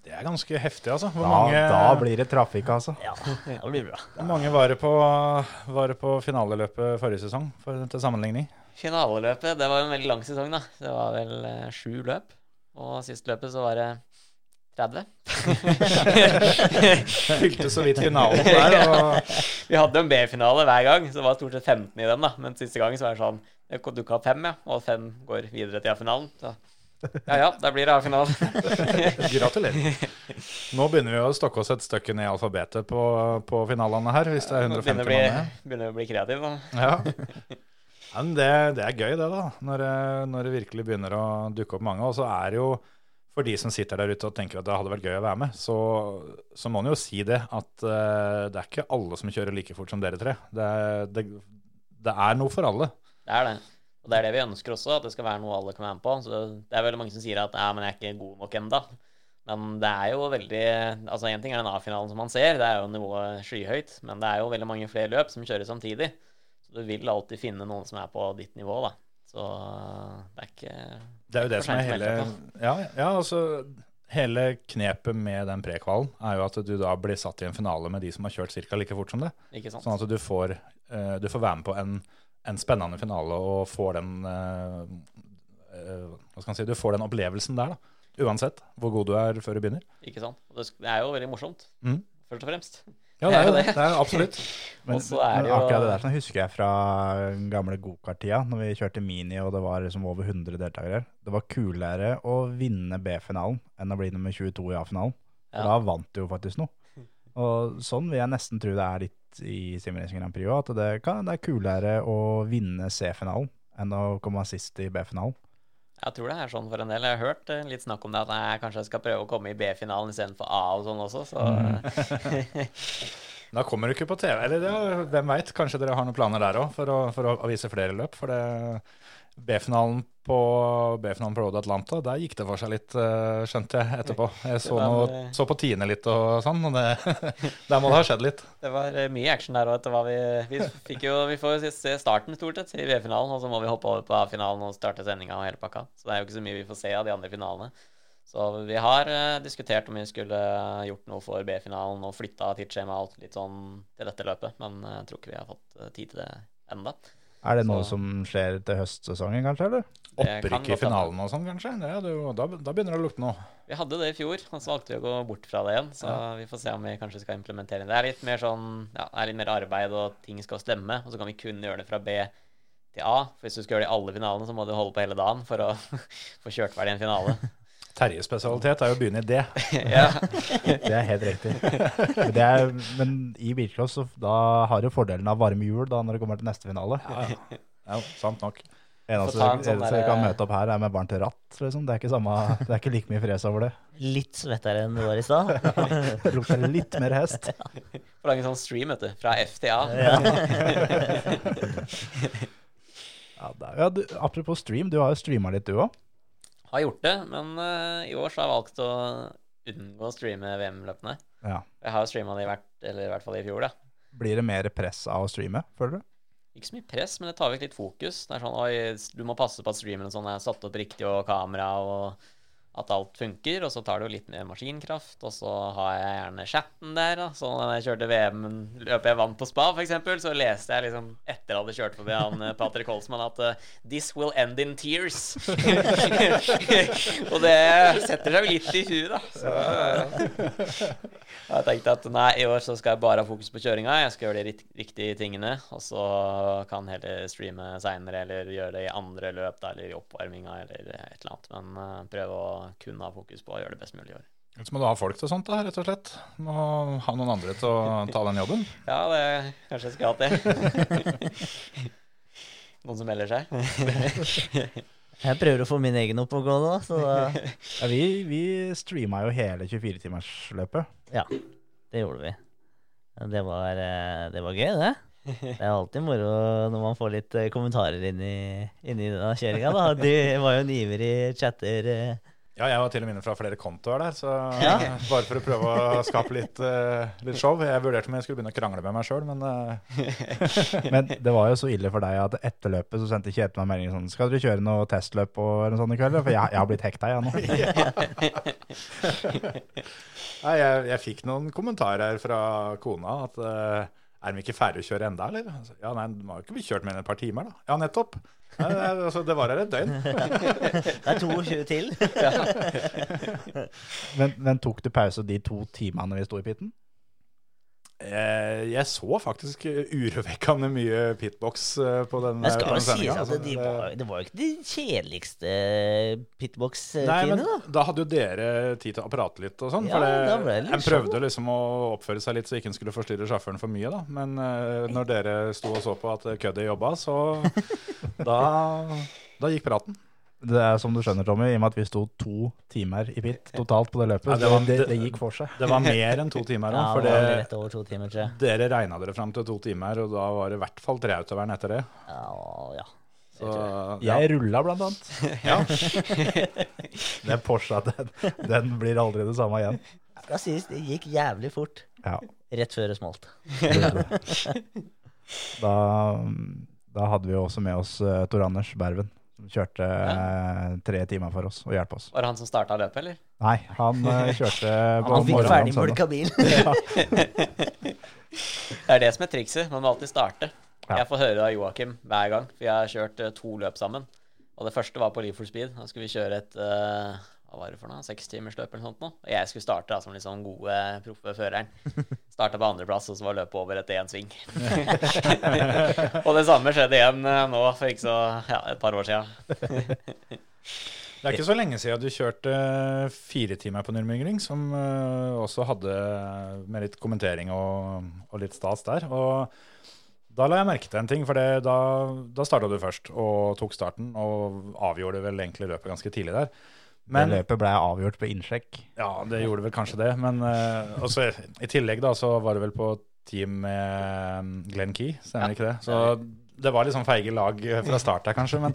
S1: Det er ganske heftig, altså. Hvor
S2: Da,
S1: mange,
S2: da blir det trafikk, altså.
S3: Ja, det blir bra.
S1: hvor mange var det på, var det på finaleløpet forrige sesong, for, til sammenligning?
S4: Finaleløpet, det var en veldig lang sesong, da. Det var vel eh, sju løp. Og sist løpet så var det 30.
S1: Fylte så vidt finalen der. Og,
S4: Vi hadde en B-finale hver gang, så det var stort sett 15 i den, da. Men siste gang så var det sånn Det dukka opp fem, ja. Og fem går videre til A-finalen. Så ja ja, der blir det A-finalen.
S1: gratulerer. Nå begynner vi å stokke oss et stykke ned i alfabetet på, på finalene her, hvis det er
S4: Nå
S1: 150
S4: Begynner å bli, begynner å bli kreativ, da.
S1: Ja. Ja, men det, det er gøy, det, da. Når, når det virkelig begynner å dukke opp mange. Og så er det jo, for de som sitter der ute og tenker at det hadde vært gøy å være med, så, så må en jo si det at uh, det er ikke alle som kjører like fort som dere tre. Det, det, det er noe for alle.
S4: Det er det. Og det er det vi ønsker også, at det skal være noe alle kan være med på. Så det er veldig mange som sier at ja, men jeg er ikke god nok enda. Men det er jo veldig Altså én ting er den A-finalen som man ser, det er jo nivået skyhøyt. Men det er jo veldig mange flere løp som kjører samtidig. Så du vil alltid finne noen som er på ditt nivå, da. Så det er ikke
S1: Det er jo det som er hele ja, ja, altså Hele knepet med den prekvalen er jo at du da blir satt i en finale med de som har kjørt ca. like fort som det. Sånn at du får, eh, du får være med på en, en spennende finale og får den uh, man si, Du får den opplevelsen der, da. Uansett hvor god du er før du begynner.
S4: Ikke sant? Det er jo veldig morsomt,
S1: mm.
S4: først og fremst.
S1: Ja, det er jo det. Det er absolutt.
S2: Men,
S4: er det jo-
S2: akkurat det der sånn husker jeg fra gamle gokart-tida, når vi kjørte mini og det var liksom over 100 deltakere. Det var kulere å vinne B-finalen enn å bli nummer 22 i A-finalen.
S4: Ja.
S2: Da vant du jo faktisk noe. Og sånn vil jeg nesten tro det er litt i Simracing Grand Prix at det, kan, det er kulere å vinne C-finalen enn å komme sist i B-finalen.
S4: Jeg tror det er sånn for en del. Jeg har hørt eh, litt snakk om det, at jeg kanskje skal prøve å komme i B-finalen istedenfor A og sånn også, så
S1: Da kommer du ikke på TV. Eller det, hvem veit, kanskje dere har noen planer der òg, for, for å vise flere løp. For det B-finalen på B-finalen på Road Atlanta, der gikk det for seg litt, eh, skjønte jeg etterpå. Jeg så,
S4: var,
S1: noe,
S4: eh,
S1: så på tiende litt og sånn, og det, der må det ha skjedd litt.
S4: Det var eh, mye action der òg. Vi, vi, fikk jo, vi får jo se starten stort sett i B-finalen, og så må vi hoppe over på A-finalen og starte sendinga og hele pakka. Så det er jo ikke så mye vi får se av de andre finalene. Så vi har diskutert om vi skulle gjort noe for B-finalen og flytta tidsskjema og alt litt sånn til dette løpet, men jeg tror ikke vi har fått tid til det enda.
S2: Er det noe
S4: Så-
S2: som skjer til høstsesongen, kanskje? eller?
S4: Det
S1: Opprykk i finalen og sånn, kanskje. Det, er jo- da, da begynner det å lukte noe.
S4: Vi hadde det i fjor, og så valgte vi å gå bort fra det igjen. Så vi får se om vi kanskje skal implementere det. Det er litt mer sånn, ja, det er litt mer arbeid, og ting skal stemme. Og så kan vi kun gjøre det fra B til A. For hvis du skal gjøre det i alle finalene, så må du holde på hele dagen for å få kjørt ferdig en finale.
S1: Terjes spesialitet er jo å begynne i det.
S4: ja.
S2: Det er helt riktig. Men, det er, men i bilcross så da har du fordelen av varme hjul da når det kommer til neste finale.
S1: Ja, sant nok.
S2: Eneste,
S4: en sånn der-
S2: kan møte opp her, er med varmt ratt. Liksom. Det, er ikke samme, det er ikke like mye fres over det.
S3: Litt svettere enn det var i stad.
S2: ja, lukter litt mer hest.
S4: Få lage en sånn stream, vet du. Fra F til A.
S2: Ja, ja, du, apropos stream, du har jo streama litt du òg.
S4: Har gjort det, men uh, i år så har jeg valgt å unngå å streame VM-løpene.
S2: Ja.
S4: Jeg har jo streama det i hvert, eller i hvert fall i fjor, da.
S2: Blir det mer press av å streame, føler du?
S4: Ikke så mye press, men det tar vekk litt fokus. Det er sånn, oi, du må passe på at streamen og sånn er satt opp riktig, og kamera, og at alt funker. Og så tar det jo litt mer maskinkraft, og så har jeg gjerne chatten der. Da. Så når jeg kjørte VM-løpet jeg vant på spa, eksempel, så leste jeg liksom etter jeg hadde kjørt forbi han eh, Patrick Holsman at eh, 'This will end in tears'. og det setter seg jo litt i huet, da. Så jeg tenkte at nei, i år så skal jeg bare ha fokus på kjøringa. Jeg skal gjøre de riktige tingene. Og så kan heller streame seinere, eller gjøre det i andre løp, da, eller i oppvarminga, eller et eller annet. Men eh, prøve å kun ha fokus på å gjøre det best mulig i år.
S1: Så må du ha folk til sånt, da, rett og slett. Må ha noen andre til å ta den jobben.
S4: Ja, det kanskje jeg skulle hatt det. Noen som melder seg?
S3: Jeg prøver å få min egen opp å gå nå, så da
S2: Ja, vi, vi streama jo hele 24-timersløpet.
S3: Ja, det gjorde vi. Det var, eh, det var gøy, det. Det er alltid moro når man får litt eh, kommentarer inn i, inn i denne kjøringa. Da. De var jo en ivrig chatter.
S1: Ja, jeg var til og med inne fra flere kontoer der, så
S3: Ja.
S1: bare for å prøve å skape litt, uh, litt show. Jeg vurderte om jeg skulle begynne å krangle med meg sjøl, men uh.
S2: Men det var jo så ille for deg at etter løpet så sendte Kjetil meg melding sånn Skal dere kjøre noe testløp og noe sånt i kveld? For jeg, jeg har blitt hekta, jeg nå.
S1: Nei, jeg, jeg fikk noen kommentarer fra kona at eh, er de ikke ferdig å kjøre enda, eller? Ja, nei, de har jo ikke kjørt mer enn et par timer, da. Ja, nettopp. Nei, det, altså, det var her et døgn.
S3: Det er 22 til.
S2: Men, men tok du pause de to timene vi sto i pitten?
S1: Eh, Jeg så faktisk urovekkende mye pitbox eh, på den,
S3: Det skal jo
S1: si
S3: at
S1: altså.
S3: de var, det var jo ikke de kjedeligste pitbox-tidene, da.
S1: da hadde jo dere tid til å prate litt og sånn.
S3: Ja,
S1: for en prøvde liksom å oppføre seg litt så ikke en skulle forstyrre sjåføren for mye, da. Men eh, når dere sto og så på at køddet jobba, så da, da gikk praten.
S2: Det er som du skjønner, Tommy, i og med at vi sto to timer i pit totalt på det løpet.
S1: Ja, det
S2: det,
S1: var-
S2: det,
S1: det-
S2: det, gikk for seg.
S1: Det var mer enn to timer
S3: Ja,
S1: for
S3: det var
S1: det,
S3: rett over to timer, tror jeg.
S1: dere regna dere fram til to timer, og da var det i hvert fall tre autovern etter det.
S3: Ja, ja.
S1: Så, ja.
S2: Jeg rulla blant annet.
S1: Ja.
S2: Den Porscha, den, den blir aldri det samme igjen.
S3: Det gikk jævlig fort.
S2: Ja.
S3: Rett før det smalt.
S2: Da, da hadde vi jo også med oss uh, Tor Anders Berven, som kjørte ja. tre timer for oss og hjalp oss.
S4: Var det han som starta løpet, eller?
S2: Nei, han eh, kjørte på
S3: Han fikk
S2: ferdig søndag.
S3: bil.
S4: Det er det som er trikset. Man må alltid starte.
S2: Ja.
S4: Jeg får høre av Joakim hver gang, for jeg har kjørt eh, to løp sammen. Og det første var på Leaf for Speed. Da skulle vi kjøre et eh, hva var det for noe? Sekstimersløp eller noe sånt. Nå. Og jeg skulle starte da, som litt sånn gode, proffe føreren. Starta på andreplass, og så var løpet over etter én sving. og det samme skjedde igjen eh, nå for ikke så ja, et par år sia.
S1: Det er ikke så lenge siden du kjørte eh, fire timer på Nürnbergring, som eh, også hadde med litt kommentering og, og litt stas der. Og da la jeg merke til en ting, for det, da, da starta du først og tok starten, og avgjorde vel egentlig løpet ganske tidlig der.
S2: Det løpet ble avgjort på innsjekk.
S1: Ja, det gjorde vel kanskje det. Men uh, også, i tillegg da, så var det vel på team med um, Glenn Key, stemmer
S4: Ja.
S1: ikke det? Så det var litt sånn feige lag fra start der, kanskje. Men,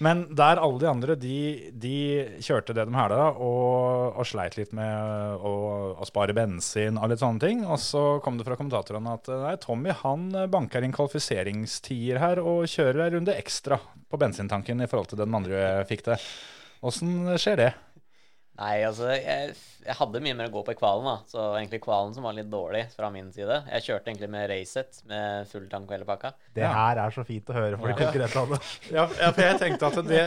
S1: men der alle de andre, de, de kjørte det de hæla, og, og sleit litt med å, å spare bensin og litt sånne ting. Og så kom det fra kommentatorene at nei, Tommy han banker inn kvalifiseringstider her og kjører en runde ekstra på bensintanken i forhold til den andre fikk det. Åssen skjer det?
S4: Nei, altså, jeg, jeg hadde mye mer å gå på i kvalen, da. Så egentlig kvalen som var litt dårlig fra min side. Jeg kjørte egentlig med racet med full tank og hele pakka.
S2: Det her er så fint å høre for de konkurrentene.
S1: Ja, ja, for jeg tenkte at det,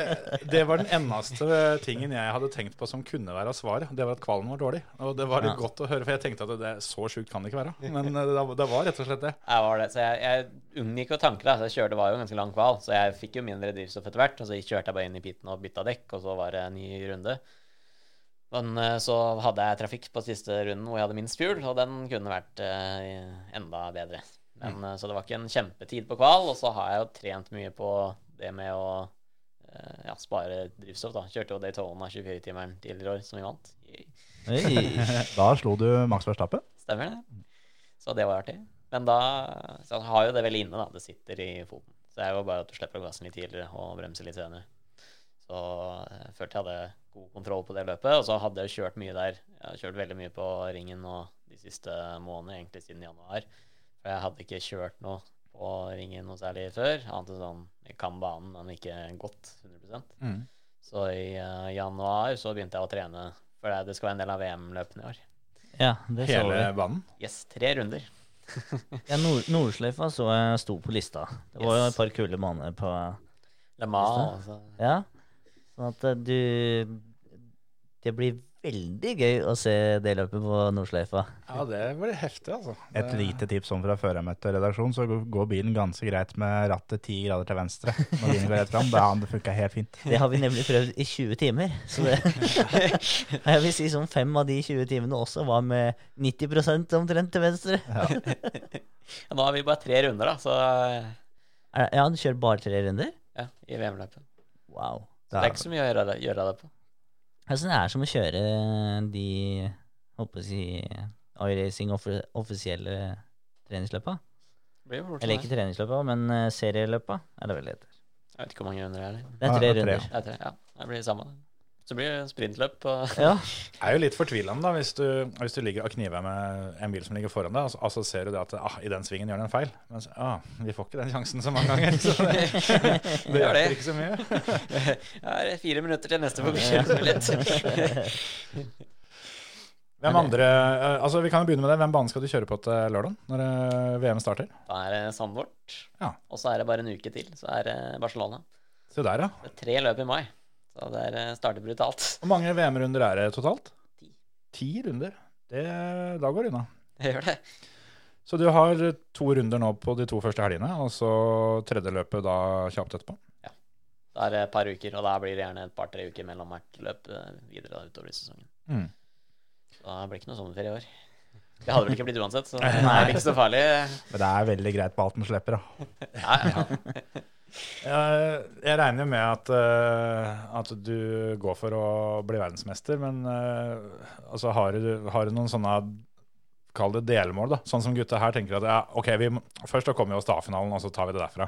S1: det var den eneste tingen jeg hadde tenkt på som kunne være svaret. Det var at kvalen var dårlig. Og det var litt
S3: Ja.
S1: godt å høre, for jeg tenkte at det, så sjukt kan det ikke være. Men eh, det, det var rett og slett det.
S4: Jeg var det, så jeg, jeg unngikk å tanke det. Så jeg kjørte, det var jo en ganske lang kval, så jeg fikk jo mindre drivstoff etter hvert. Og så kjørte jeg bare inn i piten og bytta dekk, og så var det en ny runde. Men eh, så hadde jeg trafikk på siste runden hvor jeg hadde minst fuel, og den kunne vært eh, enda bedre. Men, mm. Så det var ikke en kjempetid på kval, og så har jeg jo trent mye på det med å eh, ja, spare drivstoff. da. Kjørte jo Daytona 24-timeren tidligere år, som vi vant.
S3: Hey.
S2: Da slo du Max Verstappen.
S4: Stemmer det. Så det var artig. Men da så jeg har jo det veldig inne, da. Det sitter i foten. Så det er jo bare at du slipper å gassen litt tidligere og bremse litt senere. Så jeg følte jeg hadde god kontroll på det løpet. Og så hadde jeg kjørt mye der. Jeg har kjørt veldig mye på ringen nå de siste månedene, egentlig siden januar. For jeg hadde ikke kjørt noe på ringen noe særlig før. Annet enn sånn Jeg kan banen, men ikke godt 100% Så i uh, januar så begynte jeg å trene, for det- det skal være en del av VM-løpene i år.
S3: Ja, det så vi.
S1: Hele banen.
S4: Yes, tre runder.
S3: Ja, Nord Nordsløyfa så jeg sto på lista. Det var jo
S4: Yes.
S3: et par kule baner på
S4: Lama, Mans. altså.
S3: Ja. Sånn at eh, du Det blir veldig gøy å se det løpet på Nordsløyfa.
S1: Ja, det blir heftig, altså.
S2: Et lite tips om fra førermøteredaksjon, så går bilen ganske greit med rattet ti grader til venstre når bilen går rett fram. Da det funka helt fint.
S3: Det har vi nemlig prøvd i 20 timer. Så det Jeg vil si sånn fem av de 20 timene også var med 90 omtrent til venstre.
S4: Ja, nå har vi bare tre runder, da, så
S3: Ja, han kjører bare tre runder?
S4: ja, i VM-løpet.
S3: Wow.
S4: Det er ikke så mye å gjøre det, gjøre det på.
S3: Altså, det er som å kjøre de Håper å si iRacing offi- offisielle treningsløpa. Eller ikke treningsløpa, men eh, serieløpa er det vel det heter.
S4: Jeg vet ikke hvor mange runder det er.
S3: Det tre
S2: det er tre.
S3: runder.
S4: Det er tre, ja, det blir det samme. Så blir det sprintløp
S3: Ja.
S1: Det er jo litt fortvilende da, hvis du, hvis du ligger og kniver med en bil som ligger foran deg, og så, og så ser du det at ah, i den svingen gjør den en feil. Men så, ah, vi får ikke den sjansen så mange ganger. Så det, det
S4: gjør det.
S1: ikke så mye.
S4: Det er fire minutter til neste forbikjøringsmulighet.
S1: Hvem andre, eh, altså Vi kan jo begynne med det. Hvem bane skal du kjøre på til lørdag, når eh, VM starter?
S4: Da er det Sandvort.
S1: Ja.
S4: Og så er det bare en uke til, så er det Barcelona.
S1: Se der, ja.
S4: Det er tre løp i mai. Så det eh, starter brutalt.
S1: Hvor mange VM-runder er det totalt?
S4: Ti.
S1: Ti runder. Det, da går det unna.
S4: Det gjør det.
S1: Så du har to runder nå på de to første helgene, og så tredje løpet da kjapt etterpå? Ja.
S4: Da er det et par uker, og da blir det gjerne et par-tre uker mellom hvert løp eh, videre da, utover i sesongen.
S1: Mm.
S4: Så da blir det ikke noe sommerferie i år. Det hadde vel ikke blitt uansett, så det er ikke så farlig.
S2: Men det er veldig greit på at den slipper, da.
S4: Ja, ja.
S1: Jeg, jeg regner jo med at, eh, at du går for å bli verdensmester, men eh, altså har, du, har du noen sånne Kall det delmål, da. Sånn som gutta her tenker at ja, ok, vi, først da kommer vi oss til A-finalen, og så tar vi det derfra.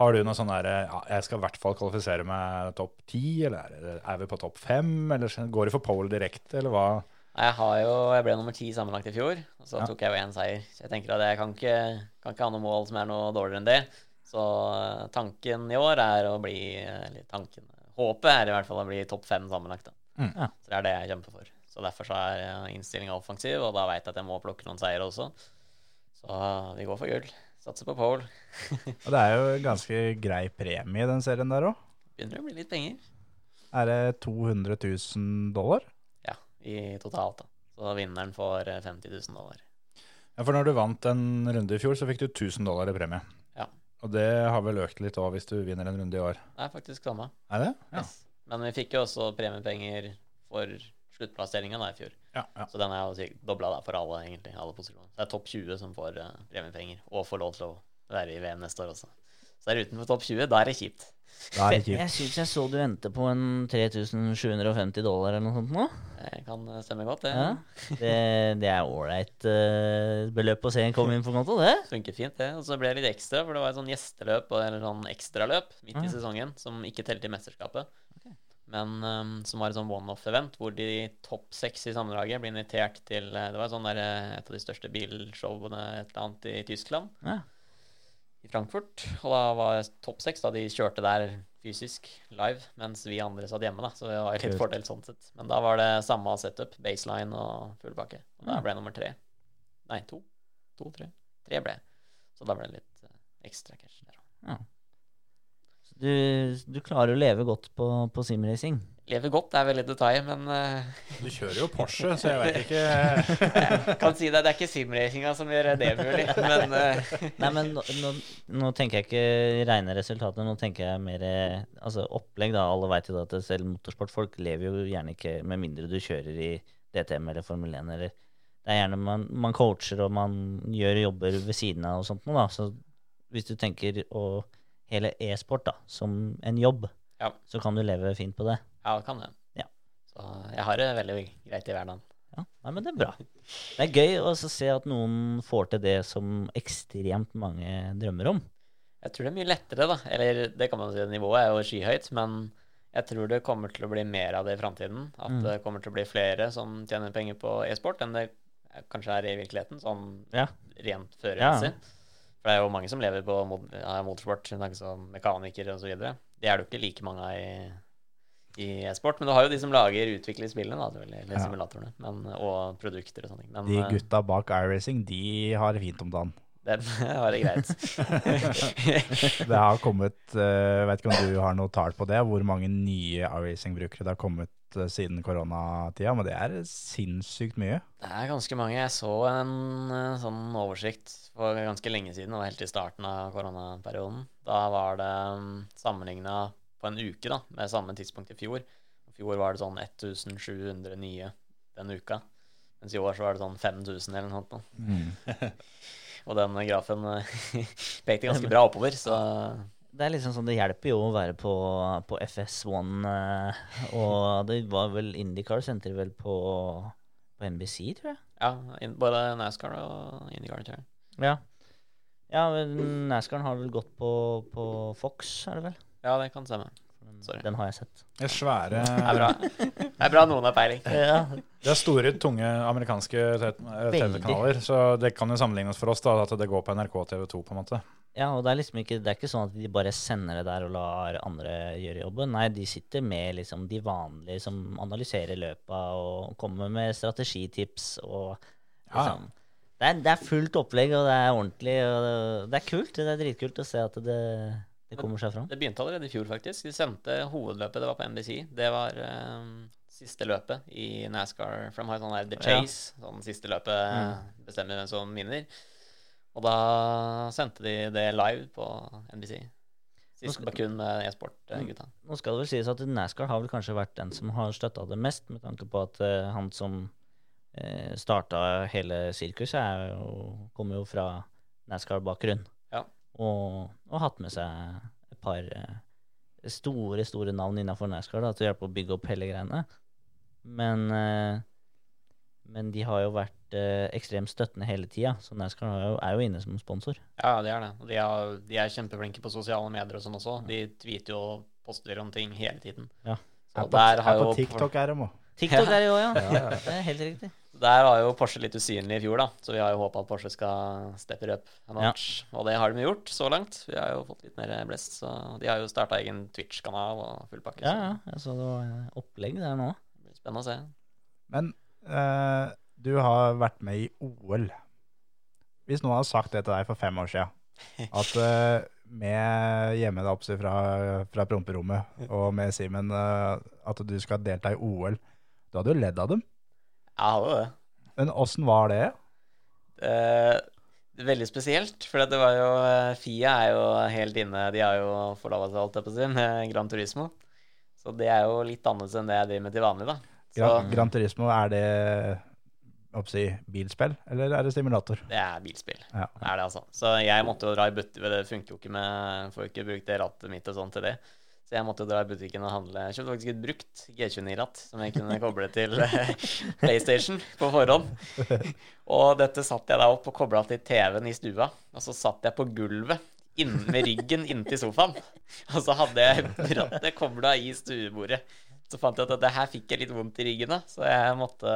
S1: Har du noe sånn der ja, Jeg skal i hvert fall kvalifisere meg topp ti, eller er, er vi på topp fem, eller går du for pole direkte, eller hva?
S4: Jeg har jo, jeg ble nummer ti sammenlagt i fjor, og så
S1: Ja.
S4: tok jeg jo én seier. Så jeg tenker at jeg kan ikke, kan ikke ha noe mål som er noe dårligere enn det. Så eh, tanken i år er å bli Eller tanken Håpet er i hvert fall å bli topp fem sammenlagt.
S1: Mm.
S3: Ja.
S4: Så det er det jeg kjemper for. Så derfor så er eh, innstillinga offensiv, og da veit jeg at jeg må plukke noen seire også. Så vi går for gull. Satser på pole.
S2: Og det er jo ganske grei premie i den serien der òg.
S4: Begynner å bli litt penger.
S2: Er det 200 000 dollar?
S4: Ja, i totalt, da. Så vinneren får eh, 50 000 dollar.
S1: Ja, For når du vant en runde i fjor, så fikk du 1000 dollar i premie. Og det har vel økt litt òg hvis du vinner en runde i år.
S4: Det er faktisk samme.
S1: Er det? Ja.
S4: Yes. Men vi fikk jo også premiepenger for sluttplasseringa i fjor.
S1: Ja, ja.
S4: Så den er jo dobla for alle, egentlig. Alle posisjoner. Det er topp 20 som får eh, premiepenger, og får lov til å være i VM neste år også. Så er utenfor topp 20, da er det kjipt.
S2: Da er det
S3: Jeg
S2: kjipt.
S3: syns jeg så du endte på en 3750 dollar eller noe sånt nå.
S4: Det kan eh, stemme godt, det.
S3: Ja. Det, det er ålreit uh, beløp å se en komme inn på måte, det.
S4: Funker fint, det. Og så ble det litt ekstra, for det var et sånn gjesteløp og- eller sånn ekstraløp midt i
S3: Ah.
S4: sesongen som ikke telte i mesterskapet. Men um, som var et sånn one-off-event hvor de topp seks i sammendraget ble invitert til eh, Det var sånn der, eh, et av de største bilshowene et eller annet i Tyskland.
S3: Ja.
S4: I Frankfurt. Og da var jeg topp seks da de kjørte der fysisk live, mens vi andre satt hjemme. da, Så det var litt fordel sånn sett. Men da var det samme setup, baseline og full pakke. Og da ble jeg nummer tre. Nei, to. To, tre. Tre ble jeg. Så da ble det litt eh, ekstra cash der òg.
S3: Du, du klarer å leve godt på, på simracing.
S4: Lever godt det er veldig detalj, men eh,
S1: Du kjører jo Porsche, så jeg vet ikke
S4: jeg kan si det, det er ikke simracinga som gjør det mulig. Men eh,
S3: Nei, men nå, nå, nå tenker jeg ikke rene resultater, nå tenker jeg mer eh, altså opplegg. da, Alle vet jo da at selv motorsportfolk lever jo gjerne ikke med mindre du kjører i DTM eller Formel 1. eller Det er gjerne man, man coacher og man gjør jobber ved siden av og sånt noe, da. Så hvis du tenker å hele e-sport da, som en jobb,
S4: Ja.
S3: så kan du leve fint på det.
S4: Ja, kan det.
S3: Ja.
S4: Så jeg har det veldig greit i hverdagen.
S3: Ja, Nei, men det er bra. Det er gøy å se at noen får til det som ekstremt mange drømmer om.
S4: Jeg tror det er mye lettere, da. Eller det kan man si, nivået er jo skyhøyt, men jeg tror det kommer til å bli mer av det i framtiden. At
S3: Mm.
S4: det kommer til å bli flere som tjener penger på e-sport, enn det kanskje er i virkeligheten, sånn
S3: Ja.
S4: rent førermessig.
S3: Ja.
S4: For det er jo mange som lever på mot motorsport, som om mekanikere osv. Det er det jo ikke like mange av i, i e-sport. Men du har jo de som lager, utvikler spillene, da, eller
S2: Ja.
S4: simulatorene, men, og produkter og sånne ting.
S2: De
S4: eh,
S2: gutta bak iRacing, de har det fint om dagen.
S4: den har det greit.
S2: Det har kommet, Jeg vet ikke om du har noe tall på det, hvor mange nye iRacing-brukere det har kommet eh, siden koronatida, men det er sinnssykt mye.
S4: Det er ganske mange. Jeg så en eh, sånn oversikt for ganske lenge siden, og helt i starten av koronaperioden. Da var det um, sammenligna på en uke da, med samme tidspunkt i fjor. I fjor var det sånn 1700 nye den uka. Mens i år så var det sånn 5000 eller noe sånt. Mm. Og den grafen eh, pekte ganske bra oppover, så
S3: Det er liksom sånn, det hjelper jo å være på, på FS1, eh, og det var vel IndyCar sendte de vel på, på NBC, tror jeg.
S4: ja, både NASCAR og IndyCar, tror jeg.
S3: Ja. Ja, NASCAR har vel gått på, på Fox, er det vel?
S4: Ja, det kan stemme. Sorry.
S3: Den har jeg sett.
S1: Det er svære
S4: Det er bra. Det er bra noen har peiling.
S3: Ja,
S1: Det er store, tunge amerikanske eh, TV-kanaler, så det kan jo sammenlignes for oss da, at det går på NRK og TV2, på en måte.
S3: Ja, og det er liksom ikke, det er ikke sånn at de bare sender det der og lar andre gjøre jobben. Nei, de sitter med liksom de vanlige som analyserer løpa og kommer med strategitips og
S1: Ja.
S3: liksom det, er, det er fullt opplegg, og det er ordentlig, og det, det er kult. Det er dritkult å se at det, det kommer seg fram.
S4: Det begynte allerede i fjor, faktisk. De sendte hovedløpet, det var på NBC. Det var eh, siste løpet i NASCAR. Har jo sånn The
S3: Ja.
S4: Chase. Sånn siste løpet bestemmer hvem som vinner. Og da sendte de det live på NBC. Siste
S3: skal-
S4: kun med e-sport-gutta.
S3: Nå skal det vel sies at NASCAR har vel kanskje vært den som har støtta det mest, med tanke på at uh, han som starta hele sirkuset, er kommer jo fra NASCAR-bakgrunn.
S4: Ja.
S3: Og, og hatt med seg et par eh, store, store navn innafor NASCAR da, til å hjelpe å bygge opp hele greiene. Men, eh, men de har jo vært eh, ekstremt støttende hele tida, så NASCAR er jo, er jo inne som sponsor.
S4: Ja, det er det. De er, de er kjempeflinke på sosiale medier og sånn også. De tweeter jo og poster om ting hele tiden.
S3: Ja.
S4: Så
S2: Her på,
S4: der har
S2: her på
S4: jo
S2: TikTok er de òg.
S3: TikTok er det jo, ja. Det er helt riktig.
S4: Der var jo Porsche litt usynlig i fjor, da. Så vi har jo håpa at Porsche skal steppe up match. Ja. Og det har de gjort så langt. Vi har jo fått litt mer blest. Så de har jo starta egen Twitch-kanal og full pakke.
S3: Ja, ja. Jeg så det var opplegg der nå.
S4: Det blir spennende å se.
S2: Men eh, du har vært med i OL. Hvis noen hadde sagt det til deg for fem år siden, at eh, med hjemme da oppsett fra, fra promperommet og med Simen eh, at du skal delta i OL, du hadde jo ledd av dem.
S4: Jeg hadde det.
S2: Men åssen var det?
S4: Eh, veldig spesielt, for det var jo eh, Fia er jo helt inne De har jo forlova seg, holdt jeg på å si, med Gran Turismo. Så det er jo litt annerledes enn det jeg driver med til vanlig, da. Så
S2: Gran, Gran Turismo, er det oppsi, bilspill, eller er det simulator?
S4: det er bilspill.
S2: Ja.
S4: Det er det, altså. Så jeg måtte jo dra i butikk Det funker jo ikke med Får jo ikke brukt det rattet mitt og sånn til det. Så jeg måtte dra i butikken og handle. Jeg kjøpte faktisk et brukt G29-ratt som jeg kunne koble til PlayStation på forhånd. Og dette satt jeg da opp og kobla til TV-en i stua. Og så satt jeg på gulvet inn, med ryggen inntil sofaen. Og så hadde jeg rattet kobla i stuebordet. Så fant jeg at det her fikk jeg litt vondt i ryggen da. så jeg måtte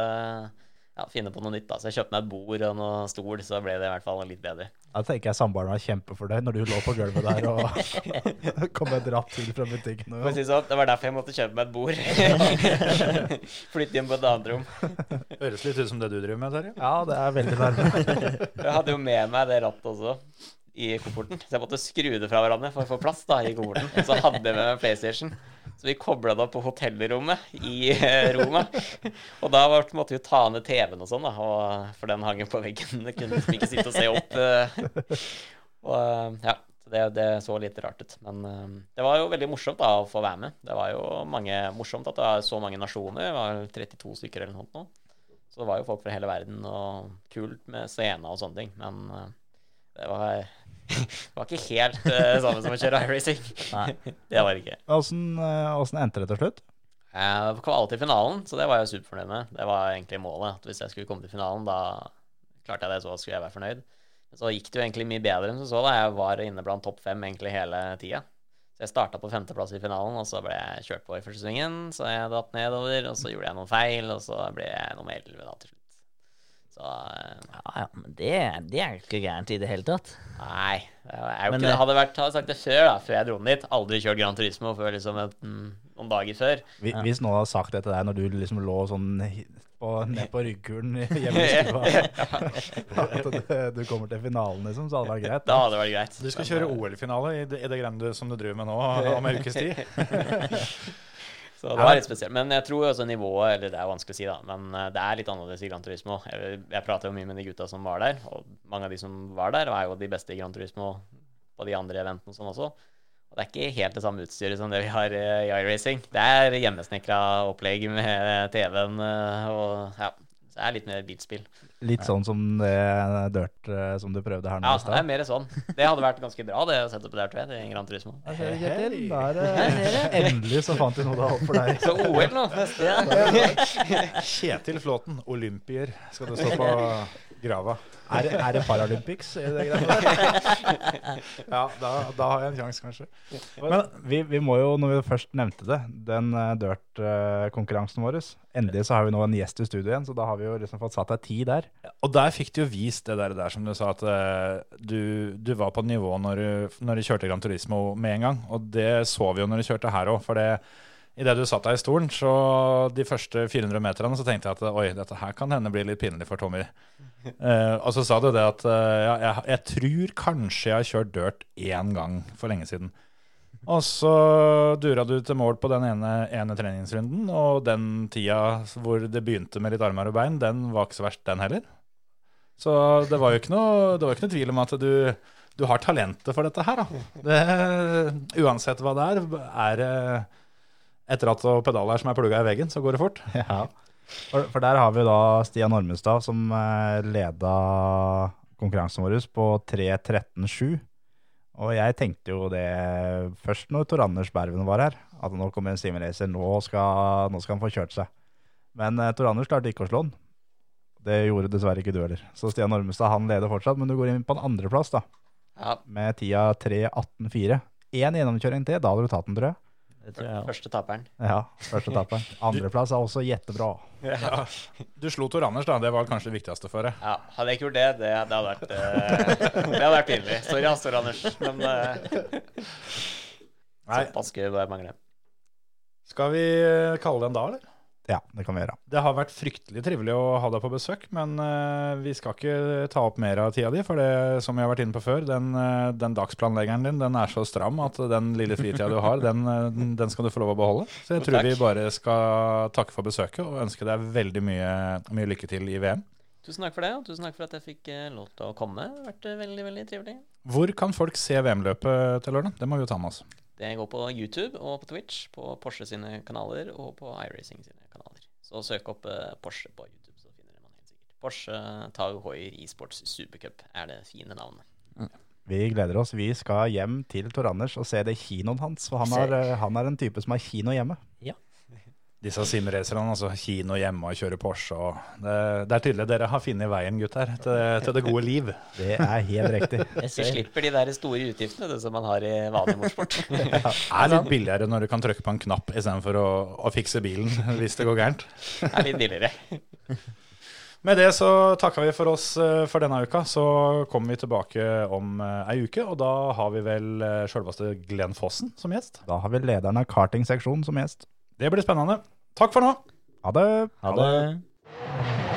S4: ja, finne på noe nytt. da Så jeg kjøpte meg et bord og noe stol, så ble det i hvert fall litt bedre.
S2: Da tenker jeg samboeren var kjempefornøyd når du lå på gulvet der og kom med et ratt til fra butikken. Og,
S4: si sånn, det var derfor jeg måtte kjøpe meg et bord. Flytte inn på et annet rom.
S1: Høres litt ut som det du driver med, Terje.
S2: ja, det er veldig nærme.
S4: Jeg hadde jo med meg det rattet også i kofferten, så jeg måtte skru det fra hverandre for å få plass da i kofferten. Så hadde jeg med meg PlayStation. Så vi kobla det opp på hotellrommet i eh, Roma. Og da måtte vi ta ned TV-en og sånn, da, og, for den hang jo på veggen. Jeg kunne liksom ikke sitte og se opp. eh. Og eh, ja, det, det så litt rart ut. Men det var jo veldig morsomt da å få være med. Det var jo mange, morsomt at det var så mange nasjoner. Det var 32 stykker eller noe nå. Så det var jo folk fra hele verden, og kult med scener og sånne ting. Men det var, det var ikke helt uh, samme som å kjøre iRacing. Det var det ikke.
S2: Åssen eh, åssen endte det til slutt?
S4: Jeg kom alltid i finalen, så det var jeg superfornøyd med. Det var egentlig målet. At hvis jeg skulle komme til finalen, da klarte jeg det, så skulle jeg være fornøyd. Så gikk det jo egentlig mye bedre enn som så. da Jeg var inne blant topp fem egentlig hele tida. Så jeg starta på femteplass i finalen, og så ble jeg kjørt på i første svingen. Så jeg datt nedover, og så gjorde jeg noen feil, og så ble jeg nummer elleve da til slutt. Så eh,
S3: Ja, ja, men det, det er ikke gærent i det hele tatt.
S4: Nei. Jeg
S3: Men
S4: ikke,
S3: det-
S4: hadde vært, hadde sagt det før, da, før jeg dro ned dit. Aldri kjørt Gran Turismo før liksom et, mm, noen dager før.
S2: Vi- Hvis noen hadde sagt det til deg når du liksom lå sånn på, ned på ryggkulen hjemme i stua, at du- du kommer til finalen, liksom, så hadde det vært greit.
S4: Da hadde det vært greit.
S1: Du skal kjøre
S4: eh,
S1: OL-finale i det, i det greiene som du driver med nå om en ukes tid.
S4: Så det var litt spesielt. Men jeg tror også nivået Eller det er vanskelig å si, da. Men eh, det er litt annerledes i Gran Turismo. Jeg, jeg prater jo mye med de gutta som var der, og mange av de som var der, er jo de beste i Gran Turismo på de andre eventene sånn også. Og det er ikke helt det samme utstyret som det vi har eh, i iRacing. Det er hjemmesnekra opplegg med TV-en eh, og ja. det er litt mer bilspill.
S2: Litt sånn som det dirt eh, som du prøvde her nå
S4: Ja,
S2: i
S4: det er mer sånn. Det hadde vært ganske bra, det setupet der, tror jeg, Det Gran Turismo.
S2: Du, Kjetil. Der, eh, endelig så fant vi noe det holdt for deg.
S4: Så OL nå, neste.
S1: Kjetil Flåten, olympier, skal det stå på grava.
S2: Er, det- er det Paralympics? i det?
S1: Ja, da, da har jeg en sjanse, kanskje.
S2: Men vi, vi må jo, når vi først nevnte det, den uh, dirt-konkurransen vår Endelig så har vi nå en gjest i studio igjen, så da har vi jo liksom fått satt ei tid der.
S1: Og der fikk du jo vist det der, der som du sa, at uh, du, du var på nivå når du, når du kjørte Gran Turismo med en gang. Og det så vi jo når du kjørte her òg. For det, idet du satt deg i stolen, så de første 400 meterne, så tenkte jeg at oi, dette her kan hende bli litt pinlig for Tommy. Uh, og så sa du det at uh, ja, jeg, jeg tror kanskje jeg har kjørt dirt én gang for lenge siden. Og så dura du til mål på den ene, ene treningsrunden, og den tida hvor det begynte med litt armer og bein, den var ikke så verst, den heller. Så det var jo ikke noe, det var ikke noe tvil om at du, du har talentet for dette her, da. Det, uansett hva det er, er det et ratt og pedaler som er plugga i veggen, så går det fort.
S2: Ja. For, der har vi da Stian Ormestad som uh, leda konkurransen vår på 3.13,7. Og jeg tenkte jo det først når Tor Anders Berven var her, at nå kommer en simracer, nå, skal- nå skal han få kjørt seg. Men uh, Tor Anders klarte ikke å slå han. Det gjorde dessverre ikke du heller. Så Stian Ormestad han leder fortsatt, men du går inn på en andreplass da,
S4: Ja,
S2: med tida 3.18,4. Én gjennomkjøring til, da hadde du tatt den, tror jeg.
S3: Det tror jeg
S4: første taperen.
S2: Ja, første taperen. Andreplass er også jettebra.
S1: Ja. Du slo Tor Anders, da. Det var kanskje det viktigste for deg.
S4: Ja, hadde jeg ikke gjort det, det, det hadde vært uh, Det hadde vært pinlig. Sorry, Tor Anders, men uh, såpass skulle bare mangle.
S1: Skal vi eh, kalle det en dag, eller?
S2: Ja, det kan vi gjøre.
S1: Det har vært fryktelig trivelig å ha deg på besøk, men uh, vi skal ikke ta opp mer av tida di. For det som vi har vært inne på før, den, uh, den dagsplanleggeren din den er så stram at den lille fritida du har, den, eh, den skal du få lov å beholde. Så jeg tror vi bare skal takke for besøket og ønske deg veldig mye, mye lykke til i VM.
S4: Tusen takk for det, og tusen takk for at jeg fikk lov til å komme. Det har vært veldig, veldig trivelig.
S1: Hvor kan folk se VM-løpet til lørdag? Det må vi jo ta med oss.
S4: Det går på YouTube og på Twitch, på Porsche sine kanaler og på iRacing sine. Så søk opp eh, Porsche på YouTube, så finner man helt sikkert. Porsche Tau Hoier eSports Supercup er det fine navnet.
S2: Vi gleder oss. Vi skal hjem til Tor Anders og se det kinoen hans. For han er, eh, han er en type som har kino hjemme.
S1: Disse simracerne, altså kino hjemme og kjøre Porsche og det, det er tydelig dere har funnet veien, gutter, til, til det gode liv.
S2: Det er helt riktig.
S3: Jeg
S4: Vi slipper de der store utgiftene det som man har i vanlig motorsport.
S1: Det er litt billigere når du kan trykke på en knapp istedenfor å, å fikse bilen hvis det går gærent.
S4: Det er litt billigere.
S1: Med det så takker vi for oss eh, for denne uka. Så kommer vi tilbake om eh, ei uke, og da har vi vel eh, sjølveste Glenn Fossen som gjest.
S2: Da har vi lederen av kartingseksjonen som gjest.
S1: Det blir spennende. Takk for nå.
S2: Ha det.
S3: Ha det.